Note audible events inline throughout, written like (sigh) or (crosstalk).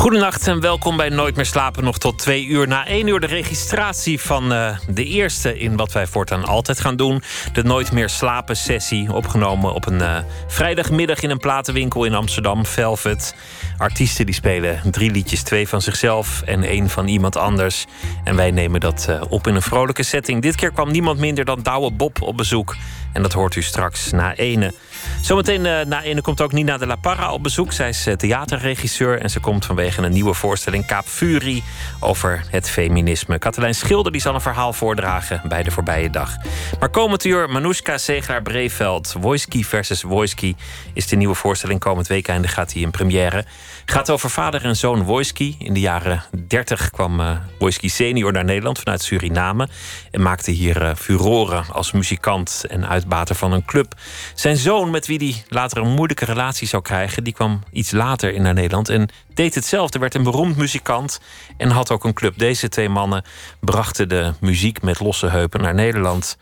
Goedenacht en welkom bij Nooit meer slapen. Nog tot twee uur. Na één uur de registratie van uh, de eerste in wat wij voortaan altijd gaan doen. De Nooit meer slapen sessie. Opgenomen op een uh, vrijdagmiddag in een platenwinkel in Amsterdam, Velvet. Artiesten die spelen drie liedjes, twee van zichzelf en één van iemand anders. En wij nemen dat uh, op in een vrolijke setting. Dit keer kwam niemand minder dan Douwe Bob op bezoek. En dat hoort u straks na ene. Zometeen uh, na ene komt ook Nina de la Parra op bezoek. Zij is uh, theaterregisseur en ze komt vanwege een nieuwe voorstelling Kaap Fury over het feminisme. Katelijn Schilder die zal een verhaal voordragen bij de voorbije dag. Maar komend uur Manoushka Segelaar Breveld. Wojski versus Wojski is de nieuwe voorstelling. Komend weekende gaat hij in première. Gaat over vader en zoon Wojski. In de jaren 30 kwam uh, Wojski senior naar Nederland vanuit Suriname. En maakte hier furoren als muzikant en uitbater van een club. Zijn zoon, met wie hij later een moeilijke relatie zou krijgen, die kwam iets later in naar Nederland en deed hetzelfde. Werd een beroemd muzikant en had ook een club. Deze twee mannen brachten de muziek met losse heupen naar Nederland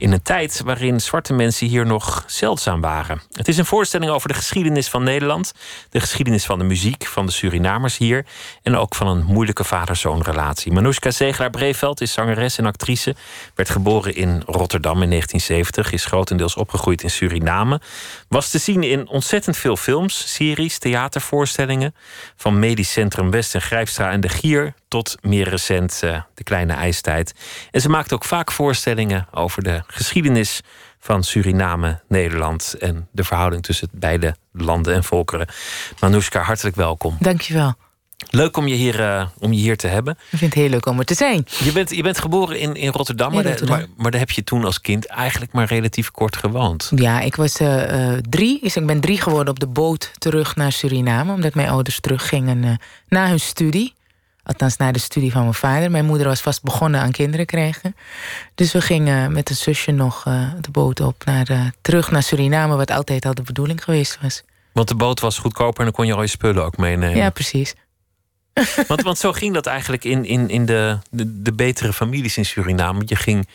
in een tijd waarin zwarte mensen hier nog zeldzaam waren. Het is een voorstelling over de geschiedenis van Nederland, de geschiedenis van de muziek, van de Surinamers hier en ook van een moeilijke vader-zoon-relatie. Manoushka Zegelaar-Breveld is zangeres en actrice, werd geboren in Rotterdam in 1970, is grotendeels opgegroeid in Suriname, was te zien in ontzettend veel films, series, theatervoorstellingen, van Medisch Centrum West en Grijpstra en de Gier tot meer recent uh, de Kleine IJstijd. En ze maakt ook vaak voorstellingen over de geschiedenis van Suriname, Nederland en de verhouding tussen beide landen en volkeren. Manoushka, hartelijk welkom. Dankjewel. Leuk om je hier, uh, om je hier te hebben. Ik vind het heel leuk om er te zijn. Je bent, je bent geboren in, in Rotterdam, In Rotterdam. Maar, maar daar heb je toen als kind eigenlijk maar relatief kort gewoond. Ja, ik was uh, drie. Dus ik ben drie geworden op de boot terug naar Suriname. Omdat mijn ouders teruggingen uh, na hun studie. Althans, na de studie van mijn vader. Mijn moeder was vast begonnen aan kinderen krijgen. Dus we gingen met een zusje nog de boot op naar, terug naar Suriname. Wat altijd al de bedoeling geweest was. Want de boot was goedkoper en dan kon je al je spullen ook meenemen. Ja, precies. want, want zo ging dat eigenlijk in, in, in de, de, de betere families in Suriname. Je ging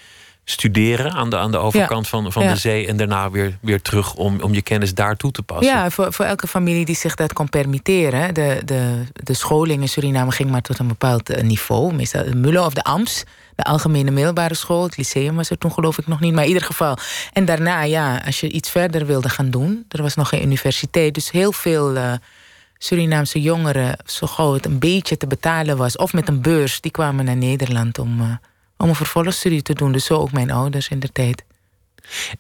studeren aan de, aan de overkant ja. van, van ja. de zee... en daarna weer, weer terug om, om je kennis daar toe te passen. Ja, voor, voor elke familie die zich dat kon permitteren. De, de, de scholing in Suriname ging maar tot een bepaald niveau. Meestal de Mullen of de AMS, de Algemene Middelbare School. Het lyceum was er toen geloof ik nog niet, maar in ieder geval. En daarna, ja, als je iets verder wilde gaan doen... er was nog geen universiteit, dus heel veel... Uh, Surinaamse jongeren, zo gauw het een beetje te betalen was... of met een beurs, die kwamen naar Nederland om, uh, om een vervolgstudie te doen. Dus zo ook mijn ouders in de tijd.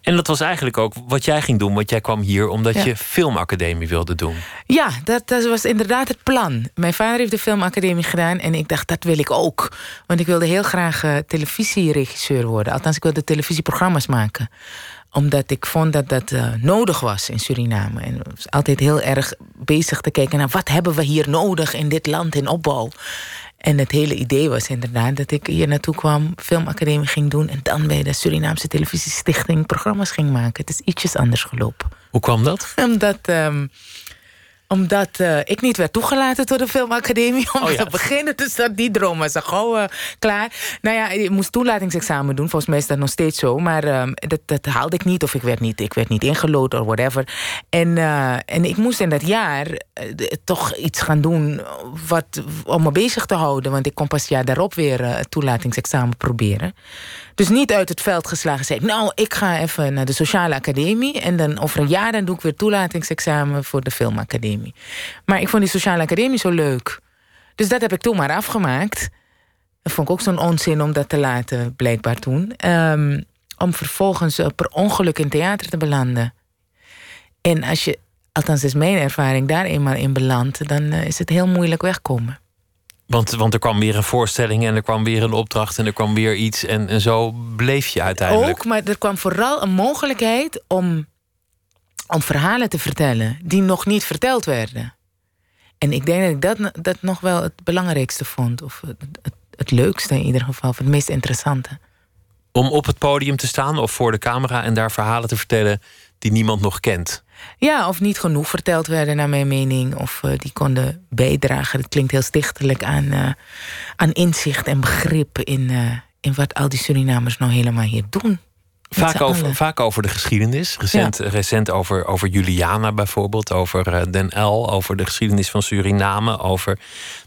En dat was eigenlijk ook wat jij ging doen. Want jij kwam hier omdat ja. je filmacademie wilde doen. Ja, dat, dat, was inderdaad het plan. Mijn vader heeft de filmacademie gedaan en ik dacht, dat wil ik ook. Want ik wilde heel graag uh, televisieregisseur worden. Althans, ik wilde televisieprogramma's maken omdat ik vond dat dat uh, nodig was in Suriname. En was altijd heel erg bezig te kijken naar wat hebben we hier nodig in dit land in opbouw. En het hele idee was inderdaad dat ik hier naartoe kwam, filmacademie ging doen en dan bij de Surinaamse Televisiestichting programma's ging maken. Het is ietsjes anders gelopen. Hoe kwam dat? (laughs) Omdat. Um, omdat uh, ik niet werd toegelaten door de filmacademie om oh ja. te beginnen. Dus dat, die droom was al gauw uh, klaar. Nou ja, ik moest toelatingsexamen doen. Volgens mij is dat nog steeds zo. Maar uh, dat, dat, haalde ik niet. Of ik werd niet, ik werd niet ingelood of whatever. En, eh, en ik moest in dat jaar toch iets gaan doen wat, om me bezig te houden. Want ik kon pas het jaar daarop weer het toelatingsexamen proberen. Dus niet uit het veld geslagen ik... nou, ik ga even naar de sociale academie... en dan over een jaar dan doe ik weer toelatingsexamen voor de filmacademie. Maar ik vond die sociale academie zo leuk. Dus dat heb ik toen maar afgemaakt. Dat vond ik ook zo'n onzin om dat te laten, blijkbaar toen. Um, om vervolgens per ongeluk in theater te belanden. En als je, althans is mijn ervaring, daar eenmaal in belandt... dan uh, is het heel moeilijk wegkomen. Want, want er kwam weer een voorstelling en er kwam weer een opdracht en er kwam weer iets. En, en zo bleef je uiteindelijk. Ook, maar er kwam vooral een mogelijkheid om, om verhalen te vertellen die nog niet verteld werden. En ik denk dat ik dat, dat nog wel het belangrijkste vond. Of het, het, het leukste in ieder geval, of het meest interessante. Om op het podium te staan of voor de camera en daar verhalen te vertellen die niemand nog kent. Ja, of niet genoeg verteld werden, naar mijn mening. Of uh, die konden bijdragen. Het klinkt heel stichtelijk aan, uh, aan inzicht en begrip in, uh, in wat al die Surinamers nou helemaal hier doen. Vaak over, vaak over de geschiedenis. Recent, Ja. recent over, over Juliana bijvoorbeeld, over eh, Den L, over de geschiedenis van Suriname, over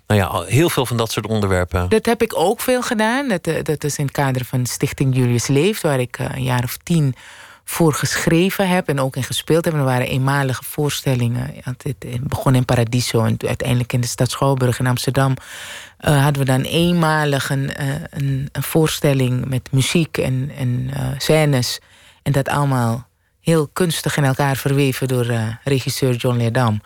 nou ja, heel veel van dat soort onderwerpen. Dat heb ik ook veel gedaan. Dat, eh, dat is in het kader van Stichting Julius Leeft, waar ik eh, een jaar of tien voor geschreven heb en ook in gespeeld heb. Er waren eenmalige voorstellingen. Het begon in Paradiso en uiteindelijk in de stad Schouwburg in Amsterdam. eh, hadden we dan eenmalig een, eh, een, een voorstelling met muziek en, en eh, scènes. En dat allemaal heel kunstig in elkaar verweven door regisseur John Leerdam.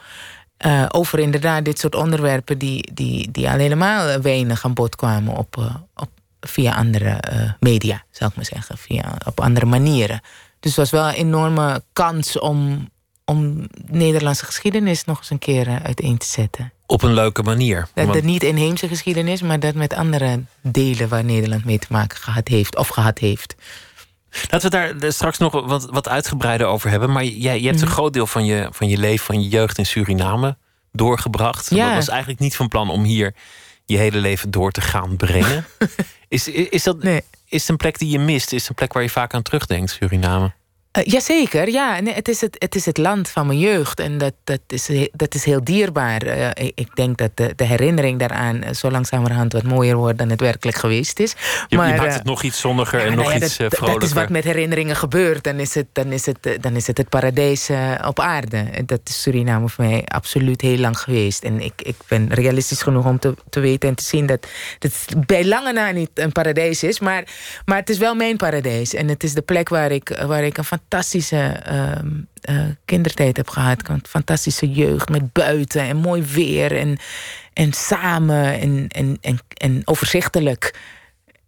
Over inderdaad dit soort onderwerpen die, die, die al helemaal weinig aan bod kwamen op, op, via andere media, zou ik maar zeggen. Via, op andere manieren. Dus het was wel een enorme kans om, om Nederlandse geschiedenis nog eens een keer eh, uiteen te zetten. Op een leuke manier. Dat, Want- dat niet inheemse geschiedenis, maar dat met andere delen waar Nederland mee te maken gehad heeft of gehad heeft. Laten we daar er straks nog wat, wat uitgebreider over hebben. Maar jij, je hebt Mhm. een groot deel van je, van je leven, van je jeugd in Suriname doorgebracht. Ja. Dat was eigenlijk niet van plan om hier je hele leven door te gaan brengen. (laughs) is, is, dat, Nee. Is het een plek die je mist? Is het een plek waar je vaak aan terugdenkt, Suriname? Uh, jazeker, ja. Nee, het, is het, het is het land van mijn jeugd en dat, dat, is, dat is heel dierbaar. Eh, ik, ik denk dat de, de herinnering daaraan eh, zo langzamerhand wat mooier wordt dan het werkelijk geweest is. Je, je maakt eh, het nog iets zonniger en nog nou ja, iets dat, eh, dat- is wat vrolijker. met herinneringen gebeurt. Dan is het, dan is het, eh, dan is het, het paradijs eh, op aarde. Dat is Suriname voor mij absoluut heel lang geweest. En ik, ik ben realistisch genoeg om te, te weten en te zien dat het bij lange na niet een paradijs is. Maar, maar het is wel mijn paradijs. En het is de plek waar ik, waar ik een fantastische eh, kindertijd heb gehad. Een fantastische jeugd met buiten en mooi weer. En, en samen en, en, en, en overzichtelijk.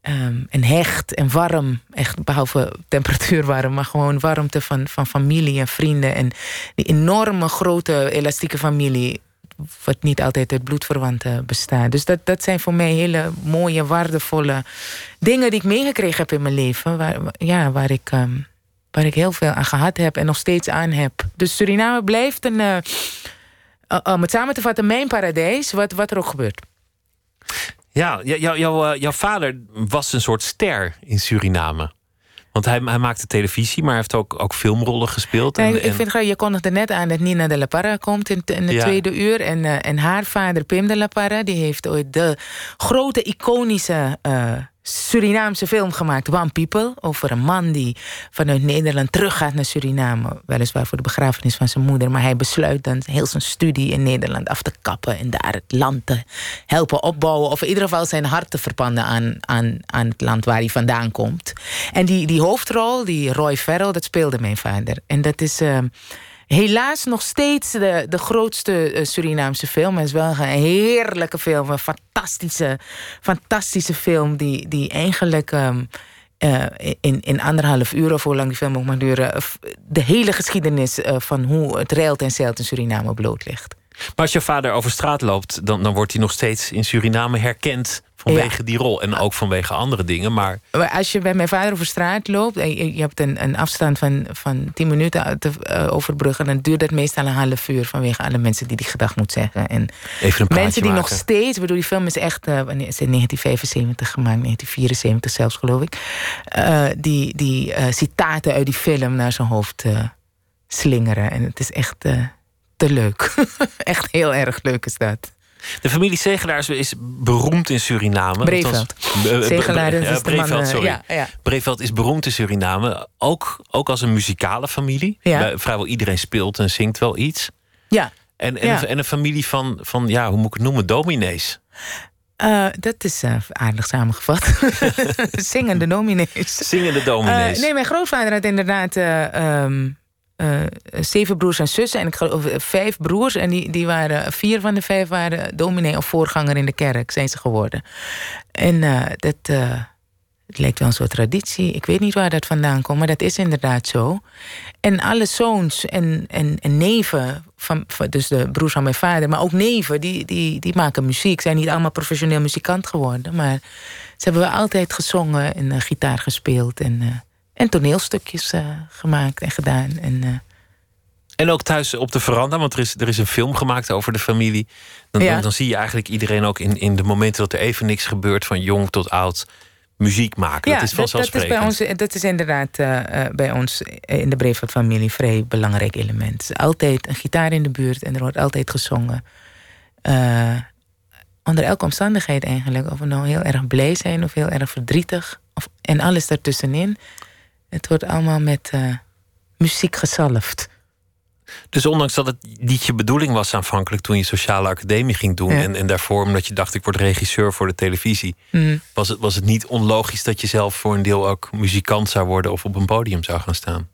Ehm, en hecht en warm. Echt behalve temperatuur warm, maar gewoon warmte van, van familie en vrienden. En die enorme grote elastieke familie. Wat niet altijd uit bloedverwanten bestaat. Dus dat, dat zijn voor mij hele mooie, waardevolle dingen die ik meegekregen heb in mijn leven. Waar, ja, waar, ik, ehm, waar ik heel veel aan gehad heb en nog steeds aan heb. Dus Suriname blijft een. eh, om het samen te vatten, mijn paradijs, wat, wat er ook gebeurt. Ja, jou, jou, jou, jouw vader was een soort ster in Suriname. Want hij, hij maakte televisie, maar hij heeft ook, ook filmrollen gespeeld. En- ik vind graag, je kondigde net aan dat Nina de la Parra komt in, Ja. tweede uur. En, en haar vader Pim de la Parra, die heeft ooit de grote iconische Surinaamse film gemaakt, One People. Over een man die vanuit Nederland teruggaat naar Suriname. Weliswaar voor de begrafenis van zijn moeder. Maar hij besluit dan heel zijn studie in Nederland af te kappen. En daar het land te helpen opbouwen. Of in ieder geval zijn hart te verpanden aan, aan, aan het land waar hij vandaan komt. En die, die hoofdrol, die Roy Farrell, dat speelde mijn vader. En dat is. eh, Helaas nog steeds de, de grootste eh, Surinaamse film. Het is wel een heerlijke film. Een fantastische, fantastische film. Die, die eigenlijk ehm, eh, in, in anderhalf uur of hoe lang die film ook mag duren. f- de hele geschiedenis eh, van hoe het reilt en zeilt in Suriname blootlegt. Maar als je vader over straat loopt, dan, dan wordt hij nog steeds in Suriname herkend vanwege die rol. En ook vanwege andere dingen. Maar als je bij mijn vader over straat loopt... en je, je hebt een, een afstand van, van 10 minuten te eh, overbruggen... dan duurt dat meestal een half uur... vanwege alle mensen die die gedag moet zeggen. En even een mensen die nog steeds... Bedoel, die film is echt... eh, wanneer is het 1975 gemaakt, 1974 zelfs, geloof ik. eh, die die eh, citaten uit die film naar zijn hoofd eh, slingeren. En het is echt eh, te leuk. (laughs) echt heel erg leuk is dat. De familie Zegelaars is beroemd in Suriname. Breveld. Althans, eh, eh, ja, is de Breveld, eh, sorry. ja, ja. Breveld is beroemd in Suriname. Ook, ook als een muzikale familie. Ja. Vrijwel iedereen speelt en zingt wel iets. Ja, En, en, Ja. een, en een familie van, van, ja, hoe moet ik het noemen, dominees. eh, dat is eh, aardig samengevat. (laughs) Zingende dominees. Zingende dominees. Eh, nee, mijn grootvader had inderdaad eh, eh, zeven broers en zussen. En ik geloof eh, vijf broers. En die, die waren, vier van de vijf waren dominee of voorganger in de kerk, zijn ze geworden. En dat. eh, het lijkt wel een soort traditie. Ik weet niet waar dat vandaan komt, maar dat is inderdaad zo. En alle zoons en, en, en neven, van, van- dus de broers van mijn vader, maar ook neven, die, die, die maken muziek. Zijn niet allemaal professioneel muzikant geworden, maar ze hebben wel altijd gezongen en gitaar gespeeld en, en toneelstukjes eh, gemaakt en gedaan. En, eh, En ook thuis op de veranda, want er is, er is een film gemaakt over de familie. Dan, Ja. dan, dan zie je eigenlijk iedereen ook in, in de momenten dat er even niks gebeurt, van jong tot oud, muziek maken. dat is dat, dat is vanzelfsprekend. bij ons, dat is inderdaad eh, eh, bij ons in de Brevoort-familie een vrij belangrijk element. Er is altijd een gitaar in de buurt en er wordt altijd gezongen. Eh, onder elke omstandigheid eigenlijk. Of we nou heel erg blij zijn of heel erg verdrietig. Of, en alles daartussenin. Het wordt allemaal met eh, muziek gezalfd. Dus ondanks dat het niet je bedoeling was aanvankelijk toen je sociale academie ging doen. Ja. En, en daarvoor omdat je dacht ik word regisseur voor de televisie. Mm. Was het, was het niet onlogisch dat je zelf voor een deel ook muzikant zou worden of op een podium zou gaan staan?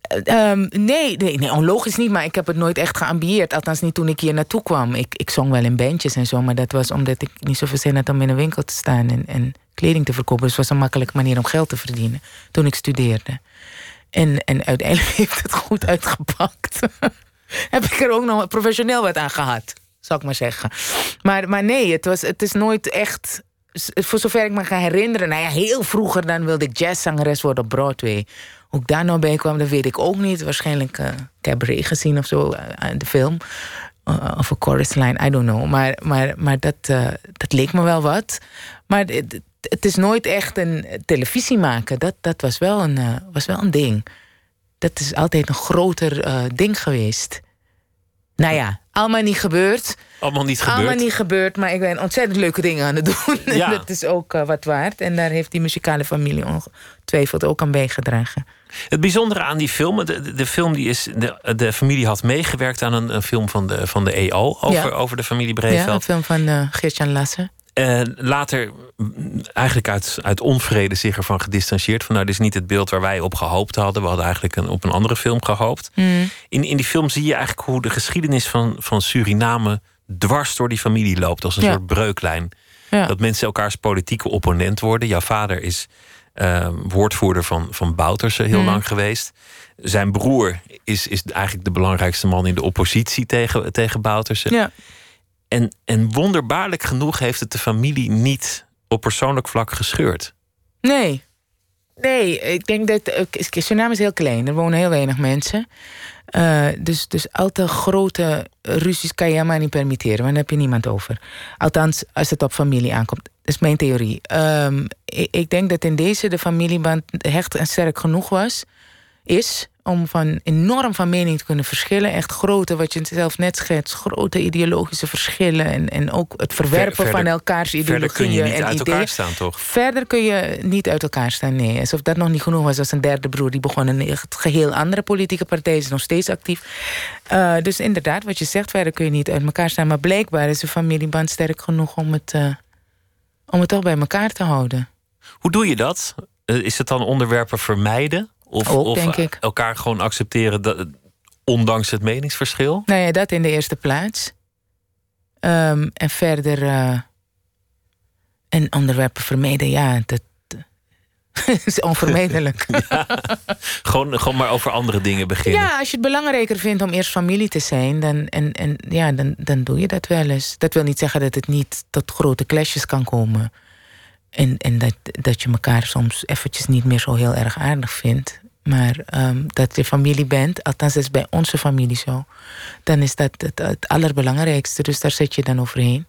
Ehm, nee, nee, nee, onlogisch niet, maar ik heb het nooit echt geambieerd. Althans, niet toen ik hier naartoe kwam. Ik, ik zong wel in bandjes en zo, maar dat was omdat ik niet zoveel zin had om in een winkel te staan en, en kleding te verkopen. Dus het was een makkelijke manier om geld te verdienen toen ik studeerde. En, en uiteindelijk (laughs) heeft het goed uitgepakt. (laughs) heb ik er ook nog professioneel wat aan gehad, zou ik maar zeggen. Maar, maar nee, het, was, het is nooit echt. Voor zover ik me kan herinneren, nou ja, heel vroeger dan wilde ik jazzzangeres worden op Broadway. Hoe ik daar nou bij kwam, dat weet ik ook niet. Waarschijnlijk eh cabaret gezien of zo, eh, de film. Eh, of een chorus line, I don't know. Maar, maar, maar dat, eh, dat leek me wel wat. Maar het, is nooit echt een televisie maken. Dat, dat was, wel een, eh, was wel een ding. Dat is altijd een groter eh, ding geweest. Nou ja, allemaal niet gebeurd. Allemaal niet gebeurd. Allemaal niet gebeurd, maar ik ben ontzettend leuke dingen aan het (laughs) doen. En Ja. dat is ook eh, wat waard. En daar heeft die muzikale familie ongetwijfeld ook aan bijgedragen. Het bijzondere aan die film, de, de, film die is, de, de familie had meegewerkt aan een, een film van de, van de EO over, Ja. over de familie Ja, Breveld. een film van eh Geert-Jan Lassen. Eh, later, eigenlijk uit, uit onvrede, zich ervan gedistanceerd. Van nou, dit is niet het beeld waar wij op gehoopt hadden. We hadden eigenlijk een, op een andere film gehoopt. Mm. In, in die film zie je eigenlijk hoe de geschiedenis van, van Suriname dwars door die familie loopt. Als een Ja. soort breuklijn. Ja. Dat mensen elkaars politieke opponent worden. Jouw vader is eh, woordvoerder van, van Bouterse heel Mhm. lang geweest. Zijn broer is, is eigenlijk de belangrijkste man in de oppositie tegen, tegen Bouterse. ja. En, en wonderbaarlijk genoeg heeft het de familie niet op persoonlijk vlak gescheurd. Nee. Nee, ik denk dat. eh, Suriname is heel klein, er wonen heel weinig mensen. Eh, dus, dus al te grote ruzies kan je helemaal niet permitteren, want daar heb je niemand over. Althans, als het op familie aankomt. Dat is mijn theorie. Ehm, ik, ik denk dat in deze de familieband hecht en sterk genoeg was, is om van enorm van mening te kunnen verschillen. Echt grote, wat je zelf net schetst, grote ideologische verschillen. En, en ook het verwerpen verder- van elkaars ideologieën Verder kun je niet en uit ideeën. elkaar staan, toch? Verder kun je niet uit elkaar staan, nee. Alsof dat nog niet genoeg was als een derde broer. Die begon een echt geheel andere politieke partij. Is nog steeds actief. Eh, dus inderdaad, wat je zegt, verder kun je niet uit elkaar staan. Maar blijkbaar is de familieband sterk genoeg om het, eh, om het toch bij elkaar te houden. Hoe doe je dat? Eh, Is het dan onderwerpen vermijden? Of, Ook, of denk ik. elkaar gewoon accepteren, dat, ondanks het meningsverschil? Nou ja, dat in de eerste plaats. Ehm, en verder... eh, en onderwerpen vermijden, ja, dat (laughs) is onvermijdelijk. (laughs) Gewoon, gewoon maar over andere dingen beginnen. Ja, als je het belangrijker vindt om eerst familie te zijn, dan, en, en, ja, dan, dan doe je dat wel eens. Dat wil niet zeggen dat het niet tot grote clashes kan komen. En, en dat, dat je elkaar soms eventjes niet meer zo heel erg aardig vindt. Maar ehm, dat je familie bent, althans dat is bij onze familie zo, dan is dat het, het allerbelangrijkste. Dus daar zit je dan overheen.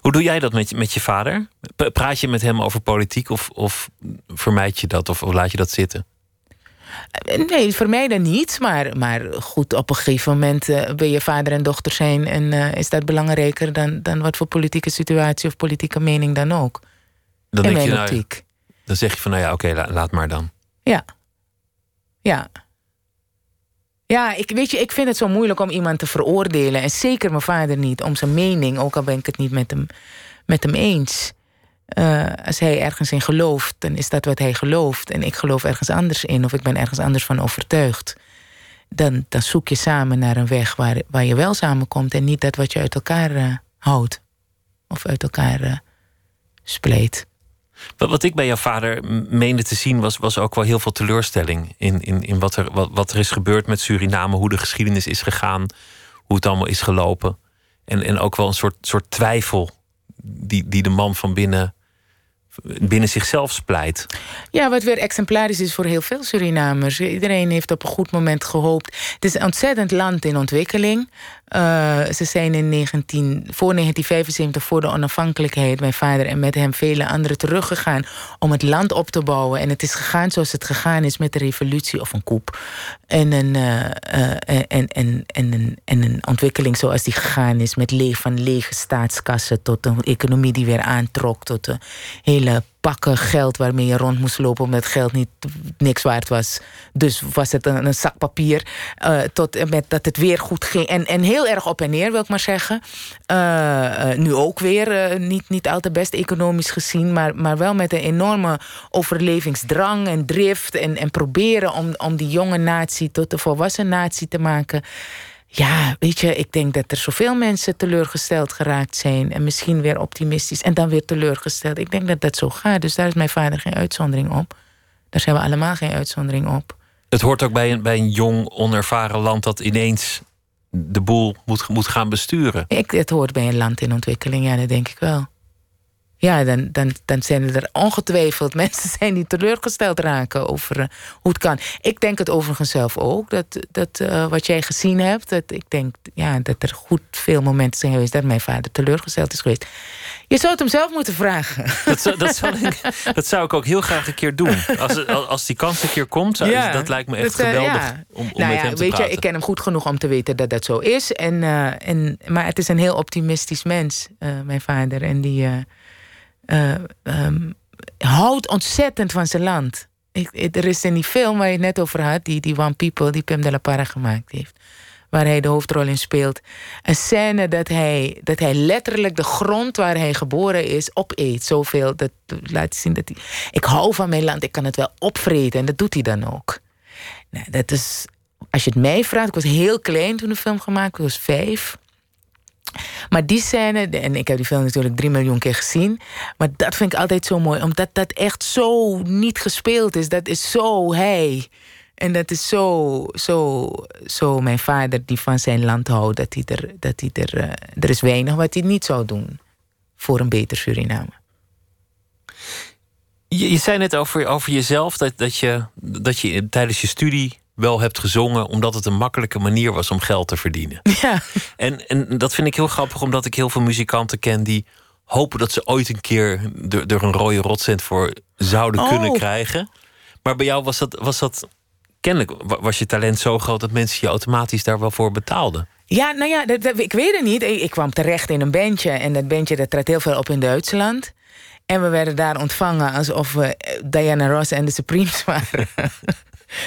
Hoe doe jij dat met, je- met je vader? Praat je met hem over politiek of, of vermijd je dat of, of laat je dat zitten? Eh, Nee, voor mij dan niet. Maar, maar goed, op een gegeven moment eh, wil je vader en dochter zijn. En eh, is dat belangrijker dan, dan wat voor politieke situatie of politieke mening dan ook. Dan, in denk mijn je, nou, dan zeg je van, nou ja, oké, la- laat maar dan. Ja. Ja. Ja, ik, weet je, ik vind het zo moeilijk om iemand te veroordelen. En zeker mijn vader niet, om zijn mening. Ook al ben ik het niet met hem, met hem eens. Eh, als hij ergens in gelooft, dan is dat wat hij gelooft. En ik geloof ergens anders in, of ik ben ergens anders van overtuigd. Dan, dan zoek je samen naar een weg waar, waar je wel samenkomt. En niet dat wat je uit elkaar eh, houdt. Of uit elkaar eh spleet. Wat, ik bij jouw vader meende te zien, was, was ook wel heel veel teleurstelling in, in, in wat, er, wat er is gebeurd met Suriname, hoe de geschiedenis is gegaan, hoe het allemaal is gelopen. En, en ook wel een soort, soort twijfel die, die de man van binnen binnen zichzelf splijt. Ja, wat weer exemplarisch is voor heel veel Surinamers. Iedereen heeft op een goed moment gehoopt. Het is een ontzettend land in ontwikkeling. Uh, ze zijn in 19, voor 1975, voor de onafhankelijkheid, mijn vader en met hem vele anderen teruggegaan om het land op te bouwen. En het is gegaan zoals het gegaan is met de revolutie of een koep. En een, uh, en, en, en, en, en een ontwikkeling zoals die gegaan is met leeg van lege staatskassen tot een economie die weer aantrok, tot een hele pakken geld waarmee je rond moest lopen omdat geld niet niks waard was. Dus was het een, een zak papier. Uh, tot met dat het weer goed ging. En, en heel erg op en neer, wil ik maar zeggen. Uh, uh, nu ook weer niet, niet al te best economisch gezien, maar, maar wel met een enorme overlevingsdrang en drift. En, en proberen om, om die jonge natie tot een volwassen natie te maken. Ja, weet je, ik denk dat er zoveel mensen teleurgesteld geraakt zijn. En misschien weer optimistisch en dan weer teleurgesteld. Ik denk dat dat zo gaat. Dus daar is mijn vader geen uitzondering op. Daar zijn we allemaal geen uitzondering op. Het hoort ook bij een, bij een jong, onervaren land dat ineens de boel moet, moet gaan besturen. Ik, het hoort bij een land in ontwikkeling, ja, dat denk ik wel. Ja, dan, dan, dan zijn er ongetwijfeld (laughs) mensen zijn die teleurgesteld raken over uh, hoe het kan. Ik denk het overigens zelf ook, dat, dat uh, wat jij gezien hebt, dat ik denk ja, dat er goed veel momenten zijn geweest dat mijn vader teleurgesteld is geweest. Je zou het hem zelf moeten vragen. Dat zou, dat zou, ik, (laughs) dat zou ik ook heel graag een keer doen. Als, als die kans een keer komt, zou, ja, dat lijkt me echt dat, geweldig ja. om, om nou met ja, hem te weet praten. Je, ik ken hem goed genoeg om te weten dat dat zo is. En, en, maar het is een heel optimistisch mens, mijn vader. En die uh, um, houdt ontzettend van zijn land. Ik, er is in die film waar je het net over had, die, die One People, die Pim de la Parra gemaakt heeft. Waar hij de hoofdrol in speelt. Een scène dat hij, dat hij letterlijk de grond waar hij geboren is opeet. Zoveel, dat laat zien dat hij. Ik hou van mijn land, ik kan het wel opvreten. En dat doet hij dan ook. Nou, dat is, als je het mij vraagt, ik was heel klein toen de film gemaakt was, vijf. Maar die scène, en ik heb die film natuurlijk drie miljoen keer gezien. Maar dat vind ik altijd zo mooi, omdat dat echt zo niet gespeeld is. Dat is zo hij. En dat is zo, zo, zo mijn vader die van zijn land houdt. Dat hij er, dat hij er, uh, er is weinig wat hij niet zou doen voor een beter Suriname. Je, je zei net over, over jezelf dat, dat, je, dat je tijdens je studie wel hebt gezongen omdat het een makkelijke manier was om geld te verdienen. (laughs) Ja. En, en dat vind ik heel grappig, omdat ik heel veel muzikanten ken die hopen dat ze ooit een keer er, er een rode rotcent voor zouden Oh. kunnen krijgen. Maar bij jou was dat, was dat kennelijk was je talent zo groot dat mensen je automatisch daar wel voor betaalden. Ja, nou ja, dat, dat- ik weet het niet. Ik, ik kwam terecht in een bandje. En dat bandje dat trad heel veel op in Duitsland. En we werden daar ontvangen alsof we eh, Diana Ross en de Supremes waren. (laughs)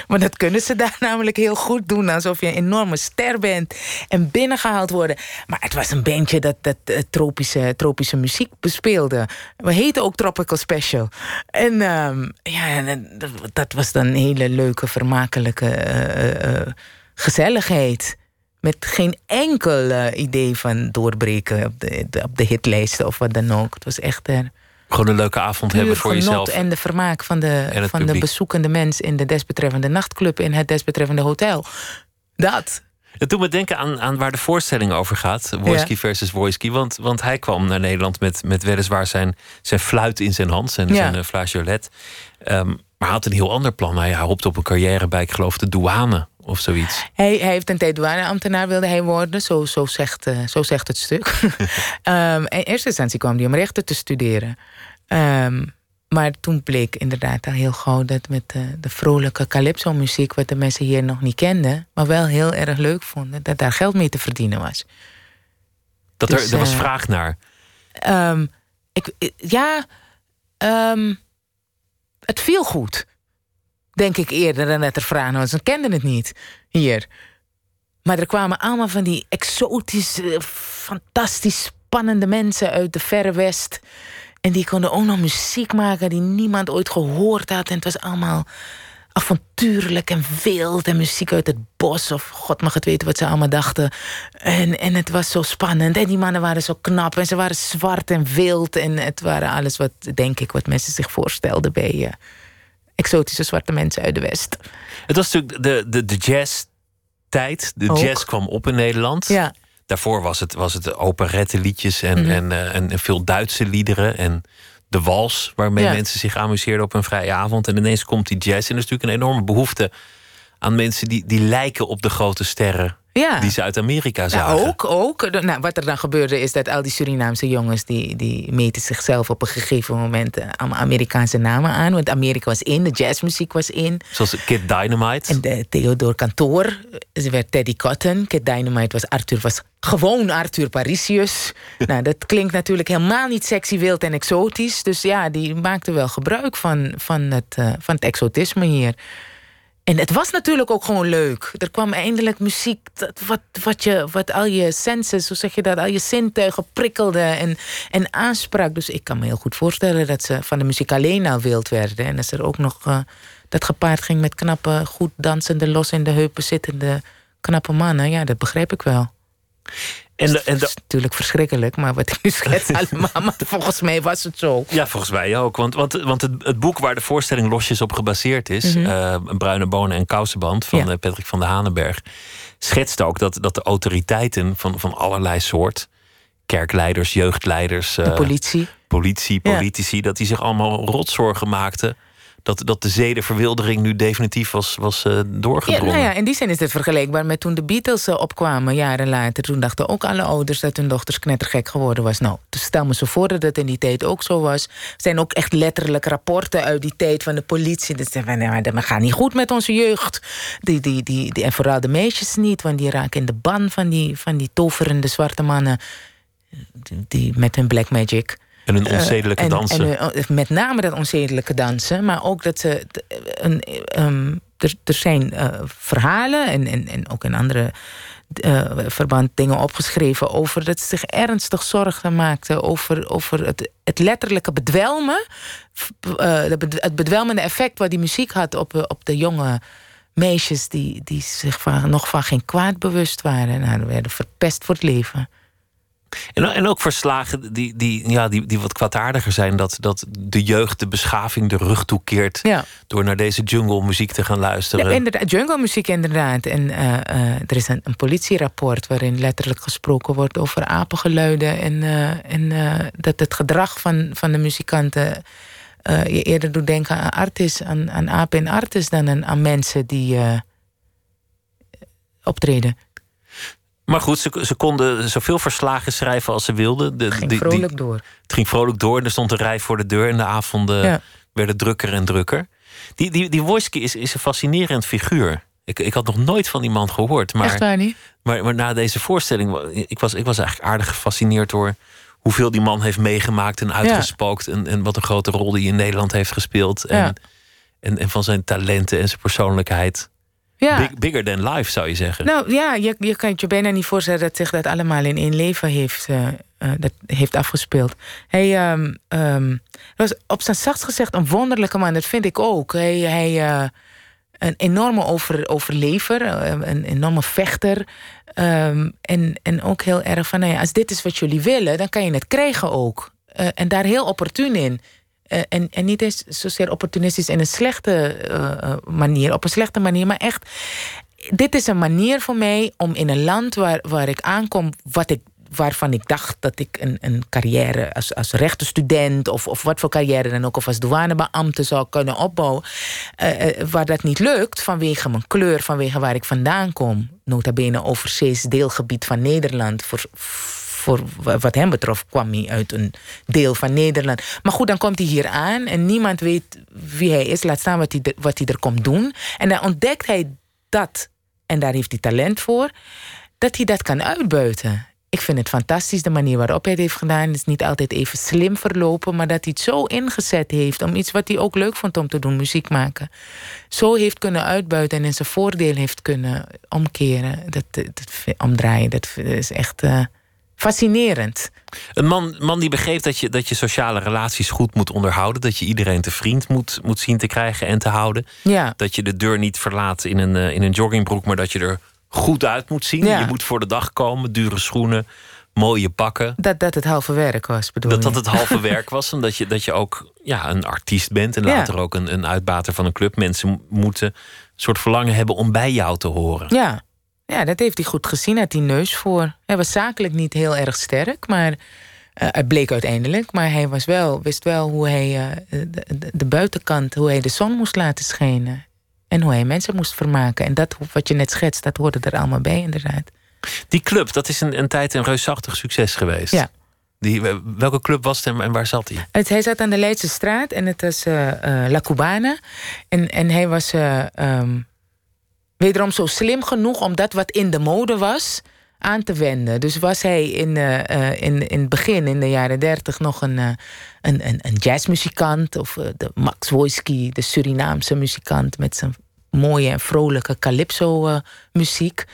maar dat kunnen ze (laughs) daar namelijk heel goed doen. Alsof je een enorme ster bent. En binnengehaald worden. Maar het was een bandje dat, dat eh, tropische, tropische muziek bespeelde. We heten ook Tropical Special. En ehm, ja, dat, dat was dan een hele leuke, vermakelijke eh, eh, gezelligheid. Met geen enkel idee van doorbreken op de, de- op de hitlijsten of wat dan ook. Het was echt er Gewoon een leuke avond hebben voor jezelf. en de vermaak van de, van de bezoekende mens in de desbetreffende nachtclub in het desbetreffende hotel. Dat. Het doet me denken aan, aan waar de voorstelling over gaat. Wojski Ja. versus Wojski. Want, want hij kwam naar Nederland met, met weliswaar zijn, zijn fluit in zijn hand. Zijn, Ja. zijn uh, flageolet. Ehm, maar hij had een heel ander plan. Hij, hij hoopte op een carrière bij, ik geloof, de douane of zoiets. Hij, hij heeft een tijd douaneambtenaar wilde hij worden, zo, zo, zegt, eh, zo zegt het stuk. (laughs) Ehm, in eerste instantie kwam hij om rechten te studeren. Ehm, maar toen bleek inderdaad al heel gauw dat met de, de vrolijke calypso-muziek, wat de mensen hier nog niet kenden, maar wel heel erg leuk vonden, dat daar geld mee te verdienen was. Dat Dus, er, er was eh, vraag naar. Ehm, ik, ja, ehm, het viel goed. Denk ik eerder dan dat er vragen was. Ze kenden het niet hier. Maar er kwamen allemaal van die exotische, fantastisch spannende mensen uit de verre west. En die konden ook nog muziek maken die niemand ooit gehoord had. En het was allemaal avontuurlijk en wild. En muziek uit het bos. Of god mag het weten wat ze allemaal dachten. En, en het was zo spannend. En die mannen waren zo knap. En ze waren zwart en wild. En het waren alles wat, denk ik, wat mensen zich voorstelden bij eh, exotische zwarte mensen uit de West. Het was natuurlijk de, de, de jazz-tijd. De Ook. jazz kwam op in Nederland. Ja, Daarvoor was het, was het operettenliedjes en, Mhm. en, eh, en, en veel Duitse liederen. En de wals, waarmee Ja. mensen zich amuseerden op een vrije avond. En ineens komt die jazz. En er is natuurlijk een enorme behoefte aan mensen die, die lijken op de grote sterren Ja. die ze uit Amerika zagen. Nou, ook, ook. Nou, wat er dan gebeurde is dat al die Surinaamse jongens... die, die meten zichzelf op een gegeven moment eh, allemaal Amerikaanse namen aan. Want Amerika was in, de jazzmuziek was in. Zoals Kid Dynamite. En de Theodore Kantoor, ze werd Teddy Cotton. Kid Dynamite was Arthur, was gewoon Arthur Parisius. (laughs) nou, dat klinkt natuurlijk helemaal niet sexy, wild en exotisch. Dus ja, die maakte wel gebruik van, van, het, eh, van het exotisme hier. En het was natuurlijk ook gewoon leuk. Er kwam eindelijk muziek dat, wat, wat, je, wat al je senses, hoe zeg je dat, al je zintuigen prikkelde en, en aansprak. Dus ik kan me heel goed voorstellen dat ze van de muziek alleen al wild werden. En als er ook nog eh, dat gepaard ging met knappe, goed dansende, los in de heupen zittende, knappe mannen. Ja, dat begrijp ik wel. En de, en de, is natuurlijk verschrikkelijk, maar wat ik nu schets (laughs) allemaal, maar volgens mij was het zo. ja, volgens mij ook. Want, want, want het, het boek waar de voorstelling losjes op gebaseerd is... Een bruine bonen en kousenband van. Ja. eh, Patrick van der Hanenberg... schetst ook dat, dat de autoriteiten van, van allerlei soort... kerkleiders, jeugdleiders, De eh, politie. politie, Ja. politici... dat die zich allemaal rotzorgen maakten... Dat, dat de zedenverwildering nu definitief was, was eh, Ja, doorgedrongen. nou ja, in die zin is het vergelijkbaar met toen de Beatles eh, opkwamen, jaren later. Toen dachten ook alle ouders dat hun dochters knettergek geworden was. Nou, dus stel me zo voor dat het in die tijd ook zo was. Er zijn ook echt letterlijk rapporten uit die tijd van de politie. Dat zeggen van, nou, dat gaat niet goed met onze jeugd. Die, die, die, die, en vooral de meisjes niet, want die raken in de ban van die, van die toverende zwarte mannen. Die, die met hun black magic. En een onzedelijke Eh, en, dansen. En, met name dat onzedelijke dansen, maar ook dat ze. Een, ehm, er, er zijn eh, verhalen en, en, en ook in andere eh, verband dingen opgeschreven over dat ze zich ernstig zorgen maakten over, over het, het letterlijke bedwelmen. het bedwelmende effect wat die muziek had op, op de jonge meisjes die, die zich van, nog van geen kwaad bewust waren. Nou, die werden verpest voor het leven. En, en ook verslagen die, die, ja, die, die wat kwaadaardiger zijn. Dat, dat de jeugd de beschaving de rug toekeert. Ja. Door naar deze jungle muziek te gaan luisteren. Ja, inderdaad, jungle muziek inderdaad. En eh, eh, er is een, een politierapport waarin letterlijk gesproken wordt over apengeluiden. En, eh, en dat het gedrag van, van de muzikanten je eerder doet denken aan artis, aan, aan apen en artis dan aan, aan mensen die optreden. Maar goed, ze, ze konden zoveel verslagen schrijven als ze wilden. De, Het ging die- die- vrolijk door. het ging vrolijk door. En er stond een rij voor de deur. En de avonden Ja. werden drukker en drukker. Die, die, die Wojski is, is een fascinerend figuur. Ik, ik had nog nooit van die man gehoord. Maar, Echt waar niet? Maar, maar na deze voorstelling, ik was, ik was eigenlijk aardig gefascineerd door hoeveel die man heeft meegemaakt en uitgespookt. En, en wat een grote rol die in Nederland heeft gespeeld. En, Ja. en, en van zijn talenten en zijn persoonlijkheid. Ja. Big- bigger than life, zou je zeggen. Nou ja, je, je kan het je bijna niet voorstellen dat zich dat allemaal in één leven heeft, eh, eh, dat heeft afgespeeld. Hij ehm, ehm, was op zijn zachtst gezegd een wonderlijke man, dat vind ik ook. Hij, hij eh, een enorme over, overlever, een enorme vechter. ehm, en, en ook heel erg van, nou ja, als dit is wat jullie willen, dan kan je het krijgen ook. En daar heel opportun in. Eh, en, en niet eens zozeer opportunistisch in een slechte eh, eh, manier, op een slechte manier, maar echt dit is een manier voor mij om in een land waar, waar ik aankom, wat ik, waarvan ik dacht dat ik een, een carrière als, als rechtenstudent of, of wat voor carrière dan ook, of als douanebeambte zou kunnen opbouwen, waar dat niet lukt vanwege mijn kleur, vanwege waar ik vandaan kom. Nota bene overzees deelgebied van Nederland. Voor, voor wat hem betrof kwam hij uit een deel van Nederland. Maar goed, dan komt hij hier aan en niemand weet wie hij is. Laat staan wat hij, wat hij er komt doen. En dan ontdekt hij dat, en daar heeft hij talent voor, dat hij dat kan uitbuiten. Ik vind het fantastisch de manier waarop hij het heeft gedaan. Het is niet altijd even slim verlopen, maar dat hij het zo ingezet heeft om iets wat hij ook leuk vond om te doen, muziek maken, zo heeft kunnen uitbuiten en in zijn voordeel heeft kunnen omkeren, dat, dat, omdraaien. Dat is echt eh, fascinerend. Een man, man die begreep dat je, dat je sociale relaties goed moet onderhouden. Dat je iedereen te vriend moet, moet zien te krijgen en te houden. Ja. Dat je de deur niet verlaat in een, eh, in een joggingbroek, maar dat je er goed uit moet zien. Ja. Je moet voor de dag komen, dure schoenen, mooie pakken. Dat dat het halve werk was, bedoel Dat je? dat het halve werk was. En dat je, dat je ook ja, een artiest bent en Ja. later ook een, een uitbater van een club. Mensen moeten een soort verlangen hebben om bij jou te horen. Ja. Ja, dat heeft hij goed gezien. Had die neus voor. Hij was zakelijk niet heel erg sterk, maar Uh, het bleek uiteindelijk, maar hij was wel, wist wel hoe hij de, de, de, buitenkant, hoe hij de zon moest laten schijnen. En hoe hij mensen moest vermaken. En dat, wat je net schetst, dat hoorde er allemaal bij, inderdaad. Die club, dat is een, een tijd een reusachtig succes geweest. Ja. Die, welke club was het en waar zat hij? Het, hij zat aan de Leidse straat en het was uh, uh, La Cubana. En, en hij was um, wederom zo slim genoeg om dat wat in de mode was aan te wenden. Dus was hij in, in, in het begin, in de jaren dertig, nog een, een, een, een jazzmuzikant. Of de Max Wojski, de Surinaamse muzikant met zijn mooie en vrolijke calypso-muziek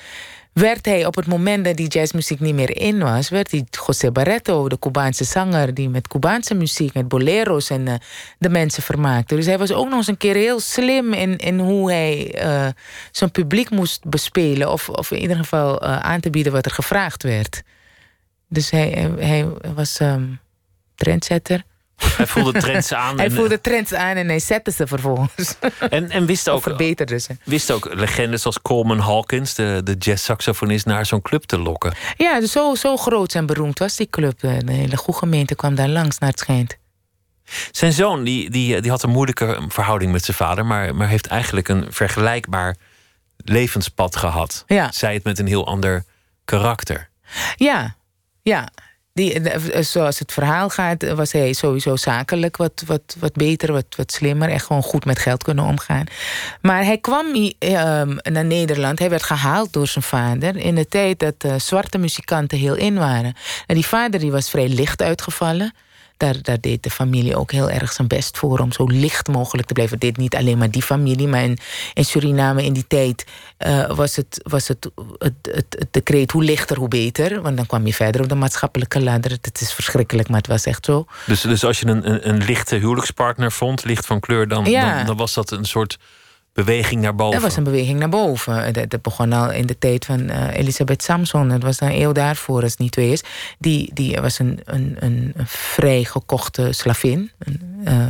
werd hij op het moment dat die jazzmuziek niet meer in was, werd hij José Barreto, de Cubaanse zanger, die met Cubaanse muziek, met boleros en uh, de mensen vermaakte. Dus hij was ook nog eens een keer heel slim in, in hoe hij uh, zijn publiek moest bespelen, of, of in ieder geval uh, aan te bieden wat er gevraagd werd. Dus hij, hij was um, trendsetter. Hij voelde trends aan. hij voelde trends aan en hij zette ze vervolgens. (laughs) En, en wist ook, verbeterde ze. Wist ook legendes als Coleman Hawkins, de, de jazz-saxofonist, naar zo'n club te lokken. Ja, dus zo, zo groot en beroemd was die club. De hele goede gemeente kwam daar langs, naar het schijnt. Zijn zoon die, die, die had een moeilijke verhouding met zijn vader, maar, maar heeft eigenlijk een vergelijkbaar levenspad gehad. Ja. Zij het met een heel ander karakter. Ja, ja. Die, zoals het verhaal gaat, was hij sowieso zakelijk wat, wat, wat beter, wat, wat slimmer. Echt gewoon goed met geld kunnen omgaan. Maar hij kwam um, naar Nederland. Hij werd gehaald door zijn vader in de tijd dat zwarte muzikanten heel in waren. En die vader die was vrij licht uitgevallen. Daar, daar, deed de familie ook heel erg zijn best voor om zo licht mogelijk te blijven. Dit niet alleen maar die familie, maar in, in Suriname in die tijd uh, was, het, was het, het, het, het, decreet hoe lichter, hoe beter. Want dan kwam je verder op de maatschappelijke ladder. Het is verschrikkelijk, maar het was echt zo. Dus, dus als je een, een, een lichte huwelijkspartner vond, licht van kleur, dan, ja. dan, dan was dat een soort beweging naar boven. Er was een beweging naar boven. Dat, begon al in de tijd van uh, Elisabeth Samson. Het was een eeuw daarvoor, als het niet twee is. Die, die was een, een, een, vrij gekochte slavin. Uh,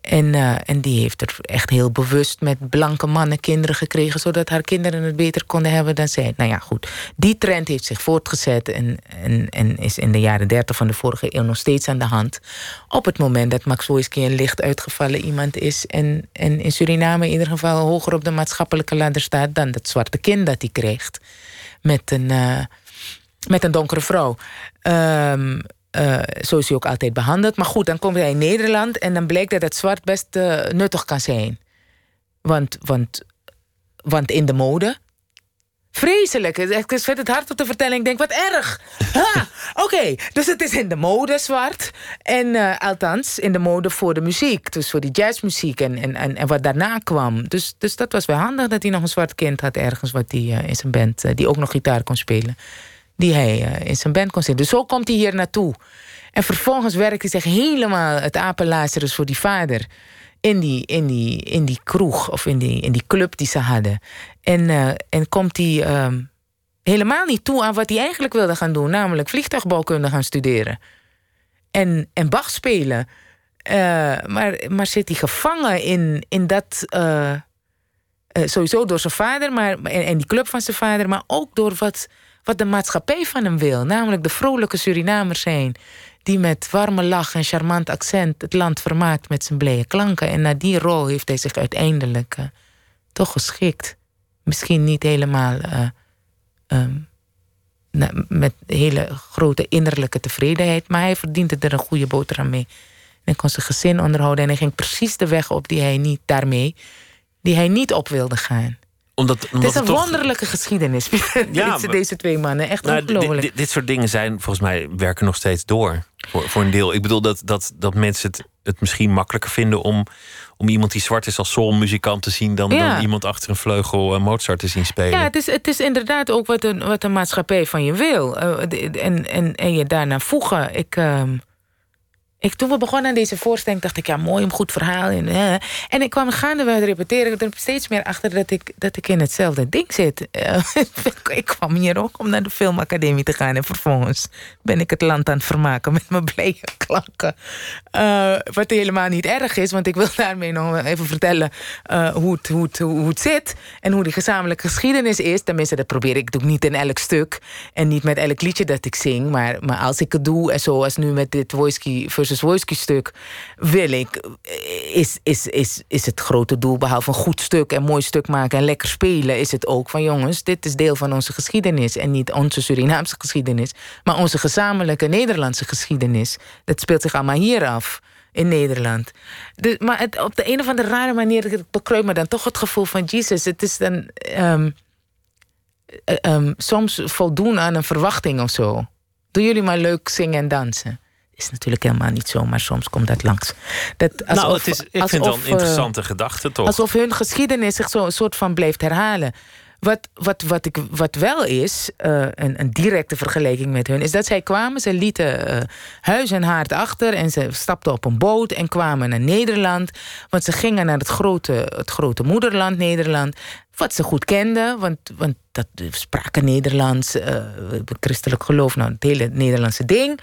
en, uh, en die heeft er echt heel bewust met blanke mannen kinderen gekregen... zodat haar kinderen het beter konden hebben dan zij. Nou ja, goed. Die trend heeft zich voortgezet... en, en, en is in de jaren dertig van de vorige eeuw nog steeds aan de hand. Op het moment dat Max Wojski een licht uitgevallen iemand is... en, en in Suriname in ieder geval hoger op de maatschappelijke ladder staat dan dat zwarte kind dat hij krijgt. Met een, uh, met een donkere vrouw. Um, zo is hij ook altijd behandeld. Maar goed, dan komt hij in Nederland en dan blijkt dat het zwart best nuttig kan zijn. Want, want, want in de mode Vreselijk. Ik vind het hard om te vertellen. Ik denk, wat erg. (laughs) Oké, okay. dus het is in de mode zwart. En uh, althans, in de mode voor de muziek. Dus voor die jazzmuziek en, en, en, en wat daarna kwam. Dus, dus dat was wel handig dat hij nog een zwart kind had ergens... wat die, uh, in zijn band, uh, die ook nog gitaar kon spelen. Die hij in zijn band kon zingen. Dus zo komt hij hier naartoe. En vervolgens werkt hij zich helemaal het apenlazerus voor die vader in die, in die, in die kroeg of in die, in die club die ze hadden. En, uh, en komt hij uh, helemaal niet toe aan wat hij eigenlijk wilde gaan doen, namelijk vliegtuigbouwkunde gaan studeren. En, en Bach spelen. Uh, maar, maar zit hij gevangen in, in dat. Uh, sowieso door zijn vader maar, en, en die club van zijn vader, maar ook door wat, wat de maatschappij van hem wil. Namelijk de vrolijke Surinamers zijn die met warme lach en charmant accent het land vermaakt met zijn blije klanken. En naar die rol heeft hij zich uiteindelijk uh, toch geschikt. Misschien niet helemaal uh, um, met hele grote innerlijke tevredenheid, maar hij verdiende er een goede boterham mee. En kon zijn gezin onderhouden en hij ging precies de weg op die hij niet daarmee, die hij niet op wilde gaan omdat, omdat het is een toch... wonderlijke geschiedenis. (laughs) Ja, deze, deze twee mannen. Echt nou, ongelooflijk. Dit, dit, soort dingen zijn volgens mij werken nog steeds door. Voor, voor een deel. Ik bedoel dat, dat, dat mensen het, het misschien makkelijker vinden om, om iemand die zwart is als soulmuzikant te zien dan, ja. dan iemand achter een vleugel uh, Mozart te zien spelen. Ja, het is, het is inderdaad ook wat een, wat een maatschappij van je wil. Uh, en, en, en je daarna voegen. Ik. Uh, Ik, toen we begonnen aan deze voorstelling, dacht ik, ja, mooi, een goed verhaal. En, en ik kwam gaandeweg repeteren. Ik er steeds meer achter dat ik, dat ik in hetzelfde ding zit. Uh, (laughs) ik kwam hier ook om naar de filmacademie te gaan. En vervolgens ben ik het land aan het vermaken met mijn blije klanken. Uh, wat helemaal niet erg is, want ik wil daarmee nog even vertellen hoe, het, hoe, het, hoe het zit. En hoe die gezamenlijke geschiedenis is. Tenminste, dat probeer ik. Doe niet in elk stuk. En niet met elk liedje dat ik zing. Maar, maar als ik het doe, en zoals nu met dit Wojski Wojski stuk, wil ik, is, is, is, is het grote doel, behalve een goed stuk en mooi stuk maken en lekker spelen, is het ook van jongens, dit is deel van onze geschiedenis. En niet onze Surinaamse geschiedenis, maar onze gezamenlijke Nederlandse geschiedenis. Dat speelt zich allemaal hier af in Nederland. Dus, maar het, op de een of andere rare manier bekruipt me dan toch het gevoel van Jesus. Het is dan um, um, soms voldoen aan een verwachting of zo. Doen jullie maar leuk zingen en dansen. Is natuurlijk helemaal niet zo, maar soms komt dat langs. Dat alsof, nou, het is, ik vind het een interessante uh, gedachte toch? Alsof hun geschiedenis zich zo een soort van blijft herhalen. Wat, wat, wat, ik, wat wel is, uh, een, een, directe vergelijking met hun, is dat zij kwamen, ze lieten uh, huis en haard achter en ze stapten op een boot en kwamen naar Nederland. Want ze gingen naar het grote, het grote moederland Nederland, wat ze goed kenden, want, want dat spraken Nederlands, uh, christelijk geloof, nou het hele Nederlandse ding.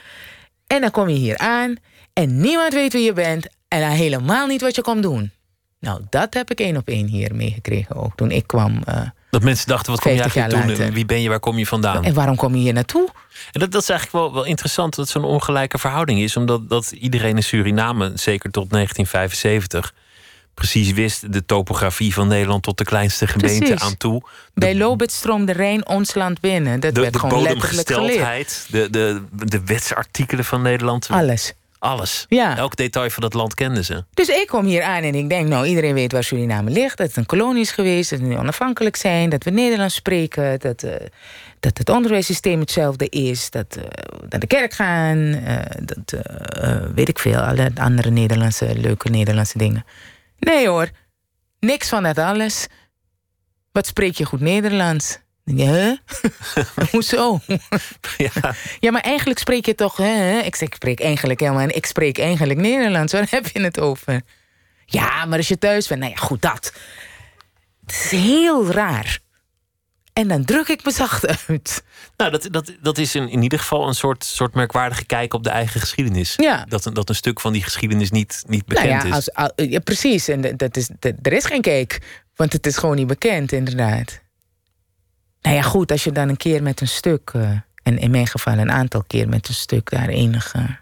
En dan kom je hier aan en niemand weet wie je bent en dan helemaal niet wat je komt doen. Nou, dat heb ik één op één hier meegekregen ook toen ik kwam. Uh, dat mensen dachten, wat kom je eigenlijk doen? Later. Wie ben je, waar kom je vandaan? En waarom kom je hier naartoe? En dat, dat is eigenlijk wel, wel interessant dat zo'n ongelijke verhouding is. Omdat dat iedereen in Suriname, zeker tot 1975 precies wist de topografie van Nederland tot de kleinste gemeente precies. aan toe. De, Bij Lobet stroomde Rijn ons land binnen. Dat de, werd de gewoon letterlijk geleerd. De, de, de wetsartikelen van Nederland. Alles. Alles. Ja. Elk detail van dat land kenden ze. Dus ik kom hier aan en ik denk, nou, iedereen weet waar Suriname ligt. Dat het een kolonie is geweest, dat we nu onafhankelijk zijn, dat we Nederlands spreken, dat, uh, dat het onderwijssysteem hetzelfde is, dat we uh, naar de kerk gaan, uh, dat weet ik veel, alle andere Nederlandse, leuke Nederlandse dingen. Nee hoor, niks van dat alles. Wat spreek je goed Nederlands? Ja, (laughs) hoezo? ja. ja, maar eigenlijk spreek je toch... Hè? Ik, zeg, ik spreek eigenlijk helemaal... En ik spreek eigenlijk Nederlands. Waar (laughs) heb je het over? Ja, maar als je thuis bent... Nou ja, goed, dat. Het is heel raar. En dan druk ik me zacht uit. Nou, dat, dat, dat is in, in ieder geval een soort, soort merkwaardige kijk op de eigen geschiedenis. Ja. Dat, een, dat een stuk van die geschiedenis niet, niet bekend nou ja, is. Als, ja, precies. En dat is, dat, er is geen kijk. Want het is gewoon niet bekend, inderdaad. Nou ja, goed, als je dan een keer met een stuk... Uh, en in mijn geval een aantal keer met een stuk... daar enige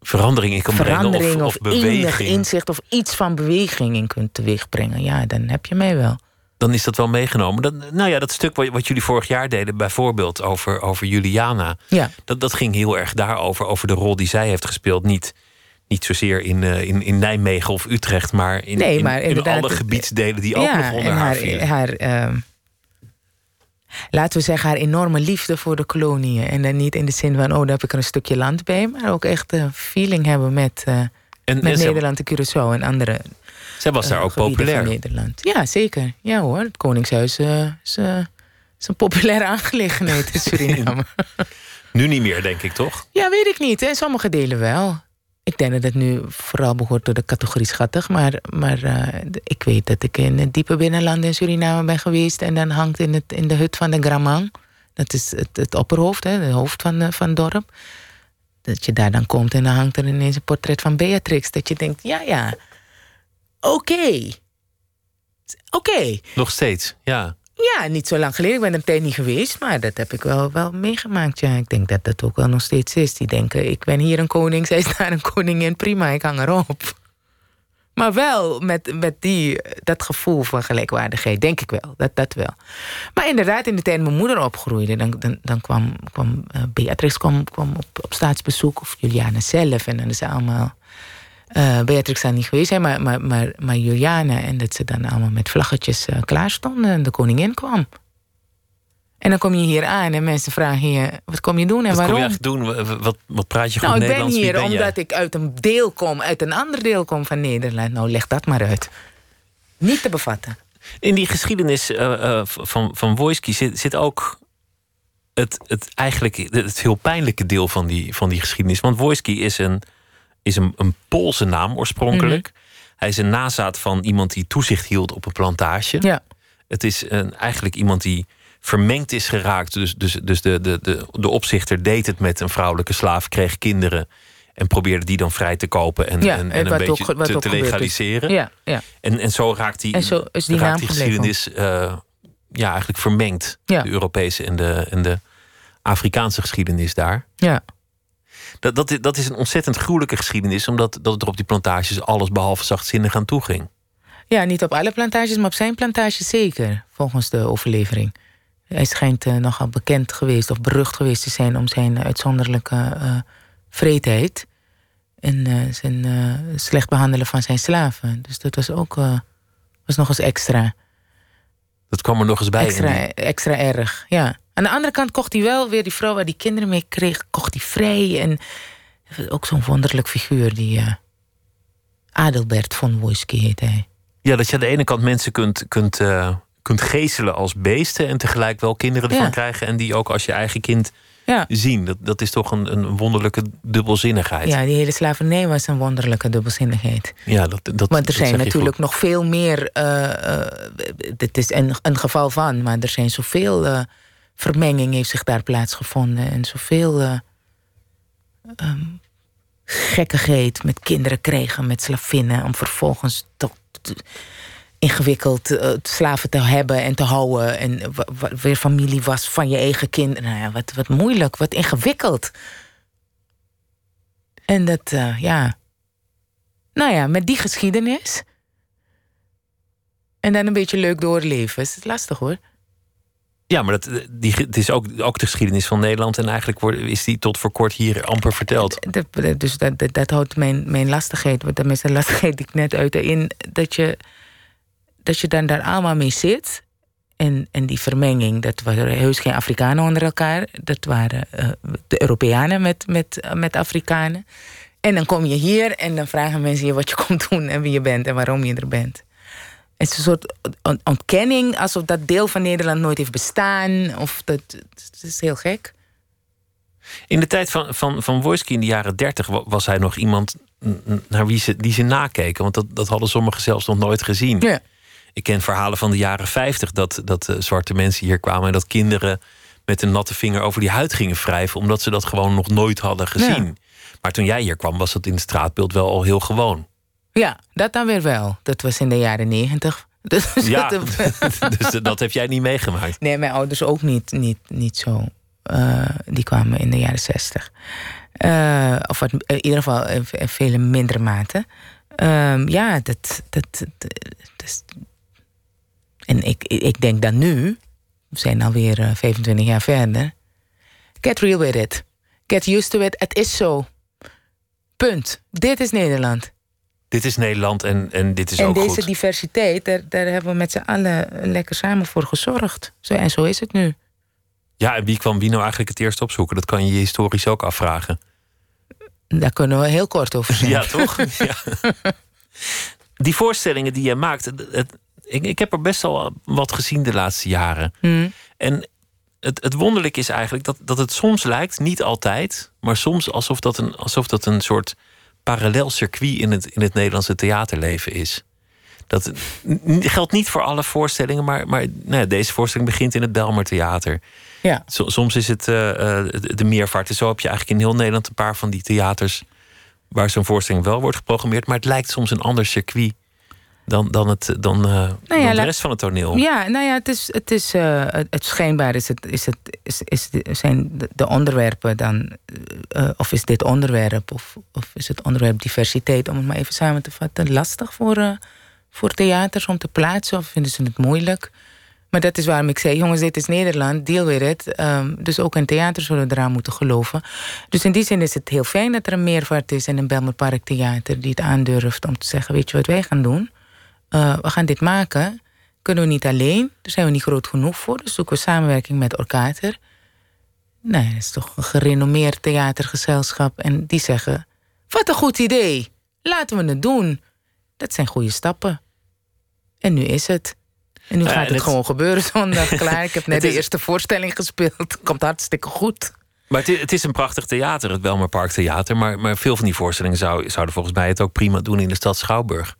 verandering in kan verandering brengen of, of, beweging. inzicht of iets van beweging in kunt teweegbrengen. Ja, dan heb je mij wel dan is dat wel meegenomen. Dat, nou ja, dat stuk wat, wat, jullie vorig jaar deden, bijvoorbeeld over, over Juliana. Ja. Dat, dat ging heel erg daarover, over de rol die zij heeft gespeeld. Niet, niet zozeer in, uh, in, in Nijmegen of Utrecht, maar in, nee, maar in, in alle gebiedsdelen die ook ja, nog onder haar, haar. Haar, uh, laten we zeggen, haar enorme liefde voor de koloniën. En dan niet in de zin van, oh, daar heb ik er een stukje land bij. Maar ook echt een feeling hebben met, uh, en, met en Nederland, de Curaçao en andere zij was daar ook populair. Van Nederland. Ja, zeker. Ja hoor, het Koningshuis uh, is, uh, is, een populaire (laughs) aangelegenheid in Suriname. (laughs) nu niet meer, denk ik, toch? Ja, weet ik niet. In sommige delen wel. Ik denk dat het nu vooral behoort tot de categorie schattig. Maar, maar uh, ik weet dat ik in het diepe binnenland in Suriname ben geweest. En dan hangt in, het, in de hut van de Gramang. Dat is het, het opperhoofd, hè, het hoofd van, van het dorp. Dat je daar dan komt en dan hangt er ineens een portret van Beatrix. Dat je denkt, ja, ja oké. Okay. Oké. Okay. Nog steeds, ja. Ja, niet zo lang geleden. Ik ben er een tijd niet geweest, maar dat heb ik wel, wel meegemaakt. Ja, ik denk dat dat ook wel nog steeds is. Die denken, ik ben hier een koning, zij is daar een koningin, prima, ik hang erop. Maar wel met, met die, dat gevoel van gelijkwaardigheid, denk ik wel. Dat, dat wel. Maar inderdaad, in de tijd mijn moeder opgroeide, dan, dan, dan kwam, kwam uh, Beatrix kwam, kwam op, op staatsbezoek, of Juliana zelf. En dan is ze allemaal uh, Beatrix zou niet geweest zijn, maar, maar, maar, maar Juliana. En dat ze dan allemaal met vlaggetjes uh, klaar stonden en de koningin kwam. En dan kom je hier aan en mensen vragen je, wat kom je doen en wat waarom? Wat kom je eigenlijk doen? Wat, wat praat je goed nou, Nederlands? ik ben hier ben omdat jij? ik uit een deel kom, uit een ander deel kom van Nederland. Nou, leg dat maar uit. Niet te bevatten. In die geschiedenis uh, van, van Wojski zit, zit ook het, het eigenlijk het heel pijnlijke deel van die, van die geschiedenis. Want Wojski is een is een, een Poolse naam oorspronkelijk. Mhm. Hij is een nazaat van iemand die toezicht hield op een plantage. Ja. Het is een, eigenlijk iemand die vermengd is geraakt. Dus, dus, dus de, de, de, de opzichter deed het met een vrouwelijke slaaf, kreeg kinderen. En probeerde die dan vrij te kopen en, Ja, en, en en een beetje ook- te, legaliseren. Ja, ja. En, en zo raakt die, En zo is die raakt die geschiedenis eh, ja, eigenlijk vermengd. Ja. De Europese en de, en de Afrikaanse geschiedenis daar. ja. Dat, dat, is- dat is een ontzettend gruwelijke geschiedenis, omdat dat het er op die plantages alles behalve zachtzinnig aan toe ging. Ja, niet op alle plantages, maar op zijn plantage zeker, volgens de overlevering. Hij schijnt eh, nogal bekend geweest of berucht geweest te zijn om zijn uitzonderlijke eh vreedheid. En eh, zijn slecht behandelen van zijn slaven. Dus dat was ook was nog eens extra. Dat kwam er nog eens bij. in Extra, die- extra erg, ja. Aan de andere kant kocht hij wel weer die vrouw waar die kinderen mee kreeg, kocht hij vrij. En ook zo'n wonderlijk figuur, die eh, Adelbert von Wojski heet hij. Ja, dat je aan de ene kant mensen kunt, kunt, eh, kunt geeselen als beesten en tegelijk wel kinderen ervan Ja. krijgen en die ook als je eigen kind Ja. zien. Dat, dat is toch een, een wonderlijke dubbelzinnigheid. Ja, die hele slavernij was een wonderlijke dubbelzinnigheid. Ja, dat, dat, Want er dat zijn natuurlijk goed. nog veel meer. eh, dit is een, een geval van, maar er zijn zoveel uh, vermenging heeft zich daar plaatsgevonden. En zoveel uh, um, gekkigheid met kinderen krijgen, met slavinnen. Om vervolgens toch ingewikkeld uh, slaven te hebben en te houden. En weer familie was van je eigen kinderen. Nou ja, wat, wat moeilijk, wat ingewikkeld. En dat, uh, ja. Nou ja, met die geschiedenis. En dan een beetje leuk doorleven. Is het lastig hoor. Ja, maar dat, die, het is ook, ook de geschiedenis van Nederland. En eigenlijk is die tot voor kort hier amper verteld. Dat, dus dat, dat, dat, houdt mijn, mijn lastigheid, wat tenminste de lastigheid die ik net uitte, in dat je, dat je dan daar allemaal mee zit. En, en die vermenging, dat waren heus geen Afrikanen onder elkaar. Dat waren uh, de Europeanen met, met, met Afrikanen. En dan kom je hier en dan vragen mensen je wat je (laughs) komt doen en wie je bent en waarom je er bent. Het is een soort ontkenning, alsof dat deel van Nederland nooit heeft bestaan. Of dat, het is heel gek. In de tijd van, van, van Wojski in de jaren dertig was hij nog iemand naar wie ze, die ze nakeken. Want dat, dat hadden sommigen zelfs nog nooit gezien. Ja. Ik ken verhalen van de jaren 50 dat, dat uh, zwarte mensen hier kwamen en dat kinderen met een natte vinger over die huid gingen wrijven, omdat ze dat gewoon nog nooit hadden gezien. Ja. Maar toen jij hier kwam, was dat in het straatbeeld wel al heel gewoon. Ja, dat dan weer wel. Dat was in de jaren negentig. (laughs) (laughs) Dus ja, dus dat heb jij niet meegemaakt? Nee, mijn ouders ook niet, niet, niet zo. Uh, die kwamen in de jaren zestig. Uh, of wat, in ieder geval in, in vele mindere mate. Uh, ja, dat, dat, dat, dat En ik, ik denk dan nu, we zijn alweer uh, 25 jaar verder. Get real with it. Get used to it. Het is zo. Punt. Dit is Nederland. Dit is Nederland en, en dit is en ook deze goed. diversiteit, daar, daar hebben we met z'n allen lekker samen voor gezorgd. Zo, en zo is het nu. Ja, en wie kwam wie nou eigenlijk het eerst opzoeken? Dat kan je je historisch ook afvragen. Daar kunnen we heel kort over zijn. Ja, toch? (laughs) ja. Die voorstellingen die jij maakt, het, ik, ik heb er best wel wat gezien de laatste jaren. Hmm. En het, het wonderlijke is eigenlijk dat, dat het soms lijkt, niet altijd, maar soms alsof dat een, alsof dat een soort parallel circuit in het, in het Nederlandse theaterleven is. Dat geldt niet voor alle voorstellingen, maar, maar nou ja, deze voorstelling begint in het Belmer Theater. Ja. Soms is het uh, de meervaart. En zo heb je eigenlijk in heel Nederland een paar van die theaters waar zo'n voorstelling wel wordt geprogrammeerd, maar het lijkt soms een ander circuit dan, dan, het, dan, uh, nou ja, dan de rest van het toneel. Ja, nou ja, het is, het, is, uh, het, het schijnbaar is het, is het, is, is de, zijn de, de, onderwerpen dan, uh, of is dit onderwerp, of, of is het onderwerp diversiteit, om het maar even samen te vatten, lastig voor, voor theaters om te plaatsen, of vinden ze het moeilijk? Maar dat is waarom ik zei, jongens, dit is Nederland, deal with it. Um, dus ook in theater zullen we eraan moeten geloven. Dus in die zin is het heel fijn dat er een meervaart is in een Belmer Park Theater die het aandurft om te zeggen, weet je wat wij gaan doen? Uh, we gaan dit maken. Kunnen we niet alleen, daar zijn we niet groot genoeg voor. Dus zoeken we samenwerking met Orkater. Nee, dat is toch een gerenommeerd theatergezelschap. En die zeggen, wat een goed idee. Laten we het doen. Dat zijn goede stappen. En nu is het. En nu Ja, gaat het, het- gewoon gebeuren (laughs) zondag. Klaar, ik heb net (laughs) de eerste voorstelling gespeeld. Komt hartstikke goed. Maar het is, het is een prachtig theater, het Belmerpark Theater. Maar, maar veel van die voorstellingen zou, zouden volgens mij het ook prima doen in de stad Schouwburg.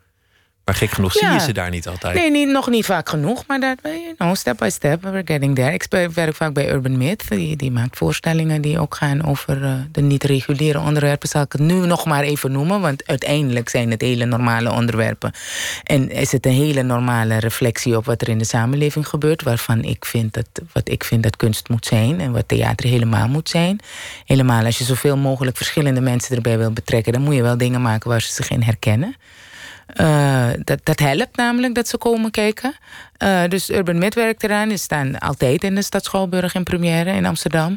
Maar gek genoeg zie je ze daar niet altijd. Nee, niet, nog niet vaak genoeg, maar dat, you know, step by step, we're getting there. Ik werk vaak bij Urban Myth. Die, die maakt voorstellingen die ook gaan over uh, de niet-reguliere onderwerpen. Zal ik het nu nog maar even noemen, want uiteindelijk zijn het hele normale onderwerpen. En is het een hele normale reflectie op wat er in de samenleving gebeurt, waarvan ik vind dat, wat ik vind dat kunst moet zijn en wat theater helemaal moet zijn. Helemaal als je zoveel mogelijk verschillende mensen erbij wil betrekken, dan moet je wel dingen maken waar ze zich in herkennen. Uh, dat, dat helpt namelijk dat ze komen kijken. Uh, dus Urban Mid werkt eraan. Ze staan altijd in de stad Schouwburg in première in Amsterdam.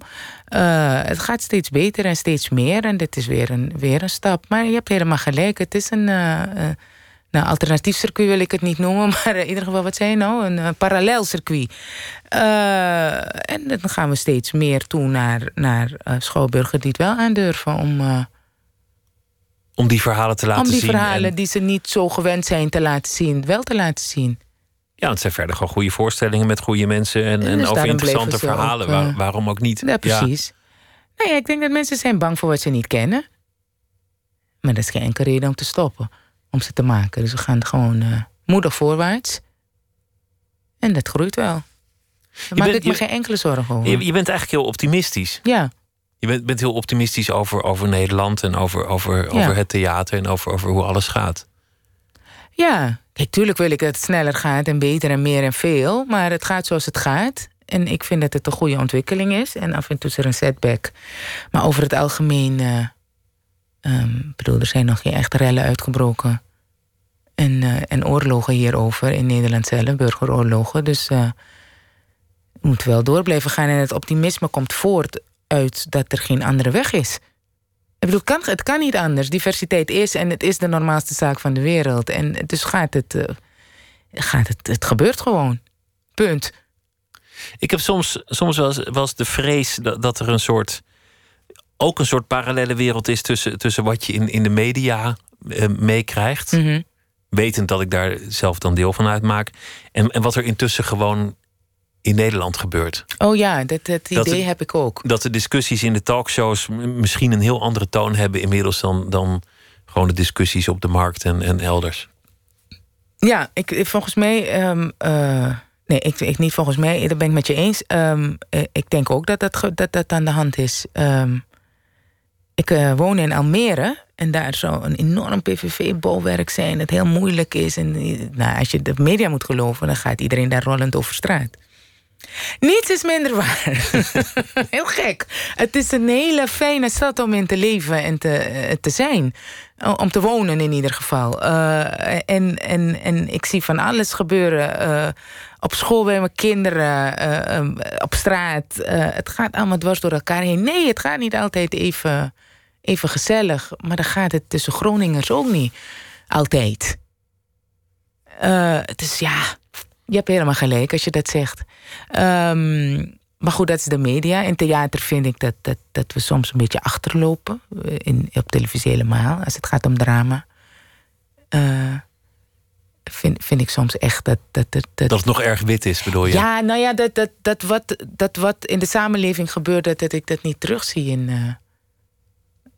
Uh, het gaat steeds beter en steeds meer. En dit is weer een, weer een stap. Maar je hebt helemaal gelijk. Het is een... nou, alternatief circuit wil ik het niet noemen, (laughs) maar in ieder geval, wat zei je nou? Een parallel circuit. en dan gaan we steeds meer toe naar, naar Schouwburgen die het wel aandurven om om die verhalen te laten zien. Om die verhalen die ze niet zo gewend zijn te laten zien, wel te laten zien. Ja, het zijn verder gewoon goede voorstellingen met goede mensen en, en, over interessante verhalen. Ook, uh, waarom ook niet? Ja, precies. Ja. Nee, ik denk dat mensen zijn bang voor wat ze niet kennen. Maar dat is geen enkele reden om te stoppen. Om ze te maken. Dus we gaan gewoon uh, moedig voorwaarts. En dat groeit wel. Daar maak ik me geen enkele zorgen over. Je, je bent eigenlijk heel optimistisch. Ja. Je bent, bent heel optimistisch over, over Nederland en over, over, over het theater en over, over hoe alles gaat. Ja, kijk, tuurlijk wil ik dat het sneller gaat en beter en meer en veel. Maar het gaat zoals het gaat. En ik vind dat het een goede ontwikkeling is. En af en toe is er een setback. Maar over het algemeen. Uh, bedoel, er zijn nog geen echte rellen uitgebroken. En, uh, en oorlogen hierover in Nederland zelf, burgeroorlogen. Dus uh, we moeten wel door blijven gaan. En het optimisme komt voort uit dat er geen andere weg is. Ik bedoel, het kan, het kan niet anders. Diversiteit is en het is de normaalste zaak van de wereld. En dus gaat het, uh, gaat het, het gebeurt gewoon. Punt. Ik heb soms, soms wel, eens, wel eens de vrees dat, dat er een soort, ook een soort parallele wereld is tussen, tussen wat je in, in de media uh, meekrijgt. Mm -hmm. Wetend dat ik daar zelf dan deel van uitmaak. En, en wat er intussen gewoon in Nederland gebeurt. Oh ja, dat, dat idee heb ik ook. Dat de discussies in de talkshows misschien een heel andere toon hebben inmiddels dan, dan gewoon de discussies op de markt en, en elders. Ja, ik, volgens mij. Um, uh, nee, ik, ik niet volgens mij, dat ben ik met je eens. Um, ik denk ook dat dat, dat, dat aan de hand is. Um, ik uh, woon in Almere en daar zou een enorm PVV-bolwerk zijn, dat heel moeilijk is. En nou, als je de media moet geloven, dan gaat iedereen daar rollend over straat. Niets is minder waar. (laughs) Heel gek. Het is een hele fijne stad om in te leven en te, eh, te zijn. Om te wonen in ieder geval. Uh, en, en, en ik zie van alles gebeuren. Uh, op school bij mijn kinderen, uh, op straat. het gaat allemaal dwars door elkaar heen. Nee, het gaat niet altijd even, even gezellig. Maar dan gaat het tussen Groningers ook niet altijd. is ja je hebt helemaal gelijk als je dat zegt. Um, maar goed, dat is de media. In theater vind ik dat, dat, dat we soms een beetje achterlopen. Eh, in, op televisie helemaal, als het gaat om drama. Uh, vind, vind ik soms echt dat... Dat, dat, dat, dat het nog erg wit is, bedoel je? Ja, nou ja, dat, dat, dat, wat, dat wat in de samenleving gebeurt... dat, dat ik dat niet terugzie in, uh,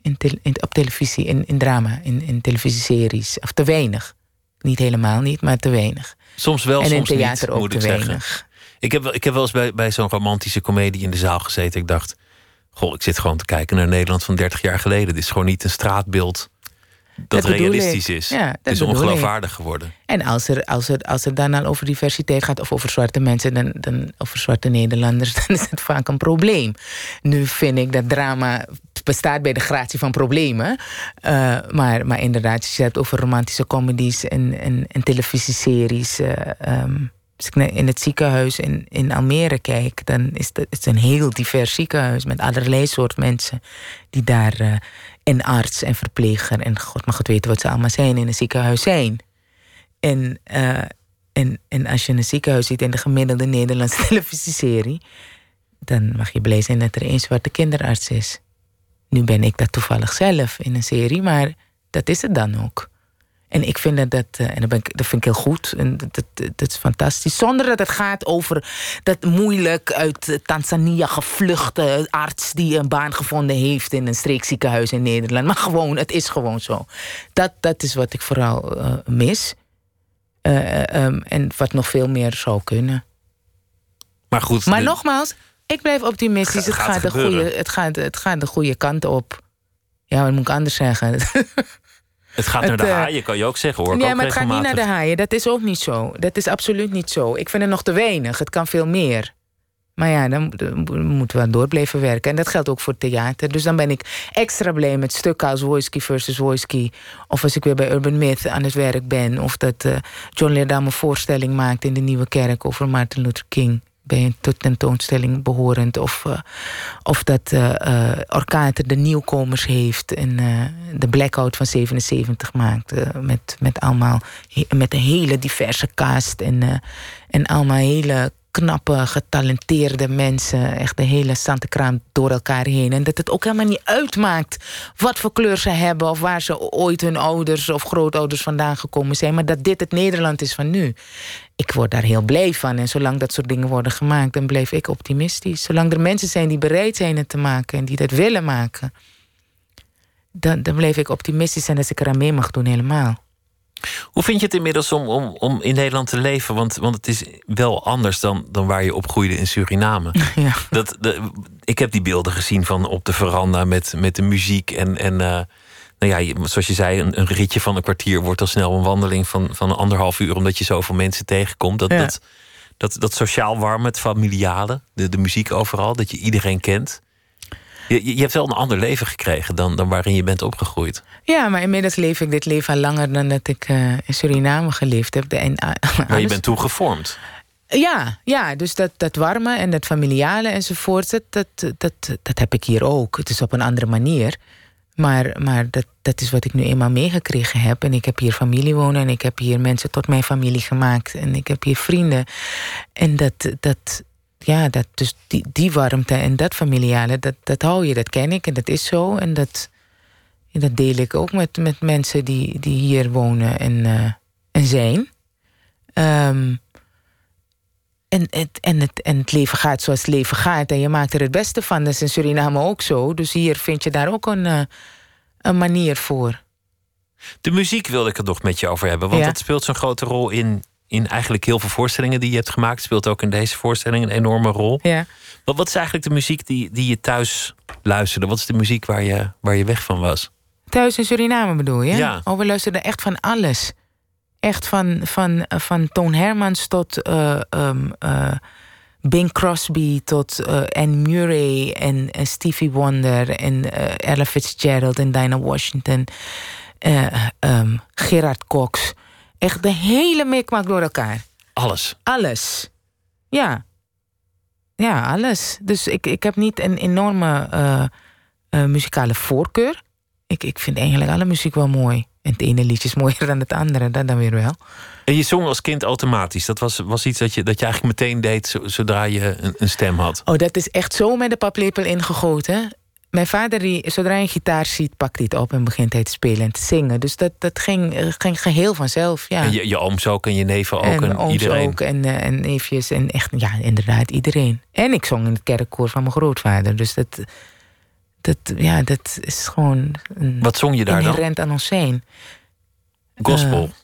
in, te, in, op televisie, in, in drama, in, in televisieseries. Of te weinig. Niet helemaal niet, maar te weinig. Soms wel, en soms in theater niet, ook moet ik te zeggen. weinig. Ik heb, ik heb wel eens bij, bij zo'n romantische komedie in de zaal gezeten. Ik dacht, goh, ik zit gewoon te kijken naar Nederland van 30 jaar geleden. Dit is gewoon niet een straatbeeld dat, realistisch ik. is. Ja, dat het is ik. ongeloofwaardig geworden. En als er, als, er, als er dan al over diversiteit gaat, of over zwarte mensen, dan, dan, over zwarte Nederlanders, (laughs) dan is het vaak een probleem. Nu vind ik dat drama bestaat bij de gratie van problemen. Uh, maar, maar inderdaad, als je het hebt over romantische comedies en, en, en televisieseries. Uh, um, als ik in het ziekenhuis in, in Almere kijk, dan is het, het is een heel divers ziekenhuis met allerlei soort mensen die daar. Uh, en arts en verpleger en god mag het weten wat ze allemaal zijn in een ziekenhuis zijn. En, uh, en, en als je een ziekenhuis ziet in de gemiddelde Nederlandse (laughs) televisieserie, dan mag je blij zijn dat er één zwarte kinderarts is. Nu ben ik dat toevallig zelf in een serie, maar dat is het dan ook. En ik vind dat, dat en dat, ben ik, dat vind ik heel goed. En dat, dat, dat is fantastisch. Zonder dat het gaat over dat moeilijk uit Tanzania gevluchte arts die een baan gevonden heeft in een streekziekenhuis in Nederland. Maar gewoon, het is gewoon zo. Dat, dat is wat ik vooral mis. Ehm, en wat nog veel meer zou kunnen. Maar goed. Maar nogmaals, ik blijf optimistisch. Het, gaat, de goede, het, gaat, het gaat de goede kant op. Ja, wat moet ik anders zeggen? (laughs) Het gaat naar de eh, haaien, kan je ook zeggen hoor. Ja, maar het gaat niet naar de haaien. Dat is ook niet zo. Dat is absoluut niet zo. Ik vind het nog te weinig. Het kan veel meer. Maar ja, dan, moeten we door blijven werken. En dat geldt ook voor theater. Dus dan ben ik extra blij met stukken als Wojski versus Wojski. Of als ik weer bij Urban Myth aan het werk ben. Of dat uh, John Leerdam een voorstelling maakt in de Nieuwe Kerk over Martin Luther King bij een tentoonstelling behorend. Of, uh, of dat uh, Orkater de nieuwkomers heeft en de blackout van 77 maakt. met, met, allemaal, met een hele diverse cast en, en allemaal hele knappe, getalenteerde mensen. Echt de hele Santa door elkaar heen. En dat het ook helemaal niet uitmaakt wat voor kleur ze hebben... of waar ze ooit hun ouders of grootouders vandaan gekomen zijn. Maar dat dit het Nederland is van nu. Ik word daar heel blij van. En zolang dat soort dingen worden gemaakt, dan blijf ik optimistisch. Zolang er mensen zijn die bereid zijn het te maken... en die dat willen maken... dan, dan blijf ik optimistisch en als ik eraan mee mag doen helemaal. Hoe vind je het inmiddels om, om, om in Nederland te leven? Want, want het is wel anders dan, dan waar je opgroeide in Suriname. (laughs) Ja. Dat, de, ik heb die beelden gezien van op de veranda met, met de muziek. En, en uh, nou ja, zoals je zei, een, een, ritje van een kwartier wordt al snel een wandeling van, van anderhalf uur, omdat je zoveel mensen tegenkomt. Dat, dat, dat, dat sociaal warme, het familiale, de, de muziek overal, dat je iedereen kent. Je, je hebt wel een ander leven gekregen dan, dan waarin je bent opgegroeid. Ja, maar inmiddels leef ik dit leven al langer dan dat ik uh, in Suriname geleefd heb. En, uh, (laughs) maar je bent toen gevormd. Ja, ja, dus dat, dat warme en dat familiale enzovoort, dat, dat, dat, dat heb ik hier ook. Het is op een andere manier. Maar, maar dat, dat is wat ik nu eenmaal meegekregen heb. En ik heb hier familie wonen en ik heb hier mensen tot mijn familie gemaakt. En ik heb hier vrienden. En dat, dat, ja, dat, dus die, die warmte en dat familiale, dat, dat hou je, dat ken ik en dat is zo. En dat, dat deel ik ook met, met mensen die, die hier wonen en, uh, en zijn. Um, en, het, en, het, en het leven gaat zoals het leven gaat. En je maakt er het beste van. Dat is in Suriname ook zo. Dus hier vind je daar ook een, uh, een manier voor. De muziek wilde ik het nog met je over hebben. Want dat speelt zo'n grote rol in, in eigenlijk heel veel voorstellingen die je hebt gemaakt. Speelt ook in deze voorstelling een enorme rol. Ja. Wat, wat is eigenlijk de muziek die, die je thuis luisterde? Wat is de muziek waar je, waar je weg van was? Thuis in Suriname bedoel je? Ja. Oh, we luisterden echt van alles. Echt van, van, van Toon Hermans tot uh, um, uh, Bing Crosby tot uh, Anne Murray en Stevie Wonder en Ella Fitzgerald en Dinah Washington. Um, Gerard Cox. Echt de hele mikmak door elkaar. Alles? Alles. Ja. Ja, alles. Dus ik, ik heb niet een enorme muzikale voorkeur. Ik, ik vind eigenlijk alle muziek wel mooi. En het ene liedje is mooier dan het andere, dat dan weer wel. En je zong als kind automatisch. Dat was, was iets dat je, dat je eigenlijk meteen deed zodra je een, een stem had. Oh, dat is echt zo met de paplepel ingegoten. Mijn vader, die, zodra hij een gitaar ziet, pakt hij het op en begint hij te spelen en te zingen. Dus dat, dat ging, ging geheel vanzelf. Ja. En je, je ooms ook en je neven ook en, en iedereen. ook en, uh, en neefjes en echt, ja, inderdaad, iedereen. En ik zong in het kerkkoor van mijn grootvader. Dus dat, dat, ja, dat is gewoon. Een, Wat zong je daar dan? Inherent aan ons zijn. Gospel. Uh,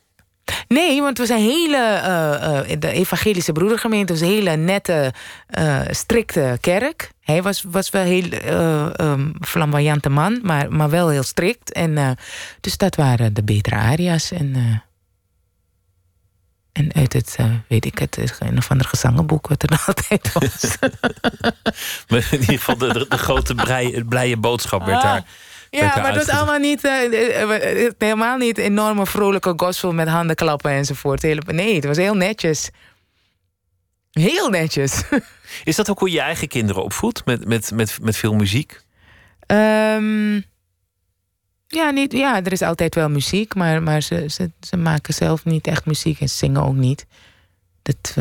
nee, want we zijn hele. Uh, uh, de evangelische broedergemeente was een hele nette, strikte kerk. Hij was, was wel heel um, flamboyante man, maar, maar wel heel strikt. En, dus dat waren de betere aria's. En, en uit het, uh, weet ik het, een of ander gezangenboek wat er (laughs) altijd was. (laughs) maar in ieder geval de, de, grote blije, blije boodschap werd ah, daar. Ja, maar dat is allemaal niet, uh, helemaal niet enorme vrolijke gospel met handenklappen enzovoort. Nee, het was heel netjes. Heel netjes. (laughs) Is dat ook hoe je je eigen kinderen opvoedt? Met, met, met, met veel muziek? Um, ja, niet, ja, er is altijd wel muziek, maar, maar ze, ze, ze maken zelf niet echt muziek en zingen ook niet. Dat,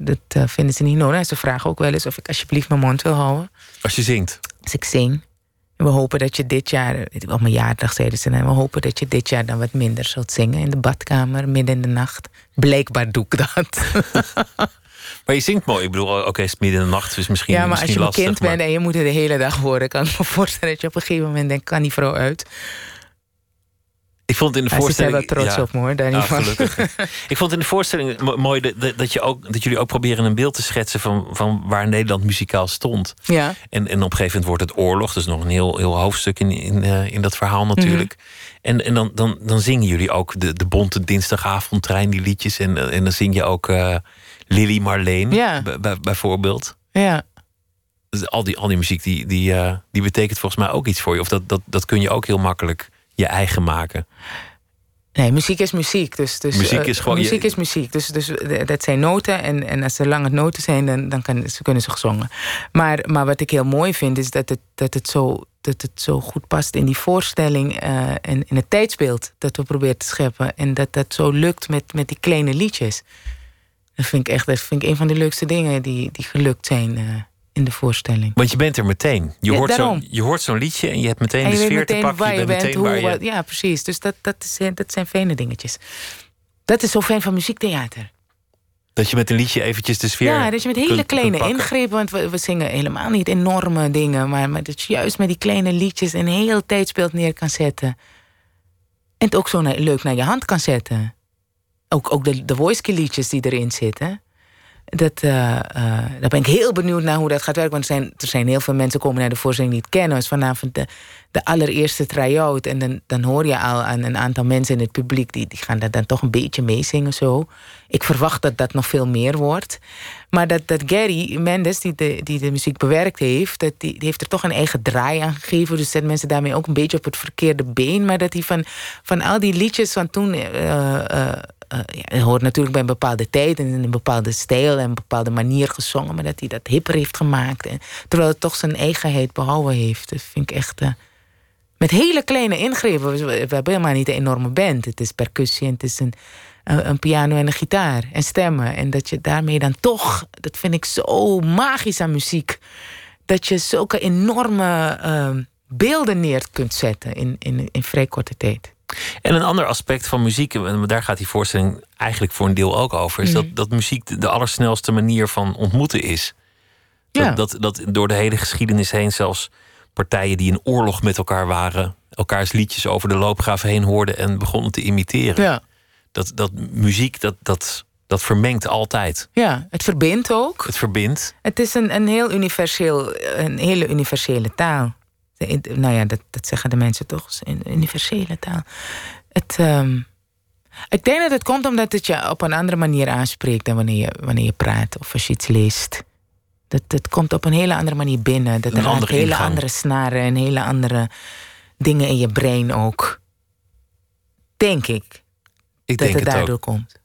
dat, dat vinden ze niet nodig. Ze vragen ook wel eens of ik alsjeblieft mijn mond wil houden. Als je zingt? Als ik zing. En we hopen dat je dit jaar, op mijn jaardag zeiden ze, en we hopen dat je dit jaar dan wat minder zult zingen in de badkamer, midden in de nacht. Blijkbaar doe ik dat. (laughs) Maar je zingt mooi. Ik bedoel, oké, het is midden in de nacht, dus misschien Ja, maar misschien als je lastig, een kind maar- bent en je moet het de hele dag horen, kan ik me voorstellen dat je op een gegeven moment denkt, kan die vrouw uit? Ik vond het in de Hij voorstelling... wel trots ja. op me hoor, daar niet van. ik vond in de voorstelling mo- mooi dat, dat- je ook, dat jullie ook proberen een beeld te schetsen van, van waar Nederland muzikaal stond. Ja. En, en op een gegeven moment wordt het oorlog. Is nog een heel, heel hoofdstuk in, in, eh, in dat verhaal natuurlijk. Mhm. En, en dan, dan, dan zingen jullie ook de, de bonte dinsdagavondtrein, die liedjes. En, eh, en dan zing je ook eh Lily Marleen, Ja. bijvoorbeeld. Ja. Dus al, die, al die muziek die, die, die betekent volgens mij ook iets voor je. Of dat, dat, dat kun je ook heel makkelijk je eigen maken. Nee, muziek is muziek. Dus, dus, Muziek eh, is gewoon je- Muziek is muziek. Dus, dus eh, dat zijn noten. En, en als er lange noten zijn, dan, dan kan, ze kunnen ze gezongen. Maar, maar wat ik heel mooi vind, is dat het, dat het, zo, dat het zo goed past in die voorstelling. eh, en in het tijdsbeeld dat we proberen te scheppen. En dat dat zo lukt met, met die kleine liedjes. Dat vind ik echt dat vind ik een van de leukste dingen die, die gelukt zijn in de voorstelling. Want je bent er meteen. Je Ja, hoort daarom. zo'n je hoort zo'n liedje en je hebt meteen En de je sfeer te pakken. waar je bent, meteen hoe, waar je... wat- ja, precies. Dus dat, dat, is, dat zijn fijne dingetjes. Dat is zo fijn van muziektheater. Dat je met een liedje eventjes de sfeer. Ja, dat je met hele kunt- kleine kunt ingrepen... want we, we zingen helemaal niet enorme dingen... Maar, maar dat je juist met die kleine liedjes... een heel tijdsbeeld neer kan zetten. En het ook zo na- leuk naar je hand kan zetten. Ook, ook de, de voice liedjes die erin zitten. Dat, eh, eh, daar ben ik heel benieuwd naar hoe dat gaat werken. Want er zijn, er zijn heel veel mensen komen naar de voorstelling die het kennen. Het is vanavond de, de allereerste try-out. En dan, dan hoor je al aan een aantal mensen in het publiek... die, die gaan daar dan toch een beetje meezingen zo. Ik verwacht dat dat nog veel meer wordt. Maar dat, dat Gary Mendes, die de, die de muziek bewerkt heeft... Dat die, heeft er toch een eigen draai aan gegeven. Dus zet mensen daarmee ook een beetje op het verkeerde been. Maar dat hij van, van al die liedjes van toen... eh, ja, het hoort natuurlijk bij een bepaalde tijd en in een bepaalde stijl en een bepaalde manier gezongen, maar dat hij dat hipper heeft gemaakt. En, terwijl het toch zijn eigenheid behouden heeft. Dat vind ik echt. eh, met hele kleine ingrepen. We, hebben helemaal niet een enorme band. Het is percussie en het is een, een, piano en een gitaar en stemmen. En dat je daarmee dan toch, dat vind ik zo magisch aan muziek. Dat je zulke enorme eh, beelden neer kunt zetten in, in, in vrij korte tijd. En een ander aspect van muziek, en daar gaat die voorstelling eigenlijk voor een deel ook over, is Mhm. dat, dat muziek de, de allersnelste manier van ontmoeten is. Dat, Ja. dat, dat door de hele geschiedenis heen zelfs partijen die in oorlog met elkaar waren, elkaars liedjes over de loopgraven heen hoorden en begonnen te imiteren. Ja. Dat, dat muziek, dat, dat, dat vermengt altijd. Ja, het verbindt ook. Het verbindt. Het is een, een heel universeel, een hele universele taal. De- Nou ja, dat, dat zeggen de mensen toch. Een universele taal. Het, ehm, ik denk dat het komt omdat het je op een andere manier aanspreekt dan wanneer je, wanneer je praat of als je iets leest. Dat, dat komt op een hele andere manier binnen. Dat Een er andere hele ingang. andere snaren en hele andere dingen in je brein ook. Denk ik Ik dat denk het het daardoor ook. komt.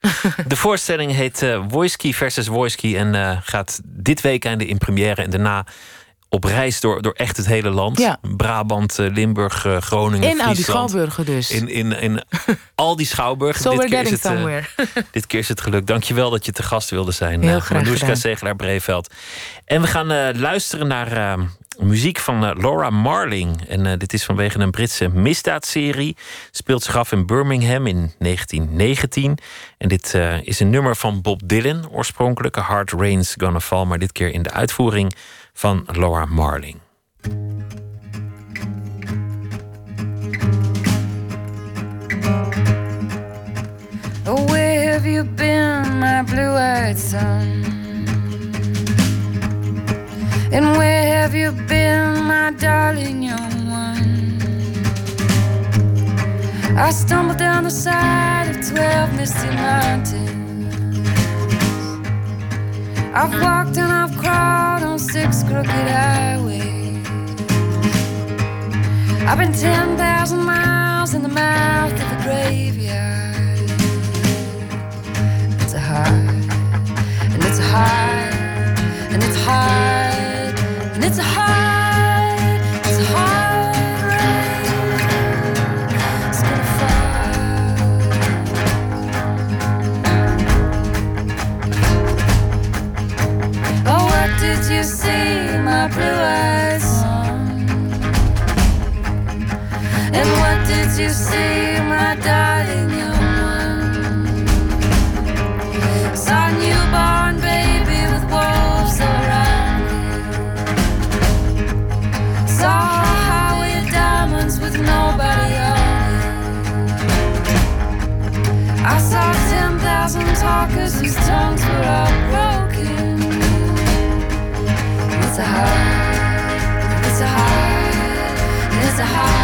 (laughs) De voorstelling heet Wojski versus Wojski en eh, gaat dit weekend in première en daarna op reis door, door echt het hele land. Ja. Brabant, eh, Limburg, eh, Groningen, In al die schouwburgen dus. In, in, in (laughs) al die schouwburgen. so dit, keer is het, eh, somewhere. (laughs) dit keer is het gelukt. Dankjewel dat je te gast wilde zijn. Heel eh, graag Manoushka gedaan. Zegelaar-Breveld. En we gaan eh, luisteren naar eh, muziek van eh, Laura Marling. En eh, dit is vanwege een Britse misdaadserie. Speelt zich af in Birmingham in 1919. En dit eh, is een nummer van Bob Dylan. Oorspronkelijk A Hard Rain's Gonna Fall. Maar dit keer in de uitvoering van Laura Marling. Oh, where have you been, my blue-eyed son? And where have you been, my darling young one? I stumbled down the side of twelve misty mountains. I've walked and I've crawled on six crooked highways. I've been ten thousand miles in the mouth of a graveyard. It's a hard, and it's a hard, and it's hard, and it's a hard, blue eyes And what did you see, my darling young one? Saw newborn baby with wolves around it. Saw a highway of diamonds with nobody on it. I saw 10,000 talkers whose tongues were upright it's a high, it's a high, it's a high,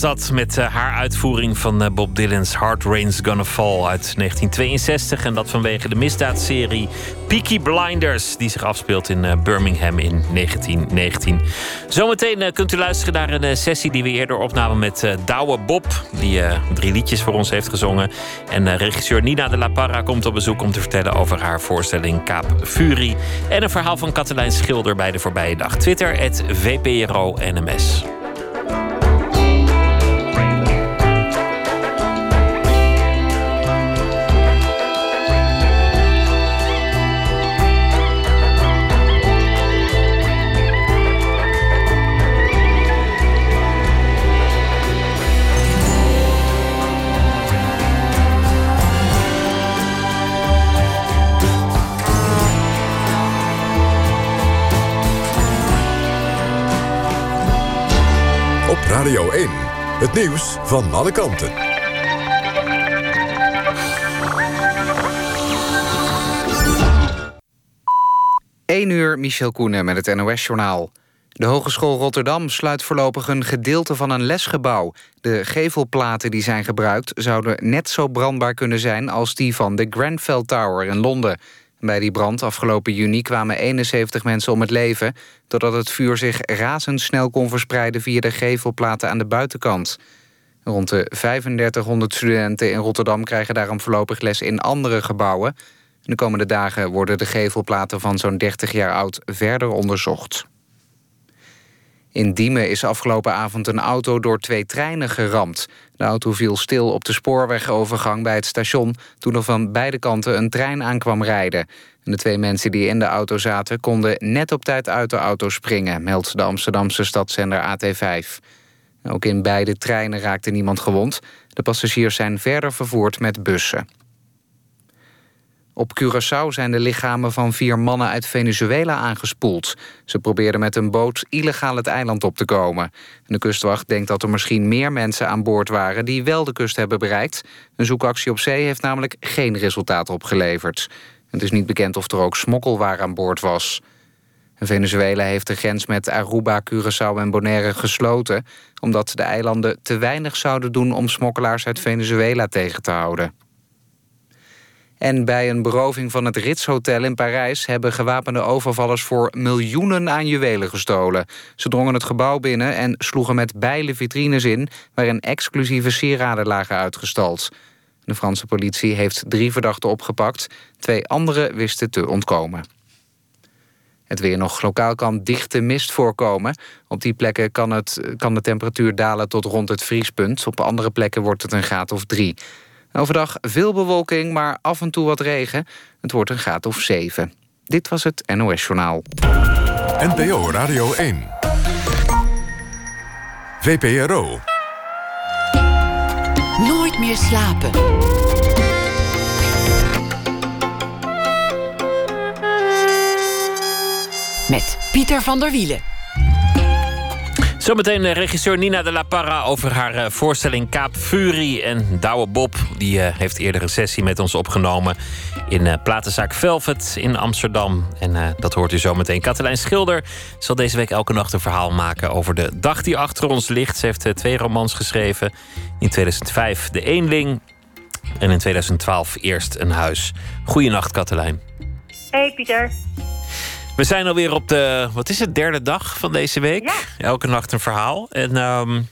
dat met eh, haar uitvoering van eh, Bob Dylan's Hard Rain's Gonna Fall uit 1962. En dat vanwege de misdaadserie Peaky Blinders, die zich afspeelt in eh, Birmingham in 1919. Zometeen kunt u luisteren naar een sessie die we eerder opnamen met Douwe Bob, die drie liedjes voor ons heeft gezongen. En regisseur Nina de La Parra komt op bezoek om te vertellen over haar voorstelling Kaap Fury. En een verhaal van Katelijn Schilder bij de voorbije dag. Twitter, het Het nieuws van alle kanten. 1 uur, Michel Koenen met het NOS-journaal. De Hogeschool Rotterdam sluit voorlopig een gedeelte van een lesgebouw. De gevelplaten die zijn gebruikt zouden net zo brandbaar kunnen zijn... als die van de Grenfell Tower in Londen. Bij die brand afgelopen juni kwamen 71 mensen om het leven... doordat het vuur zich razendsnel kon verspreiden... via de gevelplaten aan de buitenkant. Rond de 3500 studenten in Rotterdam krijgen daarom voorlopig les in andere gebouwen. De komende dagen worden de gevelplaten van zo'n 30 jaar oud verder onderzocht. In Diemen is afgelopen avond een auto door twee treinen geramd. De auto viel stil op de spoorwegovergang bij het station... toen er van beide kanten een trein aankwam rijden. En de twee mensen die in de auto zaten... konden net op tijd uit de auto springen... meldt de Amsterdamse stadszender AT5. Ook in beide treinen raakte niemand gewond. De passagiers zijn verder vervoerd met bussen. Op Curaçao zijn de lichamen van vier mannen uit Venezuela aangespoeld. Ze probeerden met een boot illegaal het eiland op te komen. De kustwacht denkt dat er misschien meer mensen aan boord waren... die wel de kust hebben bereikt. Een zoekactie op zee heeft namelijk geen resultaat opgeleverd. Het is niet bekend of er ook smokkelwaar aan boord was. Venezuela heeft de grens met Aruba, Curaçao en Bonaire gesloten... omdat de eilanden te weinig zouden doen om smokkelaars uit Venezuela tegen te houden. En bij een beroving van het Ritz Hotel in Parijs... hebben gewapende overvallers voor miljoenen aan juwelen gestolen. Ze drongen het gebouw binnen en sloegen met bijlen vitrines in... waarin exclusieve sieraden lagen uitgestald. De Franse politie heeft drie verdachten opgepakt. Twee anderen wisten te ontkomen. Het weer nog lokaal kan dichte mist voorkomen. Op die plekken kan, het, kan de temperatuur dalen tot rond het vriespunt. Op andere plekken wordt het een graad of drie. Overdag veel bewolking, maar af en toe wat regen. Het wordt een graad of zeven. Dit was het NOS Journaal. NPO Radio 1. VPRO. Nooit meer slapen. Met Pieter van der Wielen. Zometeen eh, regisseur Nina de la Parra over haar eh, voorstelling Kaap Fury. En Douwe Bob die eh, heeft eerder een sessie met ons opgenomen... in platenzaak Velvet in Amsterdam. En dat hoort u zometeen. Katelijn Schilder zal deze week elke nacht een verhaal maken... over de dag die achter ons ligt. Ze heeft twee romans geschreven. In 2005 De Eenling en in 2012 Eerst een Huis. Goeienacht, Katelijn. Hey Pieter. We zijn alweer op de, wat is het, derde dag van deze week. Ja. Elke nacht een verhaal. En um,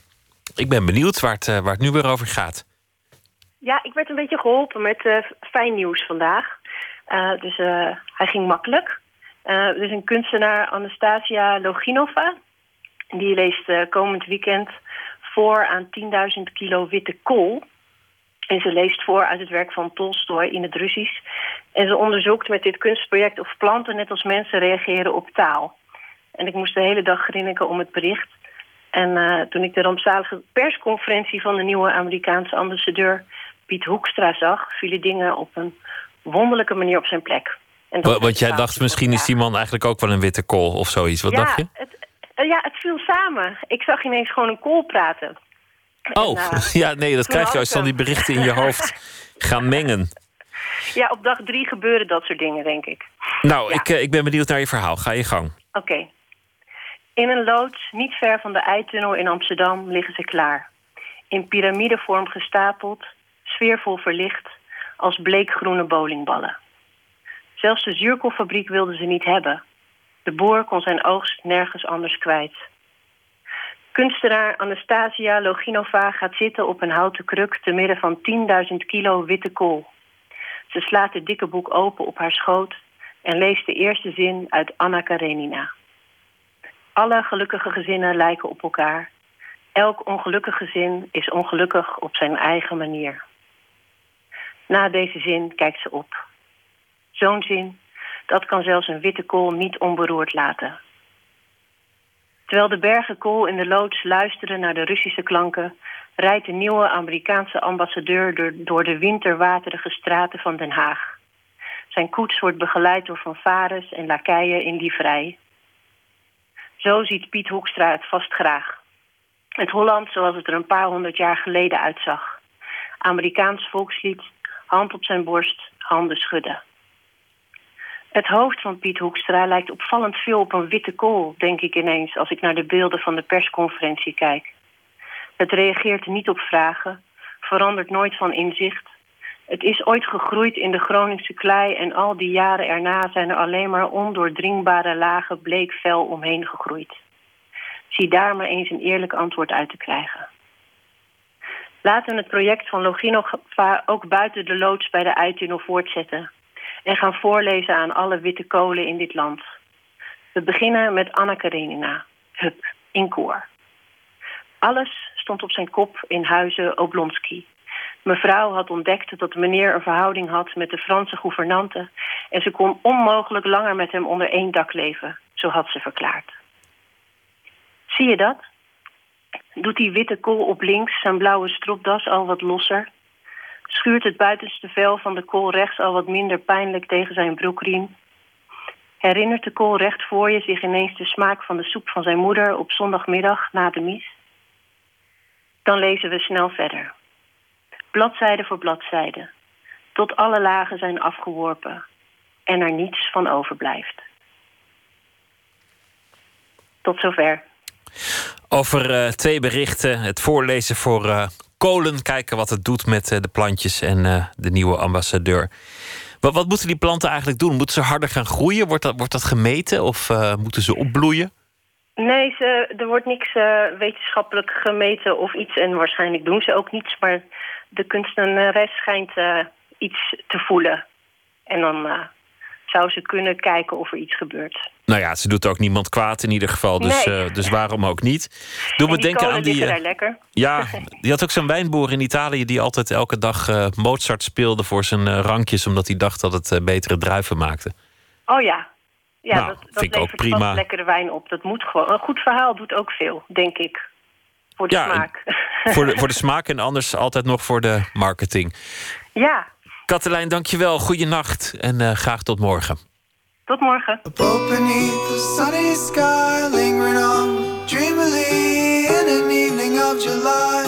ik ben benieuwd waar het, uh, waar het nu weer over gaat. Ja, ik werd een beetje geholpen met uh, fijn nieuws vandaag. Uh, dus hij ging makkelijk. er is een kunstenaar, Anastasia Loginova. Die leest komend weekend voor aan 10.000 kilo witte kool. En ze leest voor uit het werk van Tolstoy in het Russisch. En ze onderzoekt met dit kunstproject of planten net als mensen reageren op taal. En ik moest de hele dag grinniken om het bericht. En uh, toen ik de rampzalige persconferentie van de nieuwe Amerikaanse ambassadeur Piet Hoekstra zag... vielen dingen op een wonderlijke manier op zijn plek. En Want jij dacht misschien is die man eigenlijk ook wel een witte kool of zoiets. Wat ja, dacht je? Het, uh, ja, het viel samen. Ik zag ineens gewoon een kool praten. Oh, en, uh, (laughs) ja, nee, dat krijg je als dan die berichten in je hoofd (laughs) gaan mengen. Ja, op dag drie gebeuren dat soort dingen, denk ik. Nou, ja. ik, uh, ik ben benieuwd naar je verhaal. Ga je gang. Oké. Okay. In een loods, niet ver van de Eitunnel in Amsterdam, liggen ze klaar. In piramidevorm gestapeld, sfeervol verlicht, als bleekgroene bowlingballen. Zelfs de zuurkoolfabriek wilden ze niet hebben. De boer kon zijn oogst nergens anders kwijt. Kunstenaar Anastasia Loginova gaat zitten op een houten kruk... te midden van 10.000 kilo witte kool. Ze slaat het dikke boek open op haar schoot... en leest de eerste zin uit Anna Karenina. Alle gelukkige gezinnen lijken op elkaar. Elk ongelukkig gezin is ongelukkig op zijn eigen manier. Na deze zin kijkt ze op. Zo'n zin, dat kan zelfs een witte kool niet onberoerd laten... Terwijl de bergen kool in de loods luisteren naar de Russische klanken... rijdt de nieuwe Amerikaanse ambassadeur door, de winterwaterige straten van Den Haag. Zijn koets wordt begeleid door fanfares en lakeien in livrei. Zo ziet Piet Hoekstra het vast graag. Het Holland zoals het er een paar honderd jaar geleden uitzag. Amerikaans volkslied, hand op zijn borst, handen schudden. Het hoofd van Piet Hoekstra lijkt opvallend veel op een witte kool, denk ik ineens, als ik naar de beelden van de persconferentie kijk. Het reageert niet op vragen, verandert nooit van inzicht. Het is ooit gegroeid in de Groningse klei en al die jaren erna zijn er alleen maar ondoordringbare lagen bleek vel omheen gegroeid. Zie daar maar eens een eerlijk antwoord uit te krijgen. Laten we het project van Loginova ook buiten de loods bij de Eitunnel voortzetten en gaan voorlezen aan alle witte kolen in dit land. We beginnen met Anna Karenina, Hup, in koor. Alles stond op zijn kop in huizen Oblonsky. Mevrouw had ontdekt dat meneer een verhouding had met de Franse gouvernante... en ze kon onmogelijk langer met hem onder één dak leven, zo had ze verklaard. Zie je dat? Doet die witte kool op links zijn blauwe stropdas al wat losser? Schuurt het buitenste vel van de kool rechts al wat minder pijnlijk tegen zijn broekriem. Herinnert de kool recht voor je zich ineens de smaak van de soep van zijn moeder op zondagmiddag na de mis? Dan lezen we snel verder. Bladzijde voor bladzijde. Tot alle lagen zijn afgeworpen en er niets van overblijft. Tot zover. Over eh, twee berichten. Het voorlezen voor eh, kolen. Kijken wat het doet met eh, de plantjes en eh, de nieuwe ambassadeur. Wat, wat moeten die planten eigenlijk doen? Moeten ze harder gaan groeien? Wordt dat, wordt dat gemeten of eh, moeten ze opbloeien? Nee, ze, er wordt niks wetenschappelijk gemeten of iets. En waarschijnlijk doen ze ook niets. Maar de kunstenares schijnt iets te voelen. En dan zou ze kunnen kijken of er iets gebeurt. Nou ja, ze doet ook niemand kwaad in ieder geval. Dus, Nee. eh, dus waarom ook niet? Doe me denken aan die. daar lekker. Ja, (laughs) die had ook zo'n wijnboer in Italië die altijd elke dag eh, Mozart speelde voor zijn rankjes, omdat hij dacht dat het betere druiven maakte. Oh ja. Ja, Nou, dat, vind dat ik ook levert prima. lekkere wijn op. Dat moet gewoon. Een goed verhaal doet ook veel, denk ik. Voor de Ja, smaak. Voor de, voor de (laughs) smaak en anders altijd nog voor de marketing. ja, Katelijn, dankjewel. Goeienacht en eh, graag tot morgen. tot morgen. Above beneath the sunny sky, lingering on dreamily in an evening of July.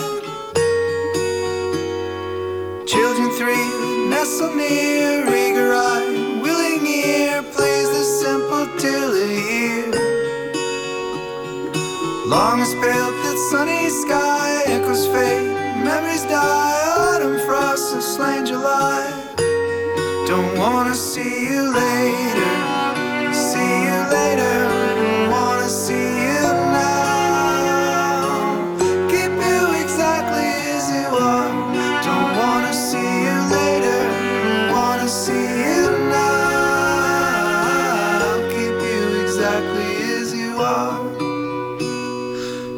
Children three nestle near, eager eye, willing ear, plays the simple till ear. Long as pale that sunny sky echoes fade, memories die, autumn frost has slain July. Don't wanna see you later. See you later. Wanna see you now. Keep you exactly as you are. Don't wanna see you later. Wanna see you now. Keep you exactly as you are.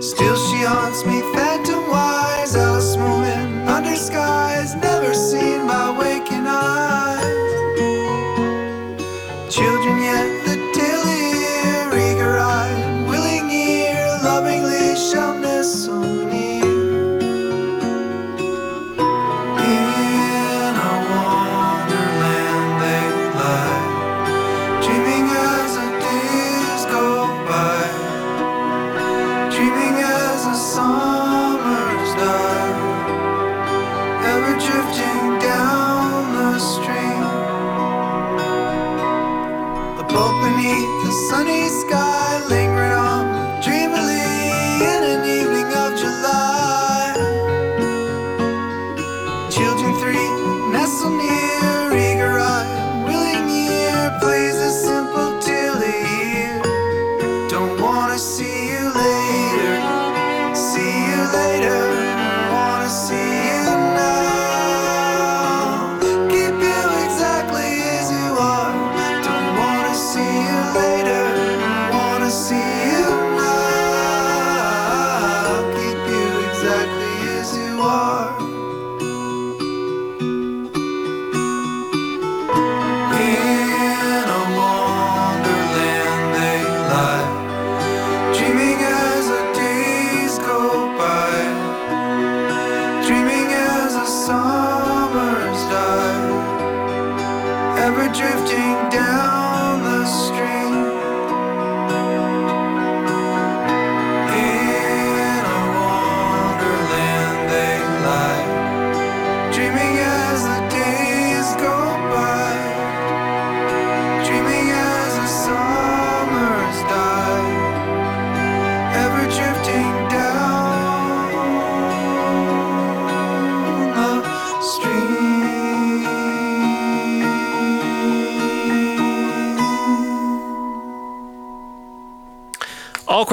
Still she haunts me skies never seen by waking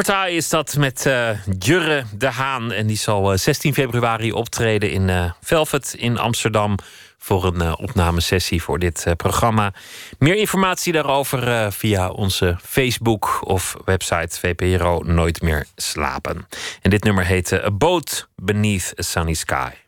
Alkortaai is dat met eh, Jurre de Haan. En die zal eh, 16 februari optreden in eh, Velvet in Amsterdam. Voor een eh, opnamesessie voor dit eh, programma. Meer informatie daarover eh, via onze Facebook of website VPRO Nooit meer slapen. En dit nummer heet eh, A Boat Beneath a Sunny Sky.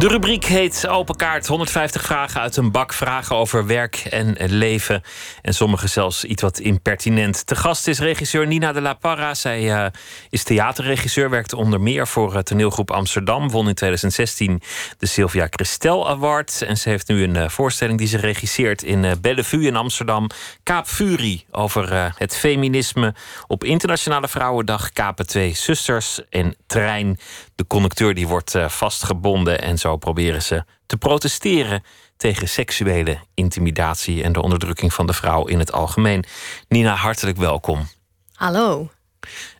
De rubriek heet Open Kaart. 150 vragen uit een bak. Vragen over werk en leven. En sommige zelfs iets wat impertinent. Te gast is regisseur Nina de la Parra. Zij eh, is theaterregisseur. Werkte onder meer voor uh, toneelgroep Amsterdam. Won in 2016 de Sylvia Christel Award. En ze heeft nu een eh, voorstelling die ze regisseert in Bellevue in Amsterdam. Kaap Fury over het feminisme op Internationale Vrouwendag. Kapen twee zusters en trein. De conducteur die wordt vastgebonden en zo proberen ze te protesteren tegen seksuele intimidatie en de onderdrukking van de vrouw in het algemeen. Nina, hartelijk welkom. Hallo.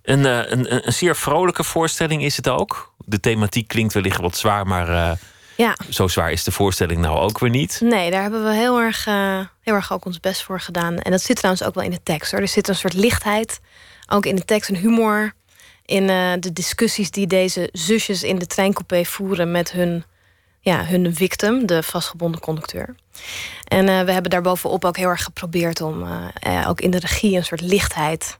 Een, uh, een, een, zeer vrolijke voorstelling is het ook. De thematiek klinkt wellicht wat zwaar, maar uh, ja. zo zwaar is de voorstelling nou ook weer niet. Nee, daar hebben we heel erg, uh, heel erg ook ons best voor gedaan. En dat zit trouwens ook wel in de tekst hoor. Er zit een soort lichtheid, ook in de tekst, een humor in de discussies die deze zusjes in de treincoupé voeren met hun ja, hun victim, de vastgebonden conducteur. En uh, we hebben daarbovenop ook heel erg geprobeerd om uh, ook in de regie een soort lichtheid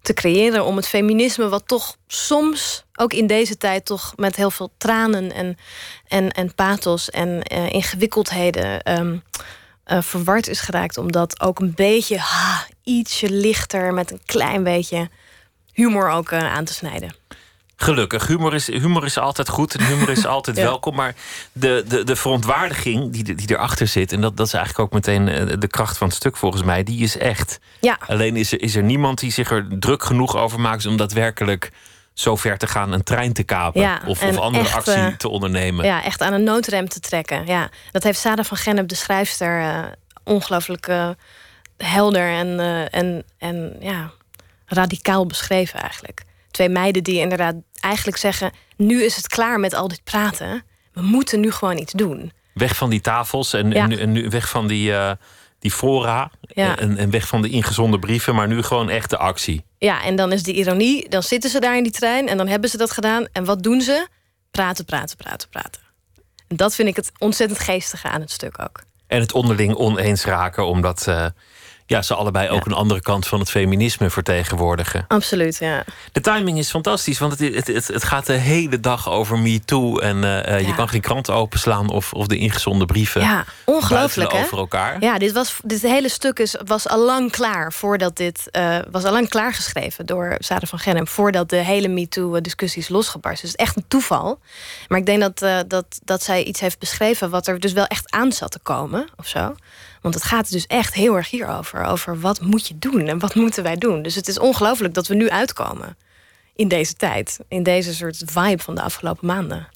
te creëren. Om het feminisme, wat toch soms, ook in deze tijd, toch met heel veel tranen en, en, en pathos en ingewikkeldheden um, verward is geraakt. Om dat ook een beetje ha, ietsje lichter met een klein beetje humor ook aan te snijden. Gelukkig, humor is, humor is altijd goed en humor is (laughs) altijd welkom. Maar de, de, de verontwaardiging die, die erachter zit, en dat, dat is eigenlijk ook meteen eh, de kracht van het stuk volgens mij, die is echt. Ja. Alleen is er, is er niemand die zich er druk genoeg over maakt om daadwerkelijk zo ver te gaan een trein te kapen ja, of, of andere actie uh, te ondernemen. Ja, echt aan een noodrem te trekken. Ja. Dat heeft Sarah van Gennep, de schrijfster, uh, ongelooflijk uh, helder en, en, en ja, radicaal beschreven eigenlijk. Twee meiden die inderdaad eigenlijk zeggen: nu is het klaar met al dit praten. We moeten nu gewoon iets doen. Weg van die tafels en, en, en nu weg van die, uh, die fora. En, en weg van de ingezonde brieven, maar nu gewoon echte actie. Ja, en dan is de ironie: dan zitten ze daar in die trein en dan hebben ze dat gedaan. En wat doen ze? Praten, praten, praten, praten. En dat vind ik het ontzettend geestige aan het stuk ook. En het onderling oneens raken, omdat. Uh, ja, ze allebei ook een andere kant van het feminisme vertegenwoordigen. Absoluut, ja. De timing is fantastisch, want het, het, het, gaat de hele dag over MeToo. En uh, ja. je kan geen krant openslaan of, of de ingezonde brieven. Ja, ongelooflijk hè? over elkaar. Ja, dit, was, dit hele stuk is, was al lang klaar voordat dit uh, was al lang klaargeschreven door Sarah van Gennem. Voordat de hele MeToo-discussies losgebarst. Dus het is echt een toeval. Maar ik denk dat, uh, dat, dat zij iets heeft beschreven wat er dus wel echt aan zat te komen of zo. Want het gaat dus echt heel erg hierover. Over wat moet je doen en wat moeten wij doen. Dus het is ongelooflijk dat we nu uitkomen. In deze tijd. In deze soort vibe van de afgelopen maanden.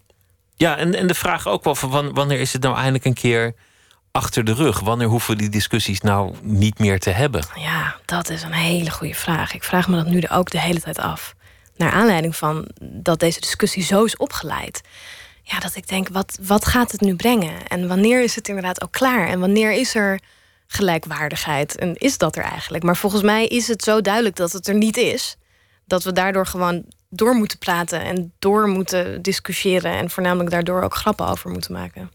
Ja, en, en de vraag ook wel van wanneer is het nou eindelijk een keer achter de rug? Wanneer hoeven we die discussies nou niet meer te hebben? Ja, dat is een hele goede vraag. Ik vraag me dat nu ook de hele tijd af. Naar aanleiding van dat deze discussie zo is opgeleid ja, dat ik denk, wat, wat gaat het nu brengen? En wanneer is het inderdaad ook klaar? En wanneer is er gelijkwaardigheid? En is dat er eigenlijk? Maar volgens mij is het zo duidelijk dat het er niet is. Dat we daardoor gewoon door moeten praten en door moeten discussiëren. En voornamelijk daardoor ook grappen over moeten maken.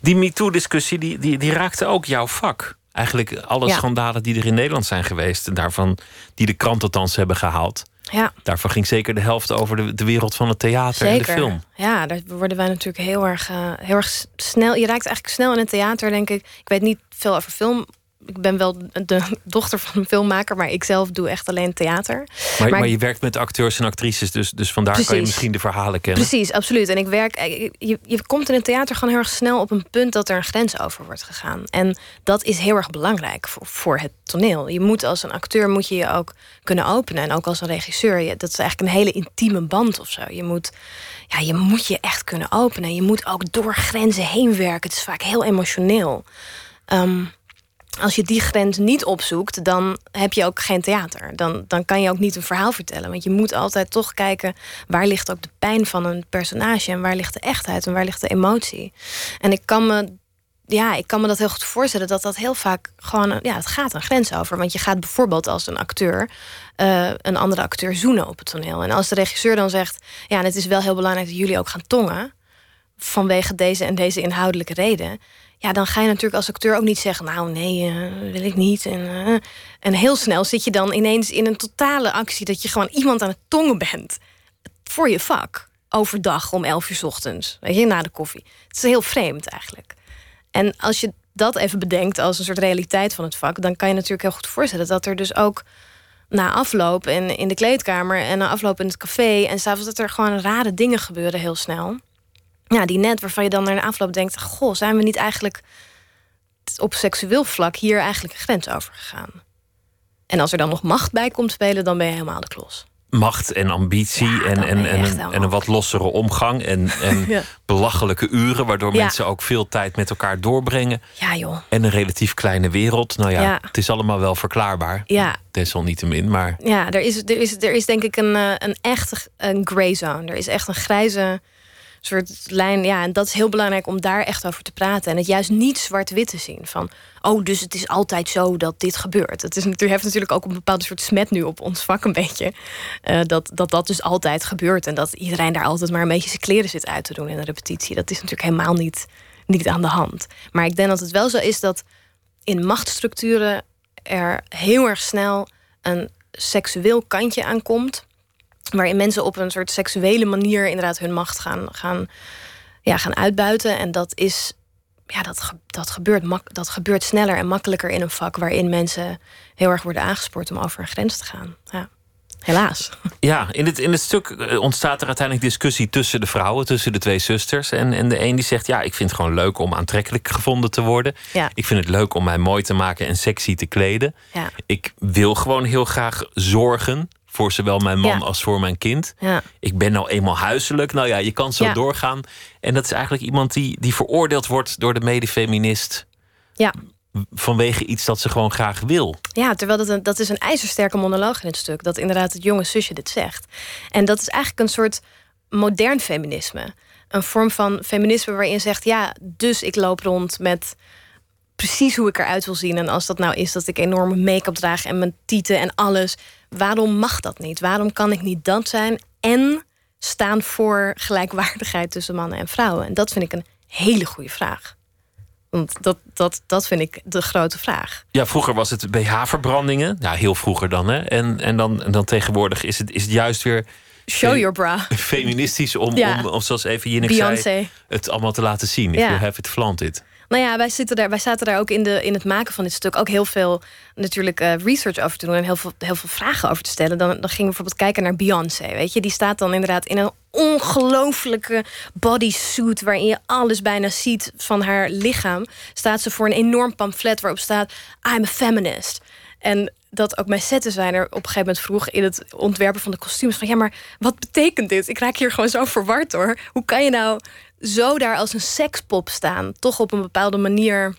Die MeToo-discussie die, die, die raakte ook jouw vak. Eigenlijk alle schandalen die er in Nederland zijn geweest. En daarvan die de krant althans hebben gehaald. Ja. Daarvan ging zeker de helft over de, de wereld van het theater en de film. Ja, daar worden wij natuurlijk heel erg, uh, heel erg snel. Je raakt eigenlijk snel in het theater, denk ik. Ik weet niet veel over film ik ben wel de dochter van een filmmaker, maar ik zelf doe echt alleen theater. Maar, maar, je werkt met acteurs en actrices, dus, dus vandaar kan je misschien de verhalen kennen. Precies, absoluut. En ik werk, eh, je, je komt in het theater gewoon heel erg snel op een punt dat er een grens over wordt gegaan. En dat is heel erg belangrijk voor, voor het toneel. Je moet als een acteur moet je je ook kunnen openen. En ook als een regisseur. Je, dat is eigenlijk een hele intieme band of zo. Je moet, ja, je moet je echt kunnen openen. Je moet ook door grenzen heen werken. Het is vaak heel emotioneel. Um, als je die grens niet opzoekt, dan heb je ook geen theater. Dan, dan kan je ook niet een verhaal vertellen. Want je moet altijd toch kijken waar ligt ook de pijn van een personage en waar ligt de echtheid en waar ligt de emotie. En ik kan me, ja, ik kan me dat heel goed voorstellen dat dat heel vaak gewoon, ja, het gaat een grens over. Want je gaat bijvoorbeeld als een acteur uh, een andere acteur zoenen op het toneel. En als de regisseur dan zegt, ja, het is wel heel belangrijk dat jullie ook gaan tongen vanwege deze en deze inhoudelijke reden ja, dan ga je natuurlijk als acteur ook niet zeggen... nou, nee, uh, wil ik niet. En, uh, en heel snel zit je dan ineens in een totale actie... dat je gewoon iemand aan het tongen bent voor je vak. overdag om 11 uur ochtends. Weet je, na de koffie. Het is heel vreemd eigenlijk. En als je dat even bedenkt als een soort realiteit van het vak, dan kan je natuurlijk heel goed voorstellen dat er dus ook na afloop in, in de kleedkamer en na afloop in het café en s'avonds dat er gewoon rare dingen gebeuren heel snel. Ja, die net waarvan je dan naar de afloop denkt: Goh, zijn we niet eigenlijk op seksueel vlak hier eigenlijk een grens over gegaan? En als er dan nog macht bij komt spelen, dan ben je helemaal de klos. Macht en ambitie en, en, en, een, en een wat lossere omgang. En, (laughs) en Ja. belachelijke uren, waardoor Ja. mensen ook veel tijd met elkaar doorbrengen. Ja, joh. En een relatief kleine wereld. Nou ja, Ja. het is allemaal wel verklaarbaar. Ja, Desalniettemin, maar Ja, er is, er is, er is denk ik een, eh, een echt een gray zone. Er is echt een grijze soort lijn. Ja, en dat is heel belangrijk om daar echt over te praten. En het juist niet zwart-wit te zien. Van, oh, dus het is altijd zo dat dit gebeurt. Het is, natuurlijk- heeft natuurlijk ook een bepaalde soort smet nu op ons vak een beetje. eh, dat, dat dat dus altijd gebeurt. En dat iedereen daar altijd maar een beetje zijn kleren zit uit te doen in de repetitie. Dat is natuurlijk helemaal niet, niet aan de hand. Maar ik denk dat het wel zo is dat in machtsstructuren er heel erg snel een seksueel kantje aankomt. Waarin mensen op een soort seksuele manier inderdaad hun macht gaan, gaan, ja, gaan uitbuiten. En dat is. Ja, dat, dat, gebeurt mak- dat gebeurt sneller en makkelijker in een vak waarin mensen heel erg worden aangespoord om over een grens te gaan. Ja, helaas. Ja, in het, in het stuk eh, ontstaat er uiteindelijk discussie tussen de vrouwen, tussen de twee zusters. En, en de een die zegt: Ja, ik vind het gewoon leuk om aantrekkelijk gevonden te worden. Ja. Ik vind het leuk om mij mooi te maken en sexy te kleden. Ja. Ik wil gewoon heel graag zorgen voor zowel mijn man Ja. als voor mijn kind. Ja. Ik ben nou eenmaal huiselijk. Nou ja, je kan zo Ja. doorgaan. En dat is eigenlijk iemand die, die veroordeeld wordt door de medefeminist Ja. vanwege iets dat ze gewoon graag wil. Ja, terwijl dat, een, dat is een ijzersterke monoloog in het stuk. Dat inderdaad het jonge zusje dit zegt. En dat is eigenlijk een soort modern feminisme. Een vorm van feminisme waarin je zegt... ja, dus ik loop rond met precies hoe ik eruit wil zien. En als dat nou is dat ik enorme make-up draag... en mijn tieten en alles. Waarom mag dat niet? Waarom kan ik niet dat zijn en staan voor gelijkwaardigheid tussen mannen en vrouwen? En dat vind ik een hele goede vraag. Want dat, dat, dat vind ik de grote vraag. Ja, vroeger was het BH-verbrandingen. Ja, heel vroeger dan. Hè? En, en, dan, en dan tegenwoordig is het, is het juist weer Show your bra. feministisch om, Ja. om, om, zoals even Jinnik zei, het allemaal te laten zien. If Ja. you have it, flaunt it. Nou ja, wij, zitten daar, wij zaten daar ook in, de, in het maken van dit stuk ook heel veel natuurlijk eh, research over te doen en heel veel, heel veel vragen over te stellen. Dan, dan gingen we bijvoorbeeld kijken naar Beyoncé. Weet je, die staat dan inderdaad in een ongelofelijke bodysuit waarin je alles bijna ziet van haar lichaam. Staat ze voor een enorm pamflet waarop staat: I'm a feminist. En dat ook mijn setdesigner op een gegeven moment vroeg in het ontwerpen van de kostuums: van ja, maar wat betekent dit? Ik raak hier gewoon zo verward hoor. Hoe kan je nou zo daar als een sekspop staan? Toch op een bepaalde manier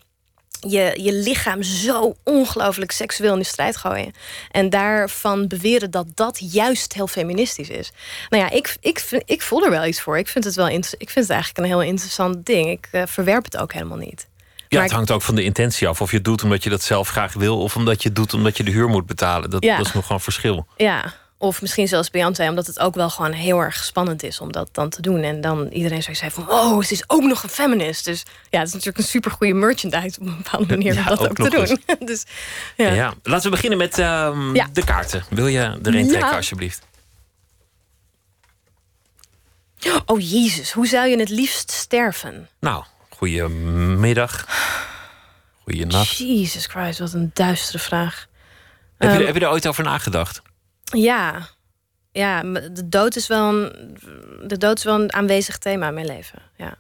je, je lichaam zo ongelooflijk seksueel in de strijd gooien. En daarvan beweren dat dat juist heel feministisch is. Nou ja, ik, ik, vind- ik voel er wel iets voor. Ik vind het, wel ik vind het eigenlijk een heel interessant ding. Ik eh, verwerp het ook helemaal niet. Ja, Maar het hangt ook van de intentie af. Of je het doet omdat je dat zelf graag wil... of omdat je het doet omdat je de huur moet betalen. Dat, Ja. dat is nog wel een verschil. Ja, of misschien zelfs Beyoncé, omdat het ook wel gewoon heel erg spannend is om dat dan te doen. En dan iedereen zou zeggen van, oh, ze is ook nog een feminist. Dus ja, het is natuurlijk een supergoeie merchandise op een bepaalde (laughs) manier Ja, om dat ook ook, te doen. (laughs) dus ja. Ja. Laten we beginnen met ehm, Ja. de kaarten. Wil je er Ja. trekken, alsjeblieft? Oh jezus, hoe zou je het liefst sterven? Nou, goedemiddag. Goeienacht. Jesus Christ, wat een duistere vraag. Heb je, Ehm, heb je er ooit over nagedacht? Ja, ja, de dood is wel een, de dood is wel een aanwezig thema in mijn leven. Ja.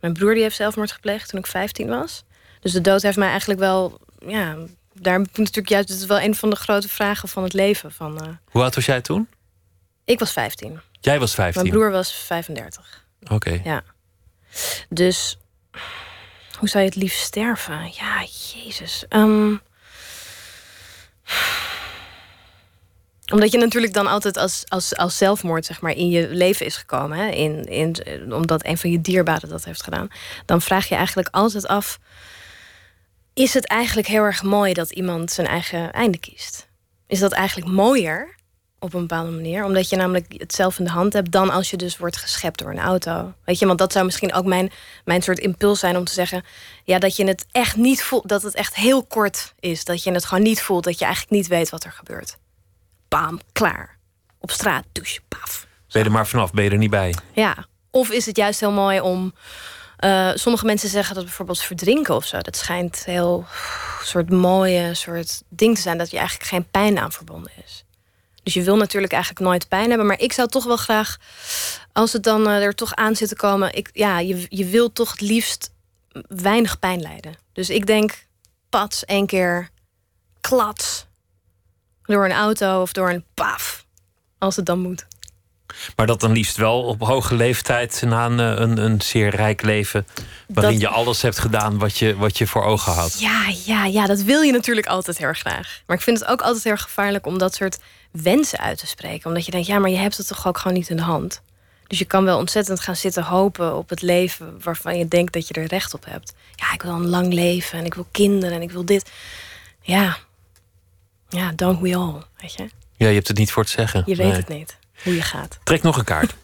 Mijn broer die heeft zelfmoord gepleegd toen ik 15 was. Dus de dood heeft mij eigenlijk wel, ja, daar natuurlijk juist, het is wel een van de grote vragen van het leven. Van, eh, Hoe oud was jij toen? ik was 15, Jij was 15. mijn broer was 35. Oké. Ja. Dus hoe zou je het liefst sterven? Ja, Jezus. Ehm, omdat je natuurlijk dan altijd als, als, als zelfmoord zeg maar, in je leven is gekomen. Hè? In, in, omdat een van je dierbaren dat heeft gedaan. Dan vraag je eigenlijk altijd af... Is het eigenlijk heel erg mooi dat iemand zijn eigen einde kiest? Is dat eigenlijk mooier op een bepaalde manier? Omdat je namelijk het zelf in de hand hebt... dan als je dus wordt geschept door een auto. Weet je, want dat zou misschien ook mijn, mijn soort impuls zijn om te zeggen... ja, dat je het echt niet voelt, dat het echt heel kort is. Dat je het gewoon niet voelt, dat je eigenlijk niet weet wat er gebeurt. Bam, klaar. Op straat, douche, paf. Ben je er maar vanaf, ben je er niet bij. Ja. Of is het juist heel mooi om. eh, sommige mensen zeggen dat bijvoorbeeld verdrinken of zo. Dat schijnt heel soort mooie soort ding te zijn dat je eigenlijk geen pijn aan verbonden is. Dus je wil natuurlijk eigenlijk nooit pijn hebben. Maar ik zou toch wel graag, als het dan eh, er toch aan zit te komen, ik, ja, je, je wil toch het liefst weinig pijn lijden. Dus ik denk, pats, één keer klats. Door een auto of door een paf. Als het dan moet. Maar dat dan liefst wel op hoge leeftijd na een, eh, een, een zeer rijk leven. Waarin Dat- je alles hebt gedaan wat je, wat je voor ogen had. Ja, ja, ja, dat wil je natuurlijk altijd heel erg graag. Maar ik vind het ook altijd heel erg gevaarlijk om dat soort wensen uit te spreken. Omdat je denkt, ja, maar je hebt het toch ook gewoon niet in de hand. Dus je kan wel ontzettend gaan zitten hopen op het leven waarvan je denkt dat je er recht op hebt. Ja, ik wil een lang leven en ik wil kinderen en ik wil dit. Ja, ja, don't we all, weet je. Ja, je hebt het niet voor te zeggen. Je weet Nee. het niet, hoe je gaat. Trek nog een kaart. (laughs)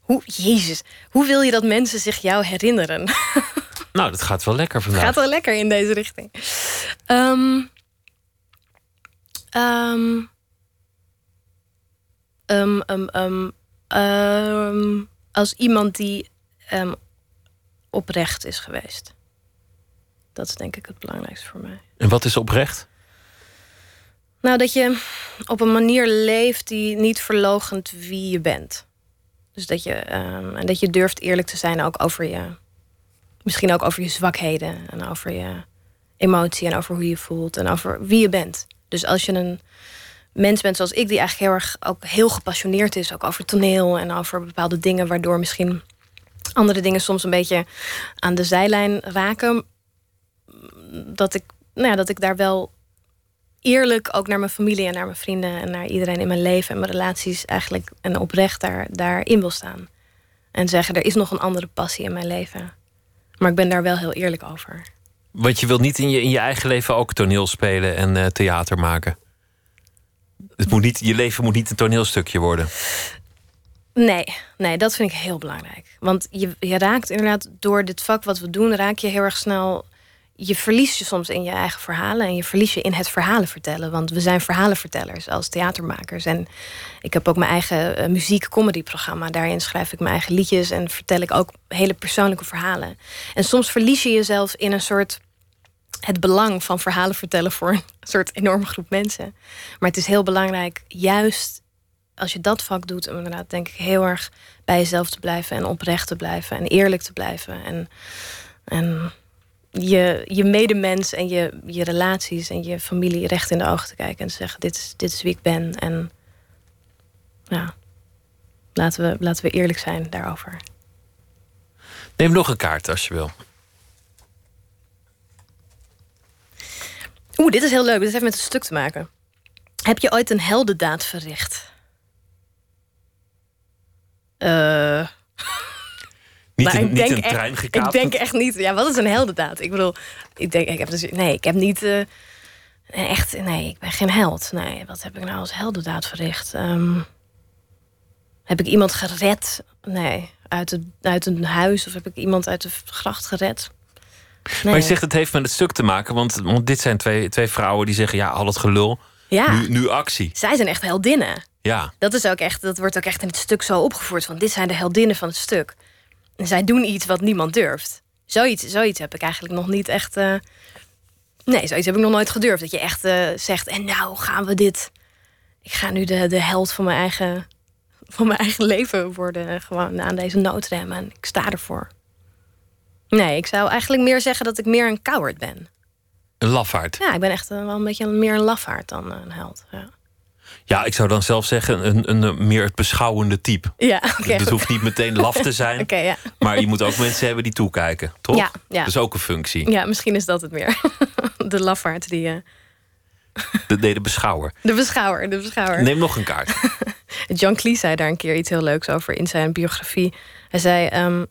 Hoe, jezus, hoe wil je dat mensen zich jou herinneren? (laughs) nou, dat gaat wel lekker Het vandaag. gaat wel lekker in deze richting. Ehm, ehm, ehm, als iemand die oprecht is geweest. Dat is denk ik het belangrijkste voor mij. En wat is oprecht? Nou, dat je op een manier leeft die niet verlogent wie je bent. Dus dat je, ehm, en dat je durft eerlijk te zijn ook over je. Misschien ook over je zwakheden en over je emotie en over hoe je je voelt en over wie je bent. Dus als je een mens bent zoals ik, die eigenlijk heel erg ook heel gepassioneerd is, ook over toneel en over bepaalde dingen, waardoor misschien andere dingen soms een beetje aan de zijlijn raken, dat ik, nou ja, dat ik daar wel eerlijk ook naar mijn familie en naar mijn vrienden en naar iedereen in mijn leven en mijn relaties eigenlijk en oprecht daar, daarin wil staan. En zeggen, er is nog een andere passie in mijn leven. Maar ik ben daar wel heel eerlijk over. Want je wilt niet in je, in je eigen leven ook toneel spelen en eh, theater maken. Het moet niet, je leven moet niet een toneelstukje worden. Nee, nee, dat vind ik heel belangrijk. Want je, je raakt inderdaad door dit vak wat we doen, raak je heel erg snel. Je verliest je soms in je eigen verhalen en je verlies je in het verhalen vertellen. Want we zijn verhalenvertellers als theatermakers. En ik heb ook mijn eigen eh, muziek-comedy-programma. Daarin schrijf ik mijn eigen liedjes en vertel ik ook hele persoonlijke verhalen. En soms verlies je jezelf in een soort het belang van verhalen vertellen voor een soort enorme groep mensen. Maar het is heel belangrijk, juist als je dat vak doet, om inderdaad denk ik heel erg bij jezelf te blijven en oprecht te blijven en eerlijk te blijven. En, en je, je medemens en je, je relaties en je familie recht in de ogen te kijken en te zeggen: dit is, dit is wie ik ben. En ja, laten we, laten we eerlijk zijn daarover. Neem nog een kaart als je wil. Oeh, dit is heel leuk. Dit heeft met een stuk te maken. Heb je ooit een heldendaad verricht? Eh, Niet een, ik niet denk echt- gekaapt. Ik denk echt niet. Ja, wat is een heldendaad? Ik bedoel, ik denk, ik heb dus, nee, ik heb niet eh, echt, nee, ik ben geen held. Nee, wat heb ik nou als heldendaad verricht? Ehm, heb ik iemand gered? Nee, uit, het, uit een huis of heb ik iemand uit de gracht gered? Nee. Maar je zegt het heeft met het stuk te maken. Want, want dit zijn twee, twee vrouwen die zeggen: ja, al het gelul. ja, Nu, nu actie. zij zijn echt heldinnen. Ja. Dat, is ook echt, dat wordt ook echt in het stuk zo opgevoerd. Van dit zijn de heldinnen van het stuk. Zij doen iets wat niemand durft. Zoiets, zoiets heb ik eigenlijk nog niet echt. eh, nee, zoiets heb ik nog nooit gedurfd. Dat je echt eh, zegt: en nou gaan we dit. Ik ga nu de, de held van mijn eigen, van mijn eigen leven worden. Gewoon aan deze noodrem. En ik sta ervoor. Nee, ik zou eigenlijk meer zeggen dat ik meer een coward ben. Een lafaard. Ja, ik ben echt eh, wel een beetje meer een lafaard dan een held. Ja, Ja, ik zou dan zelf zeggen: een, een, een meer het beschouwende type. ja oké. het hoeft niet meteen laf te zijn. (laughs) Oké, ja. Maar je moet ook mensen hebben die toekijken, toch? Ja, ja. Dat is ook een functie. Ja, misschien is dat het meer. (laughs) De lafaard die. eh, De, nee, de beschouwer. de beschouwer, de beschouwer. Neem nog een kaart. (laughs) John Cleese zei daar een keer iets heel leuks over in zijn biografie. Hij zei ehm,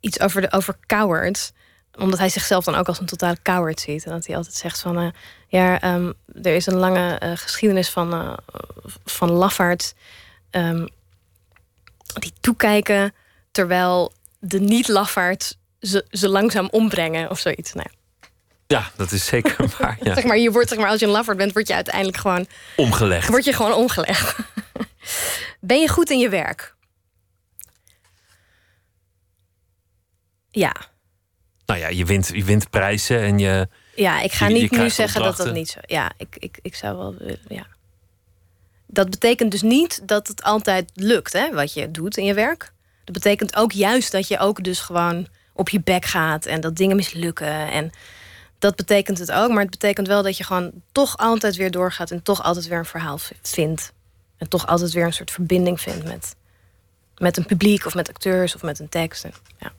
iets over, de, over cowards omdat hij zichzelf dan ook als een totale coward ziet. En dat hij altijd zegt van... eh, ja, ehm, er is een lange eh, geschiedenis van, eh, van lafaards... ehm, die toekijken terwijl de niet-lafaards ze, ze langzaam ombrengen of zoiets. Nou, ja. Ja, dat is zeker (laughs) waar. Ja. Zeg maar, je wordt, zeg maar, als je een lafaard bent, word je uiteindelijk gewoon, Omgelegd. word je gewoon omgelegd. ben je goed in je werk? Ja. Nou ja, je wint, je wint prijzen en je. Ja, ik ga Je- je niet nu zeggen dat dat niet zo... Ja, ik, ik, ik zou wel... willen, Ja. Dat betekent dus niet dat het altijd lukt, hè, wat je doet in je werk. Dat betekent ook juist dat je ook dus gewoon op je bek gaat... en dat dingen mislukken. En dat betekent het ook. Maar het betekent wel dat je gewoon toch altijd weer doorgaat... en toch altijd weer een verhaal vindt. En toch altijd weer een soort verbinding vindt met, met een publiek... of met acteurs of met een tekst. En, ja.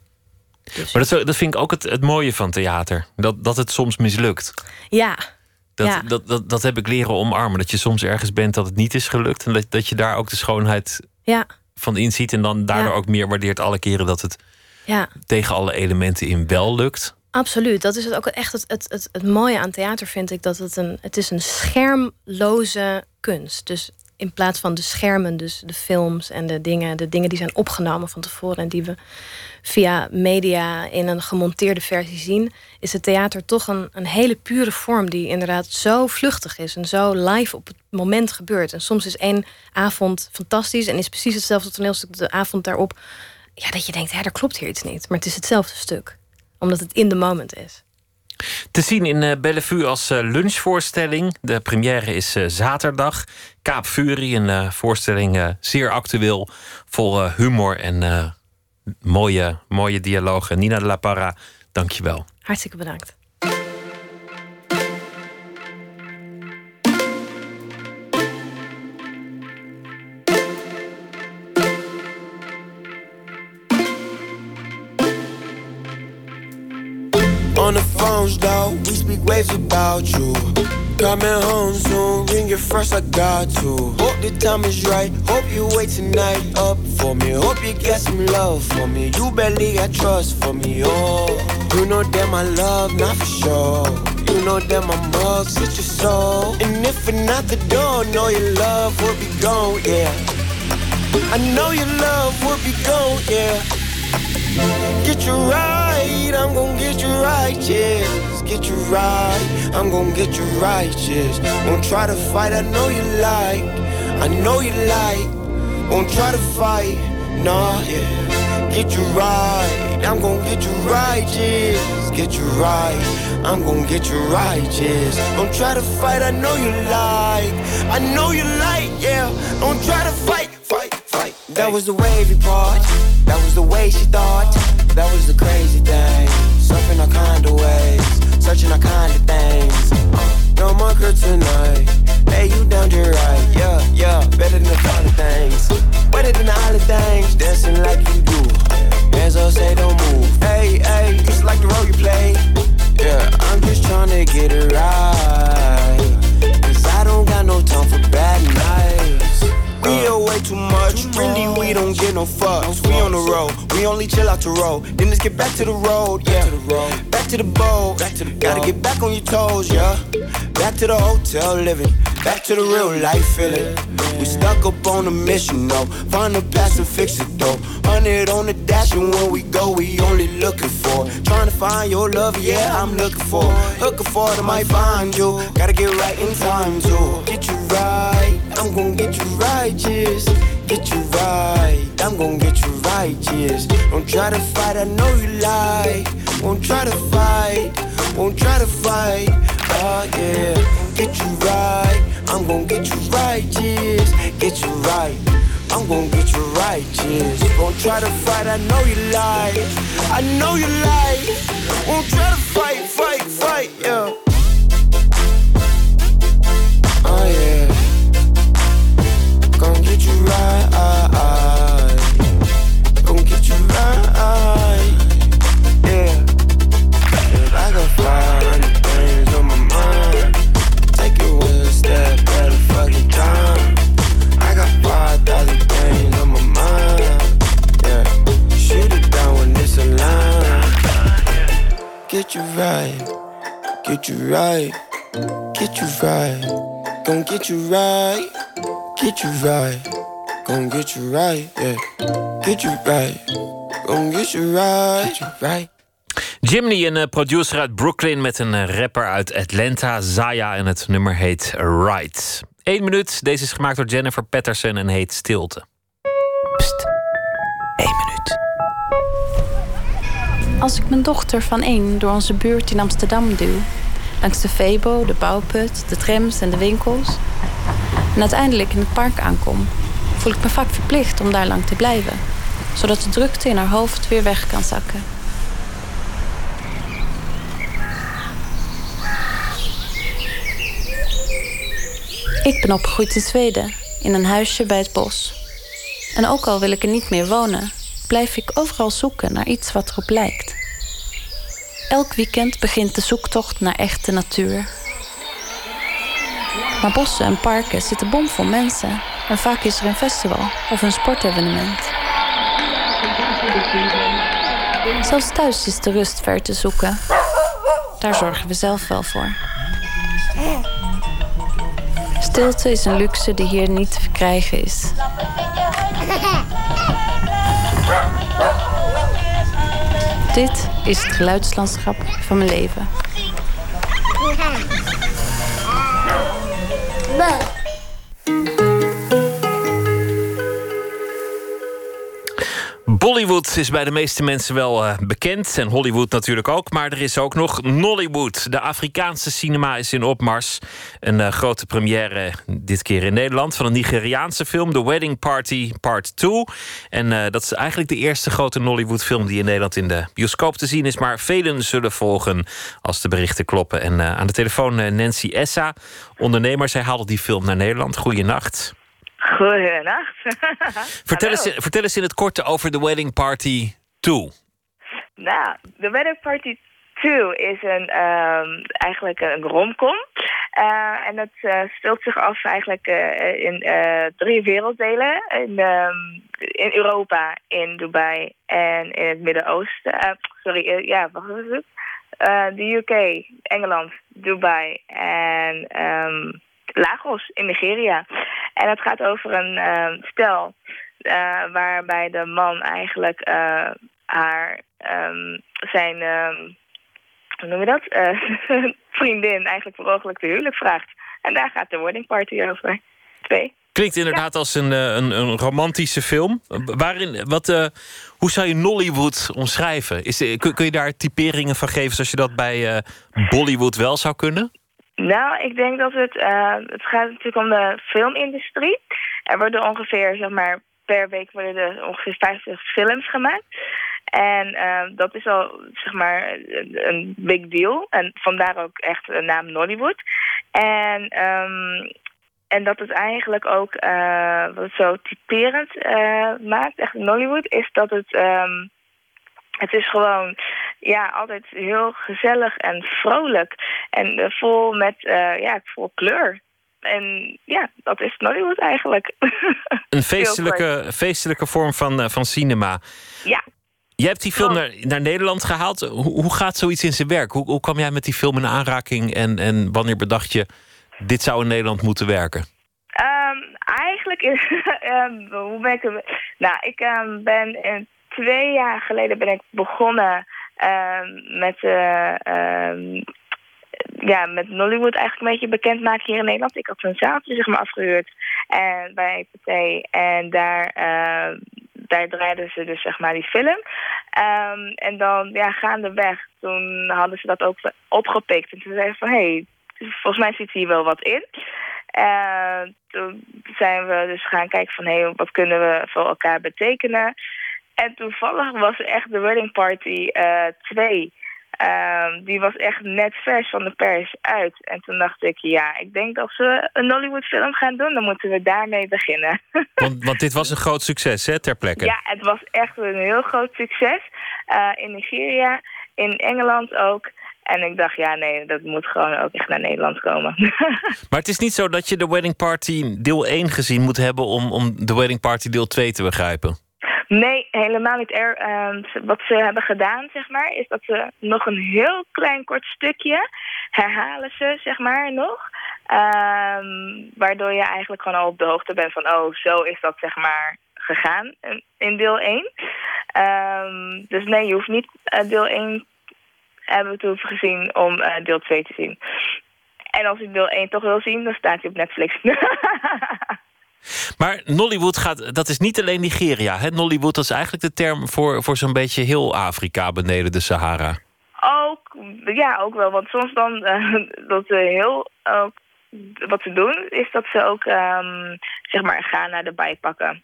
Dus, Maar dat, dat vind ik ook het, het mooie van theater. Dat, dat het soms mislukt. ja, Dat, Ja. dat, dat, dat heb ik leren omarmen. Dat je soms ergens bent dat het niet is gelukt. En dat, dat je daar ook de schoonheid ja, van inziet. En dan daardoor Ja. ook meer waardeert alle keren dat het ja. tegen alle elementen in wel lukt. Absoluut. Dat is het ook echt het, het, het, het mooie aan theater, vind ik. Dat het een, het is een schermloze kunst. Dus in plaats van de schermen, dus de films en de dingen, de dingen die zijn opgenomen van tevoren en die we via media in een gemonteerde versie zien, is het theater toch een, een hele pure vorm die inderdaad zo vluchtig is en zo live op het moment gebeurt. En soms is één avond fantastisch en is precies hetzelfde toneelstuk de avond daarop. Ja, dat je denkt, hè, er klopt hier iets niet. Maar het is hetzelfde stuk omdat het in the moment is. Te zien in eh, Bellevue als eh, lunchvoorstelling. De première is eh, zaterdag. Kaap Fury, een voorstelling zeer actueel. Vol humor en mooie, mooie dialogen. Nina de la Parra, dankjewel. Hartstikke bedankt. Waves about you. Coming home soon, ring it first, I got to. Hope the time is right, hope you wait tonight up for me. Hope you get some love for me. You barely got trust for me, oh. You know that my love, not for sure. You know that my mugs hit your soul. And if it's not the door, know your love will be gone, yeah. I know your love will be gone, yeah. Get you right, I'm gonna get you righteous. Get you right, I'm gonna get you righteous. Won't try to fight, I know you like. I know you like. Won't try to fight, nah, yeah. Get you right, I'm gonna get you righteous. Get you right, I'm gonna get you righteous. Don't try to fight, I know you like. I know you like, yeah. Don't try to fight, fight, fight. That was the wavy part. That was the way she thought. That was the crazy thing. Surfing all kind of ways, searching all kind of things. No more kryptonite. Lay you down to right. Yeah, yeah. Better than the other things. Better than the other things. Dancing like you do. Hands up, say don't move. Hey, hey. It's like the role you play. Yeah, I'm just trying to get it right. Cause I don't got no time for bad nights. We are way too much, really we don't get no fucks. We on the road, we only chill out the road. Then let's get back to the road, yeah. Back to the boat, gotta get back on your toes, yeah. Back to the hotel living, back to the real life feeling. We stuck up on a mission, though. Find the past and fix it, though. Hundred on the dash, and when we go, we only looking for. Trying to find your love, yeah, I'm looking for. Looking for I might find you. Gotta get right in time, too. Get you right, I'm gonna get you righteous. Get you right, I'm gonna get you righteous. Don't try to fight, I know you lie. Won't try to fight, won't try to fight. Oh yeah, get you right, I'm gonna get you righteous. Get you right. I'm gonna get you righteous. Gonna try to fight, I know you lie. I know you lie. Won't try to fight, fight, fight, yeah. Oh yeah. Gonna get you right. Get you right. Get you right. Get you right. Gonna get you right. Get you right. Gonna get you right. Yeah. Get you right. Gonna get you right. Get you right. Jimny, een eh, producer uit Brooklyn met een eh, rapper uit Atlanta, Zaya, en het nummer heet Right. Eén minuut, deze is gemaakt door Jennifer Patterson en heet Stilte. Pst, Als ik mijn dochter van één door onze buurt in Amsterdam duw, langs de Febo, de bouwput, de trams en de winkels, en uiteindelijk in het park aankom, voel ik me vaak verplicht om daar lang te blijven, zodat de drukte in haar hoofd weer weg kan zakken. Ik ben opgegroeid in Zweden, in een huisje bij het bos. En ook al wil ik er niet meer wonen, blijf ik overal zoeken naar iets wat erop lijkt. Elk weekend begint de zoektocht naar echte natuur. Maar bossen en parken zitten bomvol mensen. En vaak is er een festival of een sportevenement. Zelfs thuis is de rust ver te zoeken. Daar zorgen we zelf wel voor. Stilte is een luxe die hier niet te verkrijgen is. Dit is het geluidslandschap van mijn leven. Bollywood is bij de meeste mensen wel eh, bekend. En Hollywood natuurlijk ook. Maar er is ook nog Nollywood. De Afrikaanse cinema is in opmars. Een eh, grote première dit keer in Nederland. Van een Nigeriaanse film. The Wedding Party Part 2. En eh, dat is eigenlijk de eerste grote Nollywood film... die in Nederland in de bioscoop te zien is. Maar velen zullen volgen als de berichten kloppen. En aan de telefoon Nancy Essa, ondernemer. Zij haalde die film naar Nederland. Goeienacht. Goedenacht. (laughs) Vertel Hallo. eens, vertel eens in het korte over The Wedding Party 2. Nou, The Wedding Party 2 is een, ehm, eigenlijk een romcom. Eh, en het eh, speelt zich af eigenlijk eh, in drie werelddelen. In, ehm, in Europa, in Dubai en in het Midden-Oosten. Sorry, ja, wat was het? Eh, de UK, Engeland, Dubai en ehm, Lagos in Nigeria. En het gaat over een ehm, stel eh, waarbij de man eigenlijk eh, haar ehm, zijn ehm, hoe noem je dat? Eh, (laughs) vriendin eigenlijk per ongeluk te huwelijk vraagt. En daar gaat de wedding party over. Twee. Klinkt inderdaad als een, een, een romantische film. Waarin, wat, hoe zou je Nollywood omschrijven? Is, kun, kun je daar typeringen van geven zoals je dat bij Bollywood wel zou kunnen? Nou, ik denk dat het... eh, het gaat natuurlijk om de filmindustrie. Er worden ongeveer, zeg maar, per week worden er ongeveer 50 films gemaakt. En eh, dat is al, zeg maar, een, big deal. En vandaar ook echt de naam Nollywood. En... ehm, en dat het eigenlijk ook, eh, wat zo typerend maakt, echt Nollywood, is dat het, ehm, het is gewoon, ja, altijd heel gezellig en vrolijk. En eh, vol met, eh, ja, vol kleur. En ja, dat is Nollywood eigenlijk. Een (laughs) feestelijke, feestelijke vorm van, eh, van cinema. Ja. Jij hebt die film naar, naar Nederland gehaald. Hoe, hoe gaat zoiets in zijn werk? Hoe, hoe kwam jij met die film in aanraking en, en wanneer bedacht je... dit zou in Nederland moeten werken? Ehm, eigenlijk, is, (laughs) ehm, hoe ben ik. Nou, ik ehm, ben in, twee jaar geleden ben ik begonnen ehm, met, eh, ehm, ja, met Nollywood eigenlijk een beetje bekendmaken hier in Nederland. Ik had een zaaltje zeg maar afgehuurd en, bij EPT en daar, eh, daar draaiden ze dus zeg maar die film. Ehm, en dan ja, gaandeweg, toen hadden ze dat ook opgepikt. En toen zeiden ze van, hé, hey, volgens mij zit hier wel wat in. Eh, toen zijn we dus gaan kijken van, hé, hey, wat kunnen we voor elkaar betekenen? En toevallig was echt de Wedding Party 2. Ehm, die was echt net vers van de pers uit. En toen dacht ik, ja, ik denk dat we een Nollywood film gaan doen, dan moeten we daarmee beginnen. (laughs) Want, want dit was een groot succes, hè, ter plekke. Ja, het was echt een heel groot succes. Eh, in Nigeria, in Engeland ook. En ik dacht, ja, nee, dat moet gewoon ook echt naar Nederland komen. (laughs) Maar het is niet zo dat je de Wedding Party deel 1 gezien moet hebben... om, om de Wedding Party deel 2 te begrijpen. Nee, helemaal niet. Er, ehm, wat ze hebben gedaan, zeg maar, is dat ze nog een heel klein kort stukje herhalen ze, zeg maar, nog. Ehm, waardoor je eigenlijk gewoon al op de hoogte bent van, oh, zo is dat, zeg maar, gegaan in, deel 1. Ehm, dus nee, je hoeft niet eh, deel 1 hebben we toen gezien om eh, deel 2 te zien. En als ik deel 1 toch wil zien, dan staat hij op Netflix. (laughs) Maar Nollywood gaat, dat is niet alleen Nigeria. Hè? Nollywood dat is eigenlijk de term voor, voor zo'n beetje heel Afrika beneden de Sahara. ook, ja, ook wel. Want soms dan, eh, (laughs) dat ze heel, ook wat ze doen, is dat ze ook, ehm, zeg maar, Ghana erbij pakken.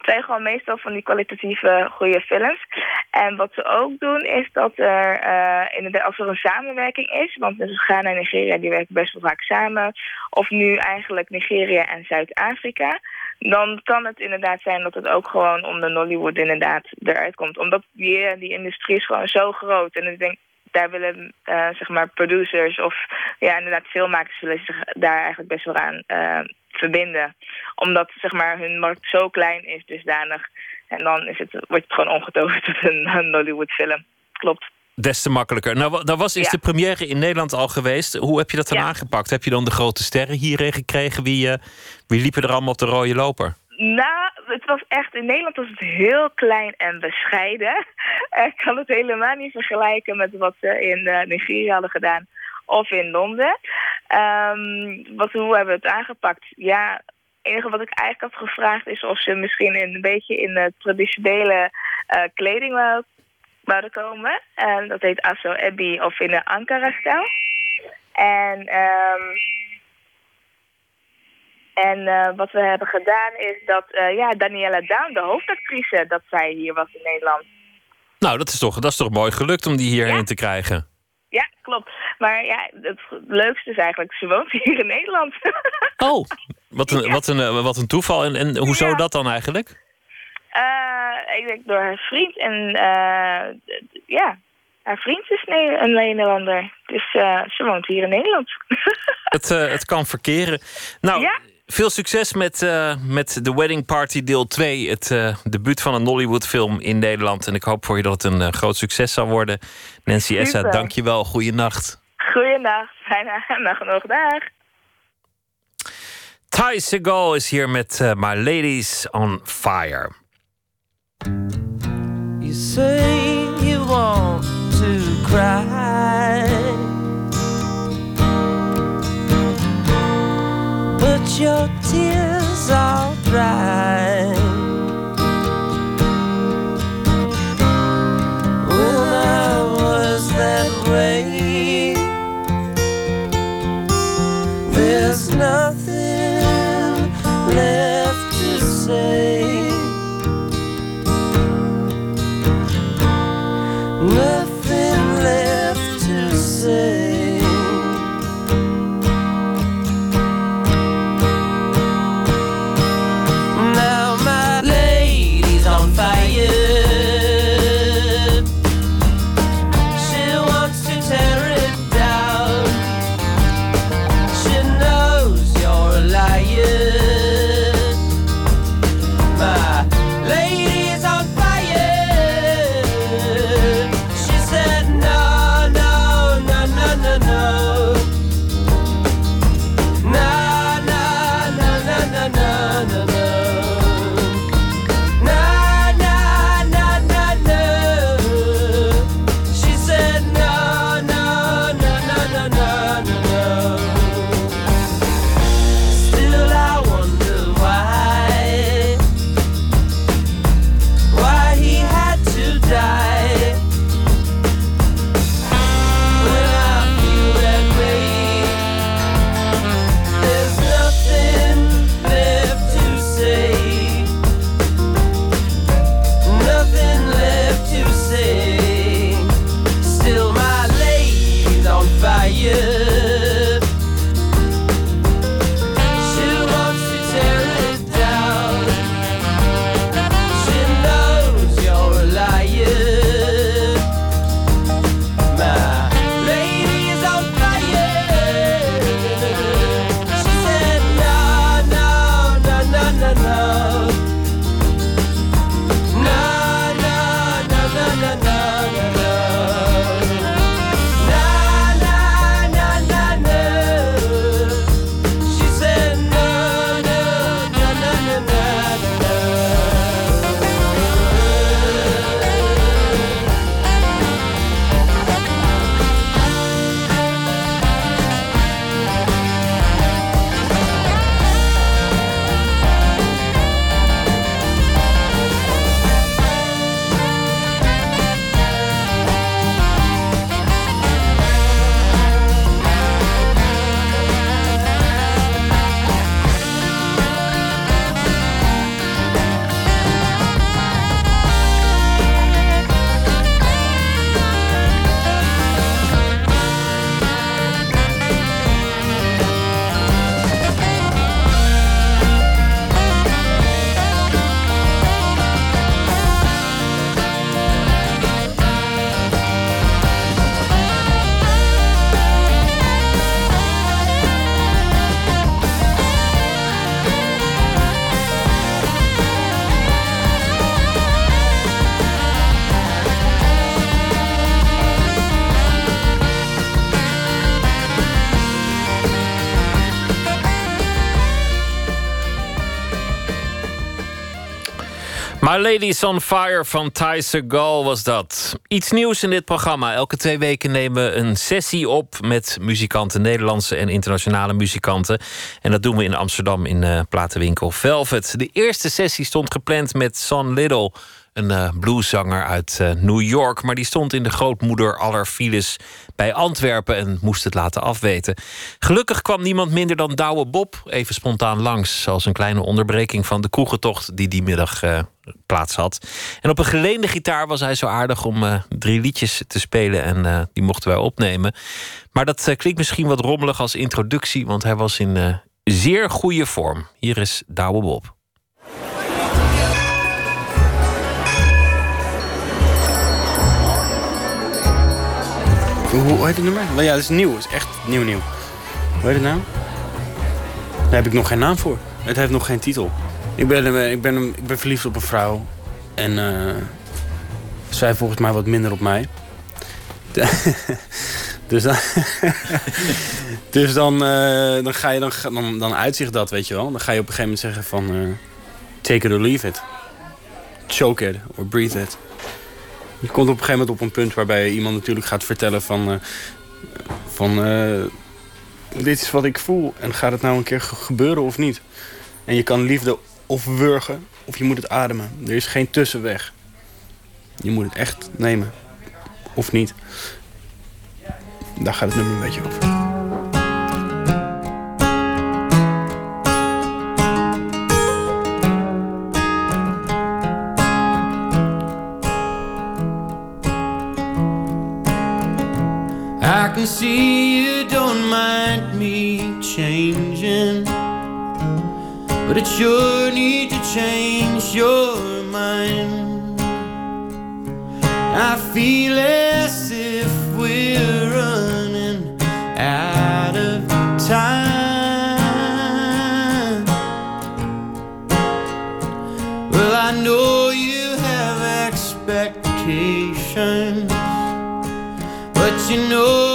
Het zijn gewoon meestal van die kwalitatieve goede films. En wat ze ook doen, is dat er, eh, inderdaad, als er een samenwerking is, want dus Ghana en Nigeria die werken best wel vaak samen, of nu eigenlijk Nigeria en Zuid-Afrika, dan kan het inderdaad zijn dat het ook gewoon om de Nollywood inderdaad eruit komt. Omdat die, die industrie is gewoon zo groot. En ik denk, daar willen eh, zeg maar producers of ja, inderdaad filmmakers zich daar eigenlijk best wel aan eh, verbinden. Omdat zeg maar hun markt zo klein is dusdanig. En dan is het, wordt het gewoon omgetoverd tot een, een Nollywood film. Klopt. Des te makkelijker. Nou, wa- nou was is Ja. de première in Nederland al geweest. Hoe heb je dat dan Ja. aangepakt? Heb je dan de grote sterren hierin gekregen? Wie, eh, wie liepen er allemaal op de rode loper? Nou, het was echt, in Nederland was het heel klein en bescheiden. (laughs) Ik kan het helemaal niet vergelijken met wat ze in eh, Nigeria hadden gedaan of in Londen. Ehm, wat, hoe hebben we het aangepakt? Ja, het enige wat ik eigenlijk had gevraagd is of ze misschien een beetje in de traditionele eh, kleding wou- wouden komen. En dat heet Aso Abbey of in de Ankara-stijl. En... ehm en eh, wat we hebben gedaan is dat eh, ja, Daniela Down, de hoofdactrice, dat zij hier was in Nederland. Nou, dat is toch, dat is toch mooi gelukt om die hierheen te krijgen. Ja, klopt. Maar ja, het leukste is eigenlijk, ze woont hier in Nederland. (laughs) Oh, wat een, wat een, eh, wat een toeval. En, en hoezo Ja. dat dan eigenlijk? Eh, ik denk door haar vriend. En eh, ja, haar vriend is een Nederlander. Dus ze woont hier in Nederland. (laughs) Het, het kan verkeren. Nou, Ja. Veel succes met, eh, met The Wedding Party deel 2. Het eh, debuut van een Nollywood film in Nederland. En ik hoop voor je dat het een eh, groot succes zal worden. Nancy Essa, Super. dank je wel. Goeienacht. Goeiedag, fijne dag (laughs) nog, dag. Ty Segal is hier met My Ladies on Fire. You say you want to cry, but your tears are dry. When I was that way, there's nothing left My Lady's on Fire van Ty Segal was dat. Iets nieuws in dit programma. Elke twee weken nemen we een sessie op met muzikanten, Nederlandse en internationale muzikanten. En dat doen we in Amsterdam in uh, platenwinkel Velvet. De eerste sessie stond gepland met Son Little, een uh, blueszanger uit uh, New York. Maar die stond in de grootmoeder aller files bij Antwerpen en moest het laten afweten. Gelukkig kwam niemand minder dan Douwe Bob even spontaan langs. Als een kleine onderbreking van de kroegentocht die die middag uh, plaats had. En op een geleende gitaar was hij zo aardig om drie liedjes te spelen. En die mochten wij opnemen. Maar dat klinkt misschien wat rommelig als introductie, want hij was in zeer goede vorm. Hier is Douwe Bob. Hoe, heet het nummer? Nou ja, dat is nieuw. Het is echt nieuw nieuw. Hoe heet het nou? Daar heb ik nog geen naam voor. Het heeft nog geen titel. Ik ben, ik ben, ik ben verliefd op een vrouw. En uh, zij volgens mij wat minder op mij. (laughs) dus dan, (laughs) dus dan, uh, dan ga je dan, dan, dan uitzicht dat, weet je wel. Dan ga je op een gegeven moment zeggen van take it or leave it. Choke it or breathe it. Je komt op een gegeven moment op een punt waarbij iemand natuurlijk gaat vertellen van... Uh, van uh, dit is wat ik voel en gaat het nou een keer gebeuren of niet? En je kan liefde of wurgen of je moet het ademen. Er is geen tussenweg. Je moet het echt nemen of niet. Daar gaat het nummer een beetje over. I can see you don't mind me changing, but it's your need to change your mind. I feel as if we're running out of time. Well, I know you have expectations. But you know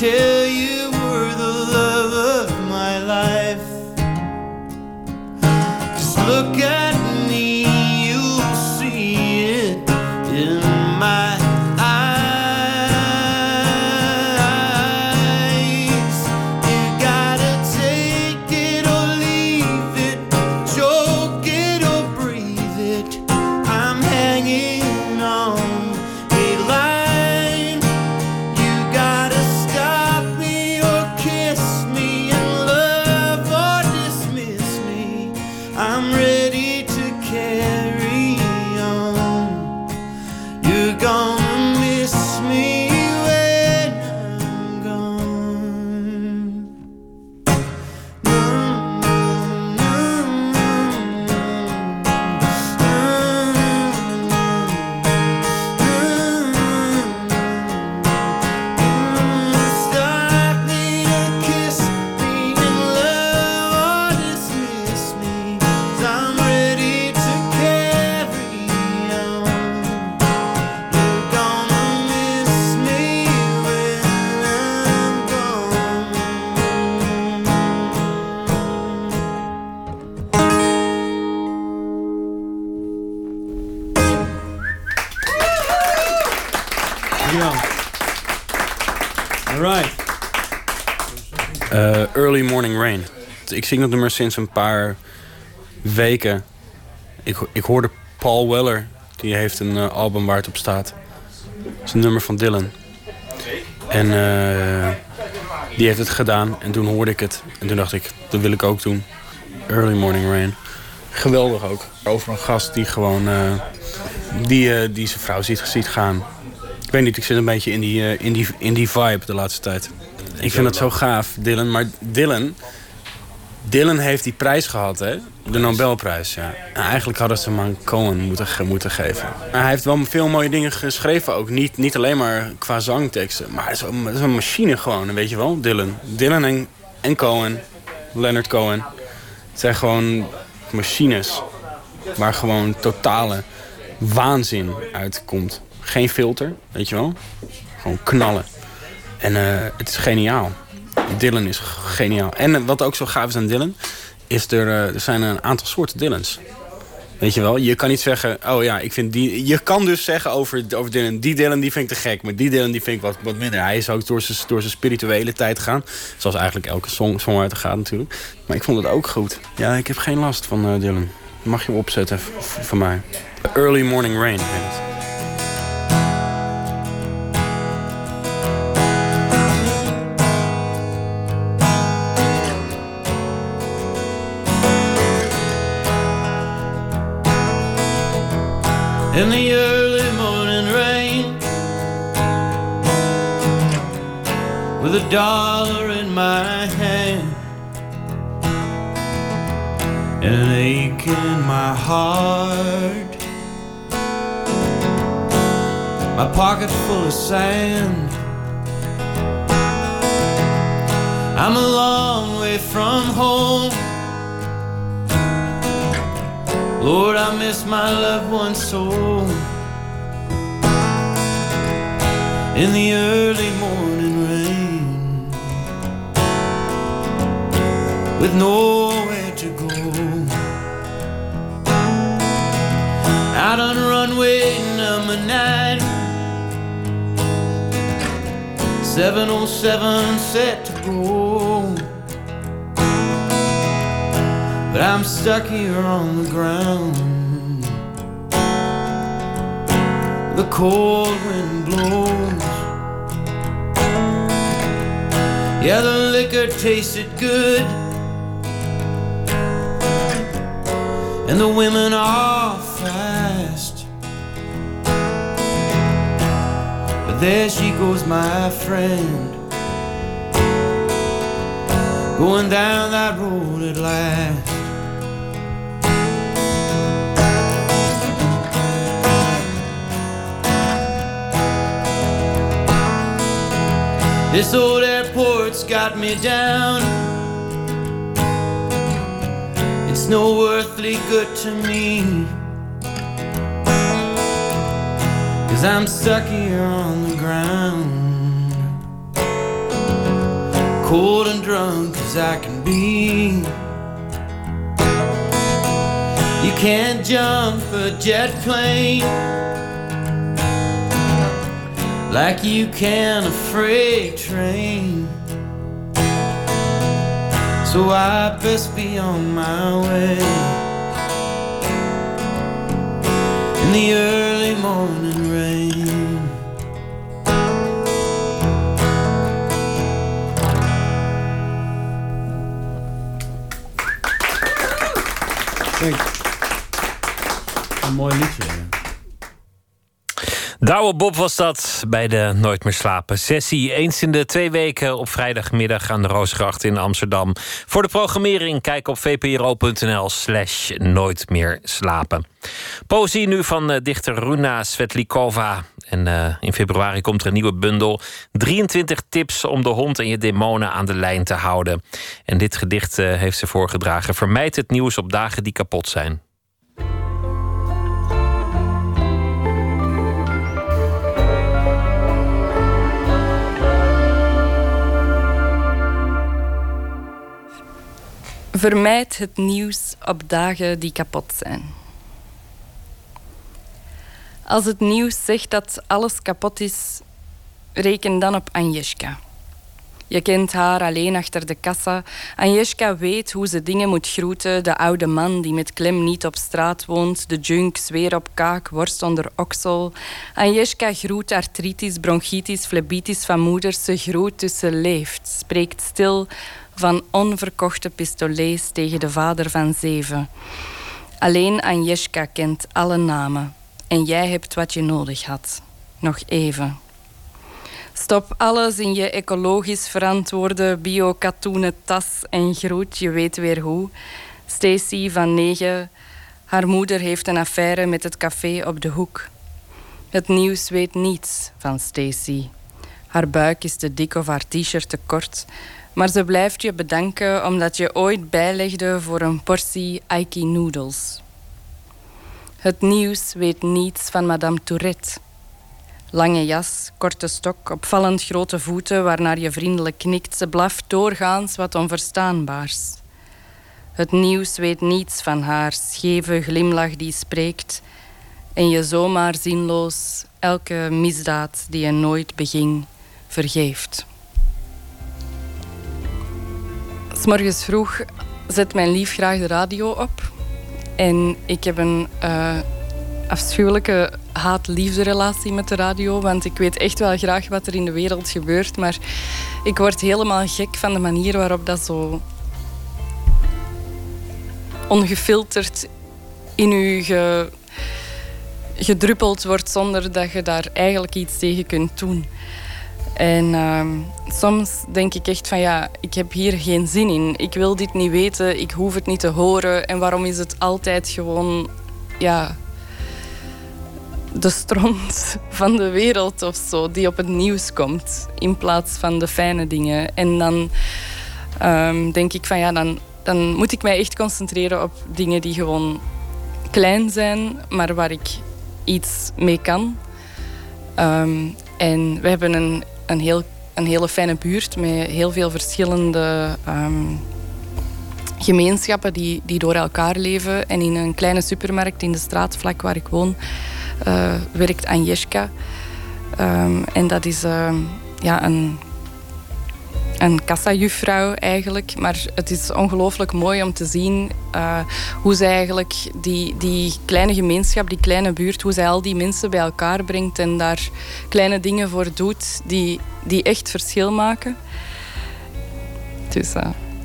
To. Ik zing dat nummer sinds een paar weken. Ik, ik hoorde Paul Weller. Die heeft een eh, album waar het op staat. Het is een nummer van Dylan. En eh, die heeft het gedaan. En toen hoorde ik het. En toen dacht ik, dat wil ik ook doen. Early Morning Rain. Geweldig ook. Over een gast die gewoon... eh, die, die zijn vrouw ziet, gaan. Ik weet niet, ik zit een beetje in die, in die, in die vibe de laatste tijd. Ik vind het zo gaaf, Dylan. Maar Dylan... Dylan heeft die prijs gehad, hè? De Nobelprijs, ja. En eigenlijk hadden ze hem aan Cohen moeten, moeten geven. Maar hij heeft wel veel mooie dingen geschreven ook. Niet, niet alleen maar qua zangteksten. Maar het is, een, machine gewoon, weet je wel, Dylan. Dylan en, en Cohen, Leonard Cohen. Het zijn gewoon machines. Waar gewoon totale waanzin uitkomt. Geen filter, weet je wel. Gewoon knallen. En eh, het is geniaal. Dylan is geniaal. En eh, wat ook zo gaaf is aan Dylan... is er, eh, er zijn een aantal soorten Dylans. Weet je wel? Je kan niet zeggen... oh ja, ik vind die... Je kan dus zeggen over, over Dylan... die Dylan die vind ik te gek, maar die Dylan die vind ik wat, wat minder. Hij is ook door zijn, door zijn spirituele tijd gegaan. Zoals eigenlijk elke song, songwriter gaat natuurlijk. Maar ik vond het ook goed. Ja, ik heb geen last van eh, Dylan. Mag je hem opzetten v- v- van mij. Early Morning Rain. In the early morning rain with a dollar in my hand and an ache in my heart. My pocket full of sand. I'm a long way from home Lord, I miss my loved ones so. In the early morning rain, with nowhere to go. Out on runway number nine, 707 set to But I'm stuck here on the ground. The cold wind blows. Yeah, the liquor tasted good. And the women are fast. But there she goes, my friend. Going down that road at last. This old airport's got me down. It's no earthly good to me. Cause I'm stuck here on the ground. Cold and drunk as I can be. You can't jump a jet plane like you can a freight train. So I best be on my way in the early morning rain. Een mooi liedje. Douwe Bob was dat bij de Nooit meer slapen sessie. Eens in de twee weken op vrijdagmiddag aan de Roosgracht in Amsterdam. Voor de programmering kijk op vpro.nl slash nooit meer slapen. Poëzie nu van eh, dichter Runa Svetlikova. En eh, in februari komt er een nieuwe bundel. 23 tips om de hond en je demonen aan de lijn te houden. En dit gedicht eh, heeft ze voorgedragen. Vermijd het nieuws op dagen die kapot zijn. Vermijd het nieuws op dagen die kapot zijn. Als het nieuws zegt dat alles kapot is, reken dan op Agnieszka. Je kent haar alleen achter de kassa. Agnieszka weet hoe ze dingen moet groeten. De oude man die met klem niet op straat woont. De junk, zweer op kaak, worst onder oksel. Agnieszka groet artritis, bronchitis, flebitis van moeders. Ze groet tussen leeft. Spreekt stil van onverkochte pistolets tegen de vader van zeven. Alleen Agnieszka kent alle namen. En jij hebt wat je nodig had. Nog even. Stop alles in je ecologisch verantwoorde bio-katoenen tas en groet, je weet weer hoe. Stacy van 9. Haar moeder heeft een affaire met het café op de hoek. Het nieuws weet niets van Stacy. Haar buik is te dik of haar t-shirt te kort. Maar ze blijft je bedanken omdat je ooit bijlegde voor een portie Aiki noodles. Het nieuws weet niets van Madame Tourette. Lange jas, korte stok, opvallend grote voeten waarnaar je vriendelijk knikt. Ze blaft doorgaans wat onverstaanbaars. Het nieuws weet niets van haar scheve glimlach die spreekt en je zomaar zinloos elke misdaad die je nooit beging vergeeft. S'morgens vroeg zet mijn lief graag de radio op. En ik heb een uh, afschuwelijke haat-liefde-relatie met de radio. Want ik weet echt wel graag wat er in de wereld gebeurt. Maar ik word helemaal gek van de manier waarop dat zo ongefilterd in u ge, gedruppeld wordt zonder dat je daar eigenlijk iets tegen kunt doen. En uh, soms denk ik echt van ja, ik heb hier geen zin in. Ik wil dit niet weten, ik hoef het niet te horen. En waarom is het altijd gewoon ja, de stront (laughs) van de wereld of zo die op het nieuws komt in plaats van de fijne dingen. En dan um, denk ik van ja, dan, dan moet ik mij echt concentreren op dingen die gewoon klein zijn, maar waar ik iets mee kan. Um, en we hebben een een, heel, een hele fijne buurt met heel veel verschillende um, gemeenschappen die, die door elkaar leven. En in een kleine supermarkt in de straat vlak waar ik woon uh, werkt Agnieszka. Um, en dat is uh, ja, een een kassajuffrouw eigenlijk. Maar het is ongelooflijk mooi om te zien uh, hoe zij eigenlijk die, die kleine gemeenschap, die kleine buurt, hoe zij al die mensen bij elkaar brengt en daar kleine dingen voor doet die, die echt verschil maken. Dus uh,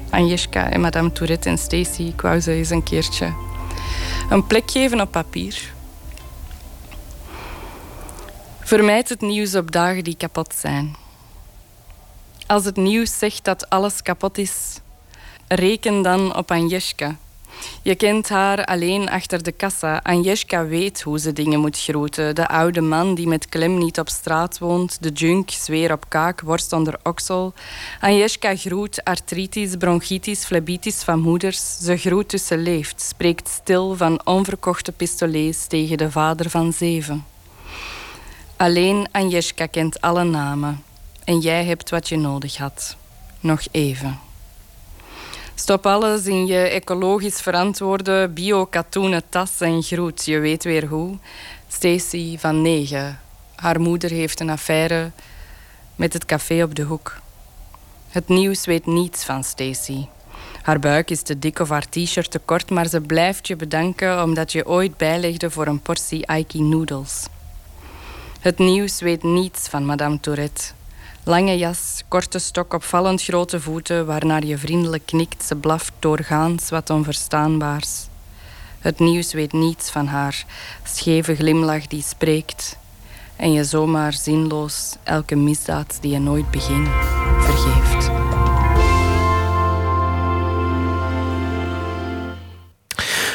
Agnieszka en Madame Tourette en Stacy, ik wou ze eens een keertje een plek geven op papier. Vermijd het nieuws op dagen die kapot zijn. Als het nieuws zegt dat alles kapot is, reken dan op Agnieszka. Je kent haar alleen achter de kassa. Agnieszka weet hoe ze dingen moet groeten. De oude man die met klem niet op straat woont. De junk, zweer op kaak, worst onder oksel. Agnieszka groet artritis, bronchitis, flebitis van moeders. Ze groet tussen leeft. Spreekt stil van onverkochte pistolets tegen de vader van zeven. Alleen Agnieszka kent alle namen en jij hebt wat je nodig had. Nog even. Stop alles in je ecologisch verantwoorde bio-katoenen tas en groet. Je weet weer hoe. Stacy van 9. Haar moeder heeft een affaire met het café op de hoek. Het nieuws weet niets van Stacy. Haar buik is te dik of haar t-shirt te kort, maar ze blijft je bedanken omdat je ooit bijlegde voor een portie Aiki noodles. Het nieuws weet niets van Madame Tourette. Lange jas, korte stok, opvallend grote voeten, waarnaar je vriendelijk knikt, ze blaft doorgaans wat onverstaanbaars. Het nieuws weet niets van haar, scheve glimlach die spreekt, en je zomaar zinloos elke misdaad die je nooit beging, vergeeft.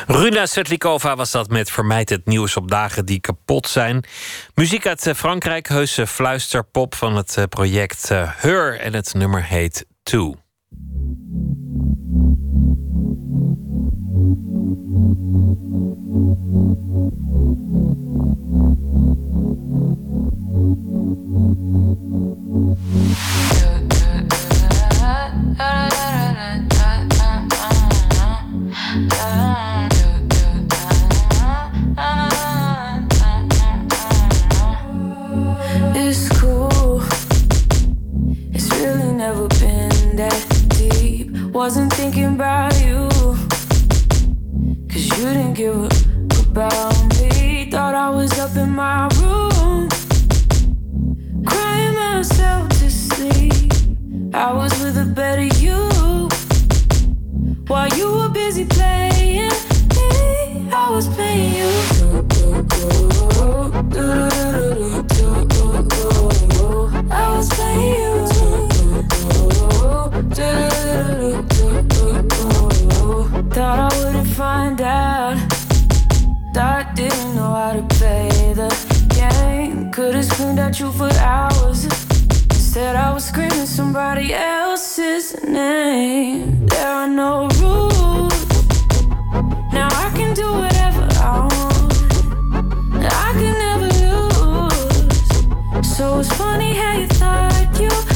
Runa Svetlikova was dat met Vermijd het nieuws op dagen die kapot zijn. Muziek uit eh, Frankrijk, heuse fluisterpop van het eh, project eh, Her. En het nummer heet Two. At you for hours. Instead, I was screaming somebody else's name. There are no rules. Now I can do whatever I want. I can never lose. So it's funny how you thought you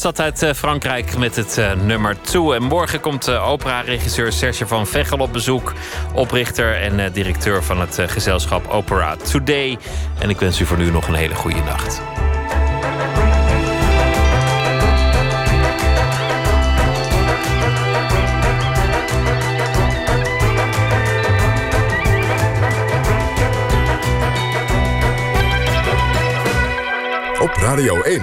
dat uit eh, Frankrijk met het eh, nummer 2. En morgen komt uh, opera-regisseur Serge van Veghel op bezoek. Oprichter en eh, directeur van het eh, gezelschap Opera Today. En ik wens u voor nu nog een hele goede nacht. Op Radio 1,